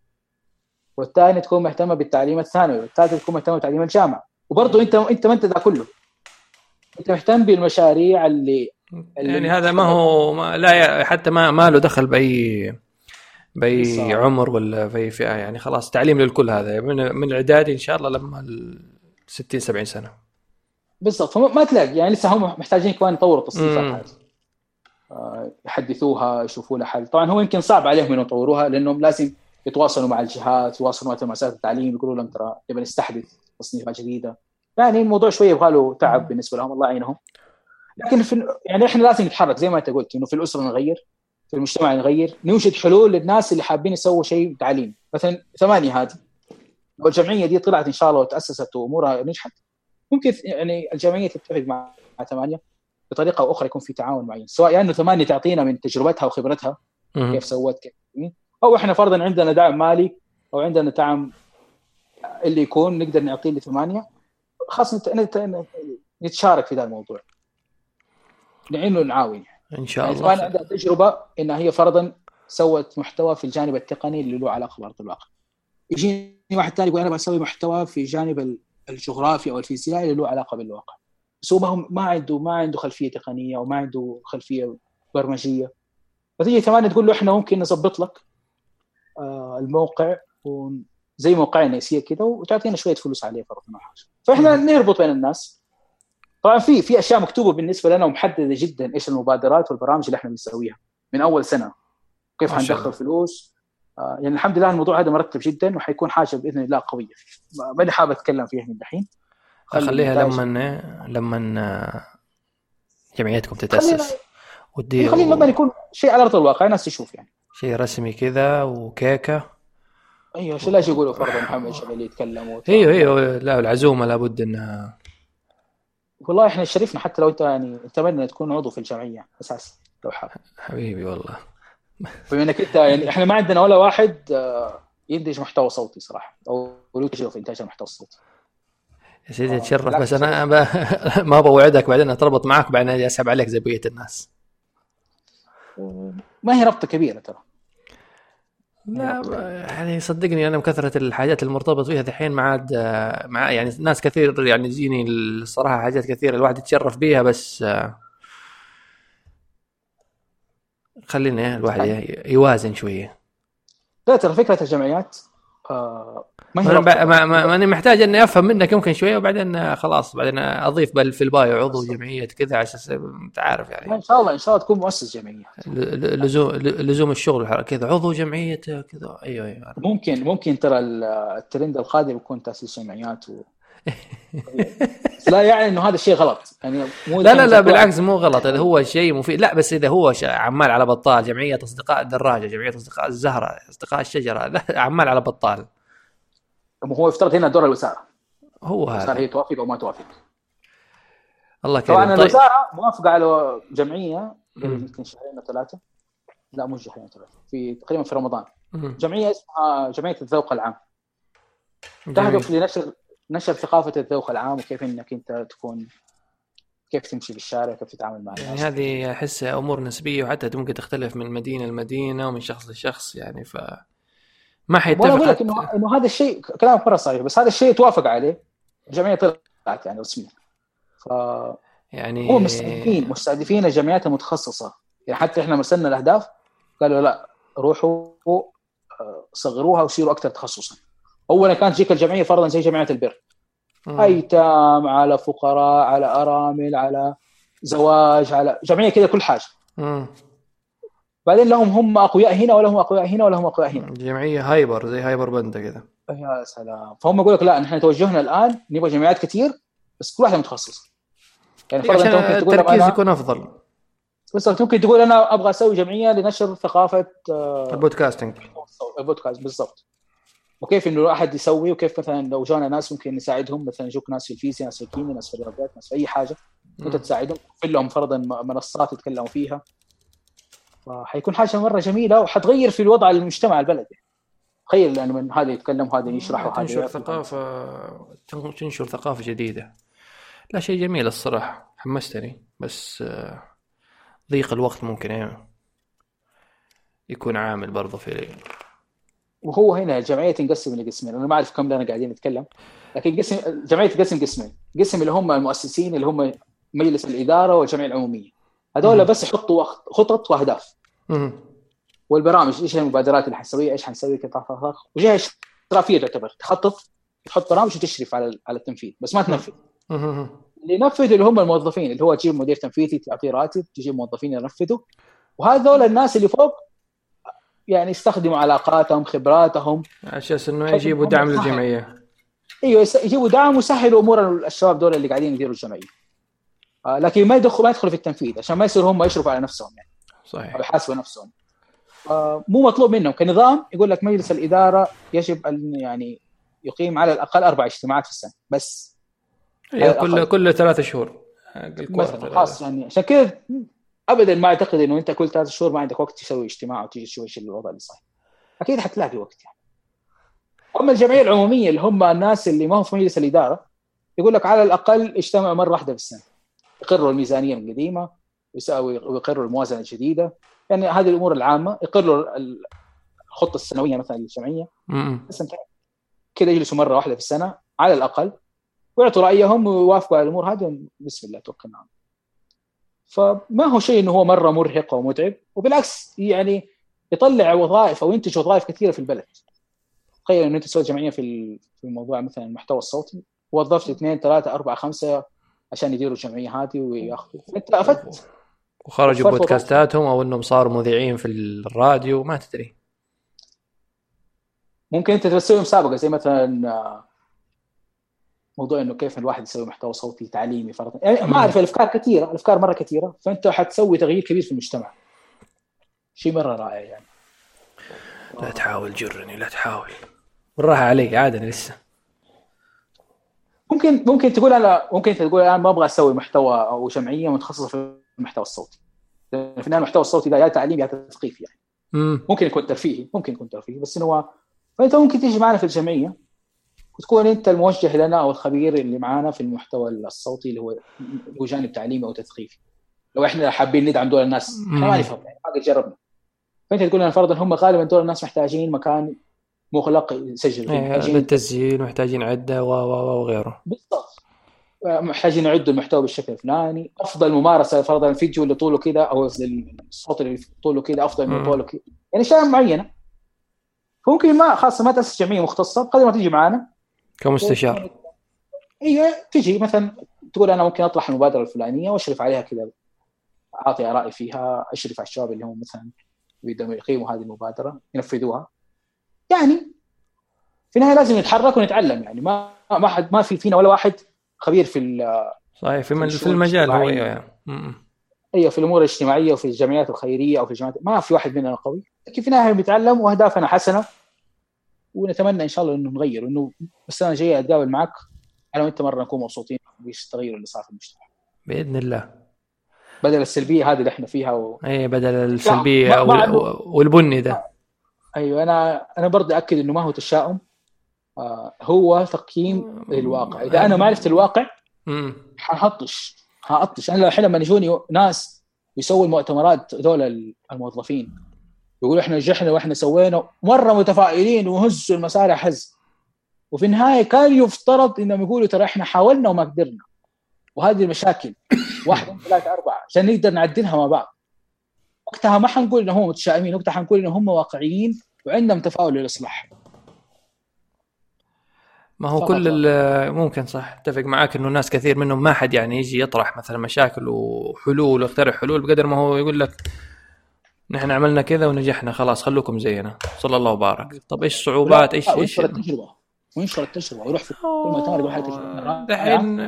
والثاني تكون مهتمه بالتعليم الثانوي والثالث تكون مهتمه بتعليم الجامعة. وبرضه أنت أنت ما أنت ذا كله. أنت مهتم بالمشاريع اللي, اللي يعني هذا ما هو ما لا حتى ما ما له دخل بأي بأي عمر ولا بأي فئة. يعني خلاص تعليم للكل هذا. من من الاعدادي إن شاء الله لما 60 70 سنة. بالضبط. فما تلاقي. يعني لسه هم محتاجين كمان يطوروا التصنيفات هذه. آه، يحدثوها يشوفوا لها حل. طبعا هو يمكن صعب عليهم يطوروها لأنهم لازم يتواصلوا مع الجهات يتواصلوا مع مؤسسات التعليم يقولوا لهم ترى نبغى نستحدث تصنيفات جديدة. يعني الموضوع شوية يبغى له تعب بالنسبة لهم الله يعينهم. لكن في يعني إحنا لازم نتحرك زي ما أنت قلت إنه في الأسرة نغير في المجتمع نغير نوجد حلول للناس اللي حابين يسووا شيء تعليم. مثلا ثمانية هذه لو الجمعية دي طلعت إن شاء الله وتأسست وأمورها نجحت ممكن يعني الجمعية تتفق مع ثمانية. بطريقة أو أخرى يكون في تعاون معين سواء يعني ثمانية تعطينا من تجربتها وخبرتها كيف سوت كيف أو إحنا فرضا عندنا دعم مالي أو عندنا دعم اللي يكون نقدر نعطيه لثمانية خاص نتشارك في ذا الموضوع. نعين ونعاون. إن شاء يعني الله. يعني عندها تجربة إنها هي فرضا سوت محتوى في الجانب التقني اللي له علاقة بأرض الواقع. يجيني واحد ثاني يقول أنا بسوي محتوى في جانب الجغرافيا أو الفيزياء اللي له علاقة بالواقع. بس هو ما عنده ما عنده خلفية تقنية أو ما عنده خلفية برمجية. فتيجي كمان تقول له إحنا ممكن نظبط لك آه، الموقع زي موقعنا يصير كذا وتعطينا شوية فلوس عليه فرضا أو حاجة. فإحنا نربط بين الناس. طبعا في في أشياء مكتوبة بالنسبة لنا ومحددة جدا إيش المبادرات والبرامج اللي إحنا بنسويها من أول سنة. كيف حندخل فلوس. آه يعني الحمد لله الموضوع هذا مرتب جدا وحيكون حاجة بإذن الله قوية. ماني حابب أتكلم فيها من دحين. خليها لما لما جمعيتكم تتأسس. ودي خلينا لما يكون شيء على أرض الواقع الناس تشوف يعني. شيء رسمي كذا وكيكة. أيوه شو لاش يقولوا فرضا محمد شغالي يتكلموا أيوه أيوه لا العزومة لابد انها والله إحنا شرفنا حتى لو أنت يعني نتمنى تكون عضو في الجمعية أساسا لو حاب. حبيبي والله. بما إنك أنت يعني إحنا ما عندنا ولا واحد آه، ينتج محتوى صوتي صراحة أو له تجربه في إنتاج المحتوى الصوتي. يا سيدي اتشرف بس أنا ما بوعدك بعدين أتربط معك وبعدين أسحب عليك زي بقيه الناس ما هي ربطة كبيرة ترى. لا يعني صدقني أنا بكثرة الحاجات المرتبط فيها دحين ما عاد مع يعني ناس كثير يعني تجيني الصراحة حاجات كثيرة الواحد يتشرف بيها بس خلينا الواحد يوازن شوية. لا ترى فكرة الجمعيات آه ما هي ما, ما, ما ماني محتاج إني أفهم منك يمكن شوية وبعدين خلاص بعدين أضيف بل في البايو عضو جمعية كذا على أساس أنت عارف يعني. إن شاء الله إن شاء الله تكون مؤسس جمعية. لزوم لزوم الشغل كذا عضو جمعية كذا. أيوه أيوه ممكن ممكن ترى الترند القادم يكون تأسيس جمعيات و... لا يعني إنه هذا الشيء غلط. يعني مو لا لا لا بالعكس مو غلط. إذا هو شيء مفيد. لا بس إذا هو عمال على بطال جمعية أصدقاء الدراجة جمعية أصدقاء الزهرة أصدقاء الشجرة لا عمال على بطال. هو يفترض هنا دور الوزارة؟ هو هذا. هي توافق أو ما توافق؟ الله كريم طبعا طيب. الوزارة موافقة على جمعية يمكن شهرين أو ثلاثة. لا مو شهرين ثلاثة في تقريبا في رمضان. مم. جمعية اسمها جمعية الذوق العام. تهدف لنشر نشر ثقافة الذوق العام وكيف إنك أنت تكون كيف تمشي بالشارع كيف تتعامل مع الناس. يعني هذه احسها أمور نسبية وحتى ممكن تختلف من مدينة لمدينة ومن شخص لشخص يعني ف ما حيتفق وأنا أقول لك انه إنه هذا الشيء كلامك مرة صحيح بس هذا الشيء توافق عليه الجمعيه طلعت يعني رسميا ف يعني هو مستهدفين مستهدفين الجمعيات المتخصصة. يعني حتى إحنا مرسلنا الأهداف قالوا لا روحوا آه، صغروها وصيروا أكثر تخصصا. اولا كانت تجيك الجمعية فرضا زي جمعية البر. أيتام على فقراء على أرامل على زواج على جمعية كذا كل حاجة. مم. بعدين لهم هم أقوياء هنا ولا هم أقوياء هنا ولا هم أقوياء هنا. جمعية hyper زي هايبر بندا كذا يا سلام. فهم يقول لك لا نحن توجهنا الآن نبغى جمعيات كثير بس كل واحدة متخصصة. يعني فرضا أنت ممكن تقول التركيز يكون أفضل. بالضبط ممكن تقول أنا أبغى أسوي جمعية لنشر ثقافة آه، ال podcasting. البودكاست بالضبط. وكيف إنه احد يسوي وكيف مثلا لو جانا ناس ممكن نساعدهم مثلا يجوك ناس في الفيزياء ناس في الكيمياء ناس في الرياضيات ناس في أي حاجة انت تساعدهم؟ تقفل لهم فرضا منصات يتكلموا فيها. فحيكون حاجة مرة جميلة وحتغير في الوضع المجتمع البلد تخيل لأنه من هذا يتكلم وهذا يشرح وهذا تنشر ثقافة تنشر ثقافة جديدة. لا شيء جميل الصراحة. حمستني. بس آه، ضيق الوقت ممكن يعني يكون عامل برضه في وهو هنا الجمعيه تنقسم لقسمين أنا ما أعرف كم لنا قاعدين نتكلم لكن قسم الجمعيه تنقسم قسمين. قسم اللي هم المؤسسين اللي هم مجلس الإدارة والجمعية العمومية. هذول بس يحطوا خطط وأهداف. والبرامج إيش المبادرات اللي حنسويها إيش حنسوي؟ كيف وجهة إشرافية تعتبر. تخطط تحط برامج وتشرف على على التنفيذ بس ما تنفذ. اللي ينفذ اللي هم الموظفين اللي هو تجيب مدير تنفيذي تعطيه راتب تجيب موظفين ينفذوا. وهذول الناس اللي فوق يعني يستخدموا علاقاتهم خبراتهم. عشان إنه يجيبوا دعم للجمعية. إيوه يجيبوا دعم ويسهلوا أمور الشباب دول اللي قاعدين يديروا الجمعية. آه لكن ما يدخلوا ما يدخلوا في التنفيذ عشان ما يصيروا هم يشرفوا على نفسهم يعني. صحيح. أو يحاسبوا نفسهم. آه مو مطلوب منهم. كنظام يقول لك مجلس الإدارة يجب أن يعني يقيم على الأقل أربع اجتماعات في السنة بس. إيه كل كل ثلاث شهور. مثلا خاص يعني. عشان كذا ابدا ما أعتقد إنه أنت كل ثلاث شهور ما عندك وقت تسوي اجتماع وتيجي تشوف إيش الوضع اللي صاير. أكيد حتلاقي وقت يعني. أما الجمعية العمومية اللي هم الناس اللي ما هم في مجلس الإدارة يقول لك على الأقل اجتمعوا مرة واحدة في السنة. يقروا الميزانية القديمه ويقروا الموازنة الجديدة. يعني هذه الأمور العامة. يقروا الخطة السنوية مثلا للجمعية. بس كذا يجلسوا مرة واحدة في السنة على الأقل ويعطوا رأيهم ويوافقوا على الأمور هذه بسم الله توكلنا على فما هو شيء إنه هو مرة مرهق ومتعب وبالعكس يعني يطلع وظائف أو ينتج وظائف كثيرة في البلد. تخيل إنه أنت تسوي جمعية في في موضوع مثلا المحتوى الصوتي وظفت اثنين ثلاثة أربعة خمسة عشان يديروا الجمعية هذه وياخذوا. أنت أفدت. وخرجوا بودكاستاتهم أو إنهم صاروا مذيعين في الراديو ما تدري. ممكن أنت تسوي مسابقة زي مثلا موضوع إنه كيف الواحد يسوي محتوى صوتي تعليمي فرضا. يعني ما أعرف الأفكار كثيرة الأفكار مرة كثيرة. فأنت حتسوي تغيير كبير في المجتمع. شيء مرة رائع يعني. لا تحاول جرني لا تحاول. بالراحة علي عاد أنا لسه. ممكن ممكن تقول أنا ممكن تقول أنا ما أبغى أسوي محتوى أو جمعية متخصصة في المحتوى الصوتي. لأن في النهاية المحتوى الصوتي ده يا تعليم يا تثقيف يعني. مم. ممكن يكون ترفيهي ممكن يكون ترفيهي بس إنه فأنت ممكن تيجي معنا في الجمعية. وتكون أنت الموجه لنا أو الخبير اللي معانا في المحتوى الصوتي اللي هو هو جانب تعليمي أو تثقيفي. لو إحنا حابين ندعم دول الناس إحنا ما نفهم يعني ما قد جربنا فأنت تقول لنا فرضا هم غالبا دول الناس محتاجين مكان مغلق يسجل إيه، للتسجيل محتاجين عدة و و وغيره. بالضبط. محتاجين يعدوا المحتوى بالشكل الفلاني. أفضل ممارسة فرضا الفيديو اللي طوله كذا أو الصوت اللي طوله كذا أفضل من طوله كذا يعني أشياء معينة. فممكن ما خاصة ما تأسس جمعية مختصة بقدر ما تيجي معانا. كمستشار. أيوه تجي مثلا تقول أنا ممكن أطرح المبادرة الفلانية وأشرف عليها كذا. أعطي آرائي فيها أشرف على الشباب اللي هم مثلا يقدروا يقيموا هذه المبادرة ينفذوها. يعني في النهاية لازم نتحرك ونتعلم يعني ما ما حد ما في فينا ولا واحد خبير في صحيح في, في المجال هو أيوه أيوه في الأمور الاجتماعية وفي الجمعيات الخيرية أو في الجمعيات. ما في واحد مننا قوي لكن في النهاية بنتعلم وأهدافنا حسنة. ونتمنى إن شاء الله إنه نغير إنه السنة الجاية أتقابل معك أنا وأنت مرة نكون مبسوطين بإيش التغير اللي صار في المجتمع. بإذن الله. بدل السلبية هذه اللي إحنا فيها و... اي بدل السلبية والبني ده. أيوه أنا أنا برضه أكد إنه ما هو تشاؤم. آه هو تقييم للواقع إذا أنا ما عرفت الواقع حهطش حاطش أنا الحين لما يجوني ناس يسووا المؤتمرات ذول الموظفين يقولوا إحنا نجحنا وإحنا سوينا مرة متفائلين وهزوا المسارح هز وفي النهاية كان يفترض إنهم يقولوا ترى إحنا حاولنا وما قدرنا. وهذه المشاكل. واحد اثنين ثلاثة أربعة. عشان نقدر نعدلها مع بعض. وقتها ما حنقول إنهم متشائمين وقتها حنقول إنهم هم واقعيين وعندهم تفاؤل للإصلاح. ما هو كل ممكن صح أتفق معاك إنه ناس كثير منهم ما حد يعني يجي يطرح مثلا مشاكل وحلول ويخترع حلول بقدر ما هو يقول لك نحن عملنا كذا ونجحنا خلاص خلوكم زينا. صلى الله وبارك. طب إيش الصعوبات؟ إيش إيش التجربة. وينشر التجربة ويروح في كل مؤتمر يقول حاجة تجربه دحين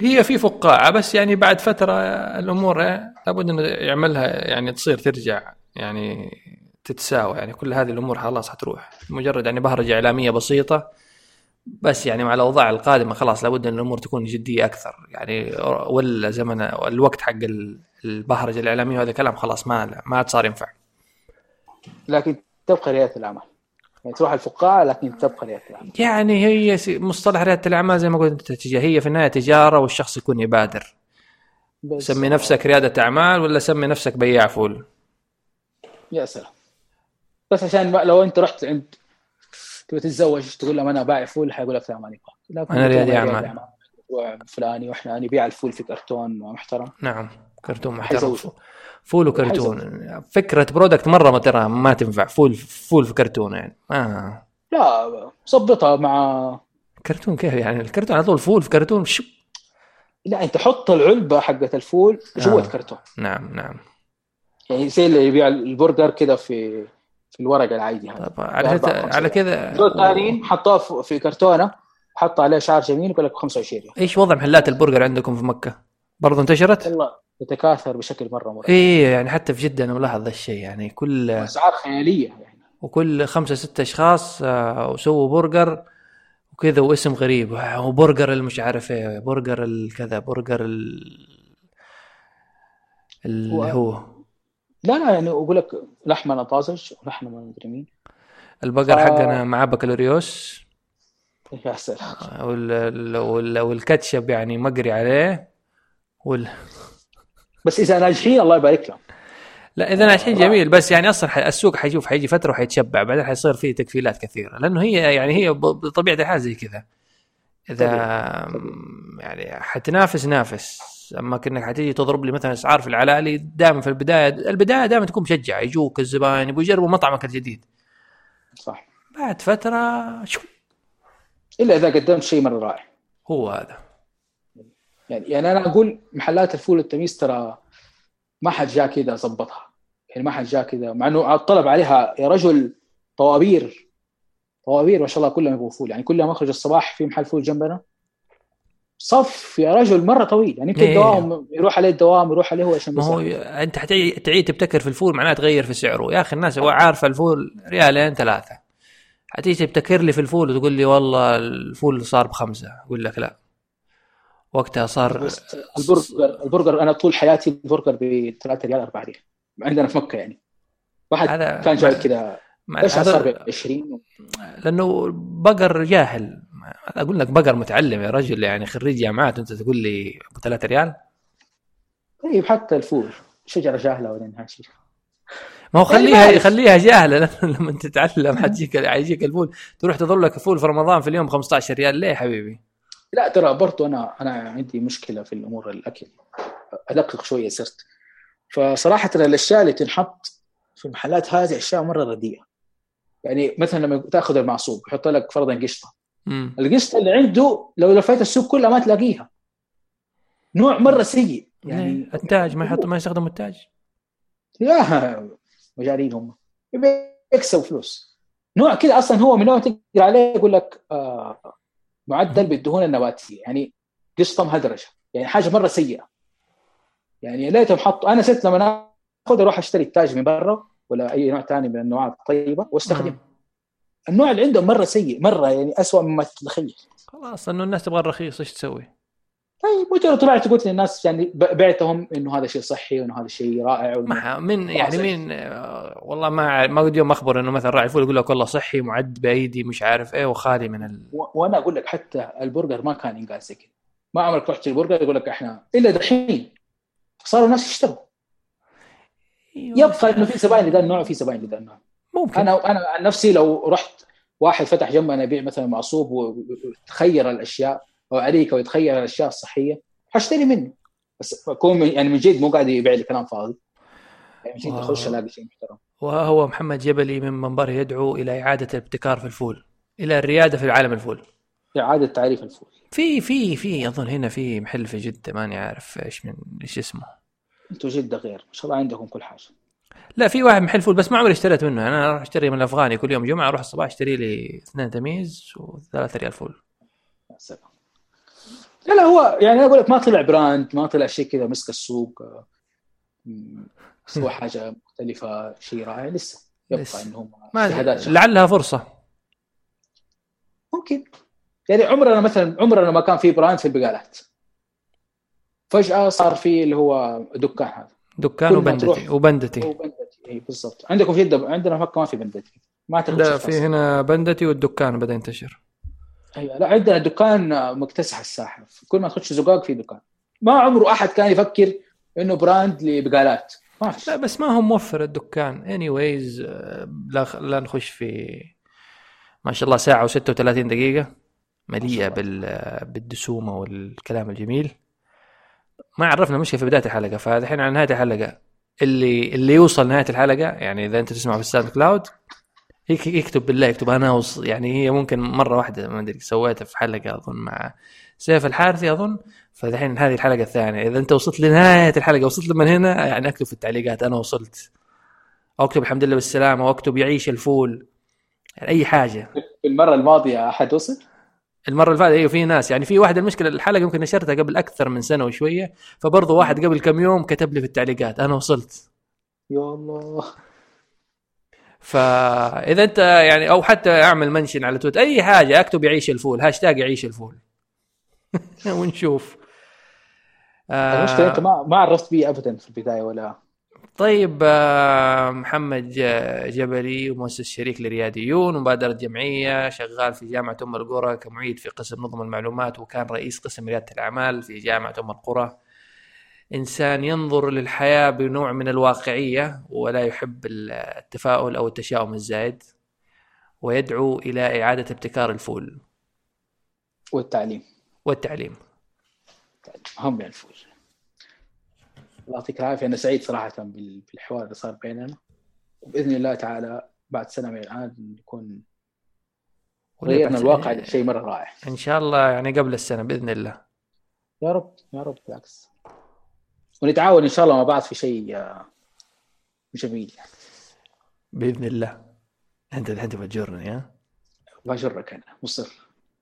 هي في فقاعة بس يعني بعد فترة الأمور لابد انه يعملها يعني تصير ترجع يعني تتساوى. يعني كل هذه الأمور خلاص حتروح. مجرد يعني بهرجة إعلامية بسيطة بس يعني مع الأوضاع القادمة خلاص لابد إن الأمور تكون جدية أكثر. يعني ولا زمن الوقت حق البهرجة الإعلامية وهذا كلام خلاص ما ما عاد صار ينفع. لكن تبقى ريادة الأعمال. يعني تروح الفقاعه لكن تبقى ريادة الأعمال. يعني هي مصطلح ريادة الأعمال زي ما قلت أنت هي في النهاية تجارة والشخص يكون يبادر. سمي نفسك ريادة أعمال ولا سمي نفسك بياع فول؟ يا سلام. بس عشان لو أنت رحت عند تبغى تتزوج تقول لهم أنا بايع فول حيقول لك لا ما نبغى أنا ريادي أعمال. فلاني وإحنا نبيع الفول في كرتون محترم. نعم. كرتون محترم. فول وكرتون. فكرة product مرة ما ترى ما تنفع. فول فول في كرتون يعني. آه. لا ظبطها مع كرتون كيف يعني؟ الكرتون على طول فول في كرتون. شوف لا انت حط العلبة حقت الفول جوة آه. الكرتون نعم نعم. يعني زي اللي يبيع البرجر كذا في في الورقه العادي هذا. على على كذا دول ثانيين حطوه في كرتونة حط عليه شعار جميل يقول لك 25 إيش وضع محلات البرجر عندكم في مكة؟ برضه انتشرت؟ والله تتكاثر بشكل مرة مرة. اي يعني حتى في جدة أنا ملاحظ الشيء يعني كل أسعار خيالية يعني. وكل خمسة ستة أشخاص آه، وسووا برجر وكذا واسم غريب. وبرجر المش عارف إيه برجر الكذا برجر ال اللي هو. لا لا يعني أقول لك لحمة طازج ولحمة ما أدري مين. البقر ف... حقنا معاه بكالوريوس. يا سلام. وال... وال... والكاتشب يعني مقري عليه. وال... بس إذا ناجحين الله يبارك لهم. لا إذا ناجحين جميل بس يعني أصلا السوق حيشوف حيجي فترة وحيتشبع بعدين حيصير فيه تكفيلات كثيرة لأنه هي يعني هي بطبيعة الحال زي كذا. إذا يعني حتنافس نافس. أما كأنك حتيجي تضرب لي مثلا إسعار في العلالي دائما في البداية البداية دائما تكون مشجع يجوك الزباين يبغوا يجربوا مطعمك الجديد. صح. بعد فترة شو؟ إلا إذا قدمت شيء مره رائع هو هذا. يعني يعني أنا أقول محلات الفول والتميس ترى ما حد جاء كذا ظبطها يعني ما حد جاء كذا مع إنه الطلب عليها يا رجل طوابير. طوابير ما شاء الله كلهم يبغوا فول. يعني كل ما أخرج الصباح في محل فول جنبنا. صف يا رجل مرة طويل. يعني يمكن إيه. الدوام يروح عليه الدوام يروح عليه هو عشان ما هو أنت تعيد تبتكر في الفول معناه تغير في سعره. يا أخي الناس عارفه الفول ريالين ثلاثة. حتيجي تبتكر لي في الفول وتقول لي والله الفول صار بخمسة. أقول لك لا. وقتها صار البرجر البرجر أنا طول حياتي البرجر ب 3 ريال 4 ريال عندنا في مكة يعني. واحد كان جاي كذا إيش صار ب 20 لأنه بقر جاهل. أقول لك بقر متعلم يا رجل يعني خريج جامعات أنت تقول لي ابو 3 ريال؟ طيب حتى الفول شجرة جاهلة ولا إنها شيء ما هو خليها خليها جاهلة لما تتعلم حتجيك حيجيك الفول. تروح تظل لك فول في رمضان في اليوم 15 ريال ليه حبيبي؟ لا ترى برضو أنا أنا عندي مشكلة في الأمور الأكل. أدقق شوية صرت. فصراحة الأشياء اللي تنحط في المحلات هذه أشياء مرة رديئة. يعني مثلا لما تأخذ المعصوب يحط لك فرضا قشطة. القشطة اللي عنده لو لفيت السوق كلها ما تلاقيها. نوع مرة سيء. يعني التاج ما يحط ما يستخدموا التاج. لا مجانين هم. يكسبوا فلوس. نوع كذا أصلا هو من نوع تقرأ عليه يقول لك آه معدل بالدهون النباتيه يعني قشطه مهدرجه يعني حاجة مرة سيئة. يعني ليتهم حطوا أنا صرت لما آخذ أروح أشتري التاج من برا ولا أي نوع ثاني من الانواع الطيبة وأستخدمه. النوع اللي عندهم مرة سيء مرة يعني اسوء مما تتخيل. خلاص إنه الناس تبغى الرخيص إيش تسوي؟ طيب وانت لو طلعت قلت للناس يعني بعتهم إنه هذا شيء صحي وإنه هذا شيء رائع ما من يعني مين والله ما ما قد يوم أخبر إنه مثلا راعي فول يقول لك والله صحي معد بأيدي مش عارف إيه وخالي من ال... وأنا أقول لك حتى البرجر ما كان ينقال زي كذا ما عمرك رحت البرجر يقول لك إحنا إلا دحين. صاروا الناس يشتروا. أيوة. يبقى إنه في زباين لذا النوع وفي زباين لذا النوع. ممكن. أنا أنا عن نفسي لو رحت واحد فتح جنبنا يبيع مثلا معصوب وتخير الأشياء أو عليك ويتخير الأشياء الصحية. حاشتري منه بس اكون يعني من جد مو قاعد يبيع لي كلام فاضي. يعني من جد اخش ألاقي شيء محترم. وهو محمد جبلي من منبره يدعو إلى إعادة الابتكار في الفول إلى الريادة في عالم الفول. إعادة تعريف الفول. في في في أظن هنا في محل في جدة ماني عارف إيش من إيش اسمه. أنتم جدة غير. ما شاء الله عندكم كل حاجة. لا في واحد محل فول بس ما عمري اشتريت منه. أنا أروح أشتري من الأفغاني كل يوم جمعة أروح الصباح أشتري لي اثنين تميز وثلاثة ريال فول. يا سلام. لا لا هو يعني أنا أقول لك ما طلع brand ما طلع شيء كذا مسك السوق سوى حاجة مختلفة شيء رائع لسه يبقى انهم لعلها فرصة. ممكن. يعني عمرنا مثلا عمرنا ما كان في brand في البقالات. فجأة صار في اللي هو دكان هذا. دكان وبندتي وبندتي. وبندتي اي بالضبط. عندكم في عندنا ما في بندتي. ما لا في هنا بندتي والدكان بدا ينتشر أيوه لا عندنا دكان مكتسح الساحة. كل ما تخش زقاق في دكان. ما عمره أحد كان يفكر إنه brand لبقالات. ما لا بس ما هو موفر الدكان. anyway لا لا نخش في ما شاء الله ساعة و36 دقيقة. مليئة بالدسومة والكلام الجميل. ما عرفنا مشكلة في بداية الحلقة. فالحين على نهاية الحلقة اللي اللي يوصل نهاية الحلقة يعني إذا أنت تسمع في الساوند كلاود يكتب بالله يكتب أنا وص... يعني هي ممكن مرة واحدة ما أدري سويتها في حلقة أظن مع سيف الحارثي أظن فالحين هذه الحلقة الثانية. إذا أنت وصلت لنهاية الحلقة وصلت لمن هنا يعني أكتب في التعليقات أنا وصلت. أو أكتب الحمد لله بالسلامة وأكتب يعيش الفول. يعني أي حاجة. المرة الماضية أحد وصل؟ المرة اللي فاتت أيوه في ناس. يعني في واحد المشكلة الحلقة يمكن نشرتها قبل أكثر من سنة وشوية فبرضه واحد قبل كم يوم كتب لي في التعليقات أنا وصلت. يا الله. فإذا أنت يعني أو حتى أعمل mention على تويتر أي حاجة أكتب يعيش الفول هاشتاج يعيش الفول. ونشوف. انت ما ما عرفت بي ابدا في البداية ولا. طيب آه، محمد جبلي ومؤسس شريك لرياديون ومبادرة جمعية شغال في جامعة أم القرى كمعيد في قسم نظم المعلومات وكان رئيس قسم ريادة الأعمال في جامعة أم القرى. إنسان ينظر للحياة بنوع من الواقعية ولا يحب التفاؤل أو التشاؤم الزائد ويدعو إلى إعادة ابتكار الفول. والتعليم. والتعليم. أهم من الفول. الله يعطيك العافية. أنا سعيد صراحة بالحوار اللي صار بيننا. وبإذن الله تعالى بعد سنة من الآن نكون غيرنا الواقع لشيء مرة رائع. إن شاء الله يعني قبل السنة بإذن الله. يا رب. يا رب بالعكس. ونتعاون إن شاء الله مع بعض في شيء آه، جميل. بإذن الله. أنت الحين تبغى تجرني ها؟ بجرك أنا مصر.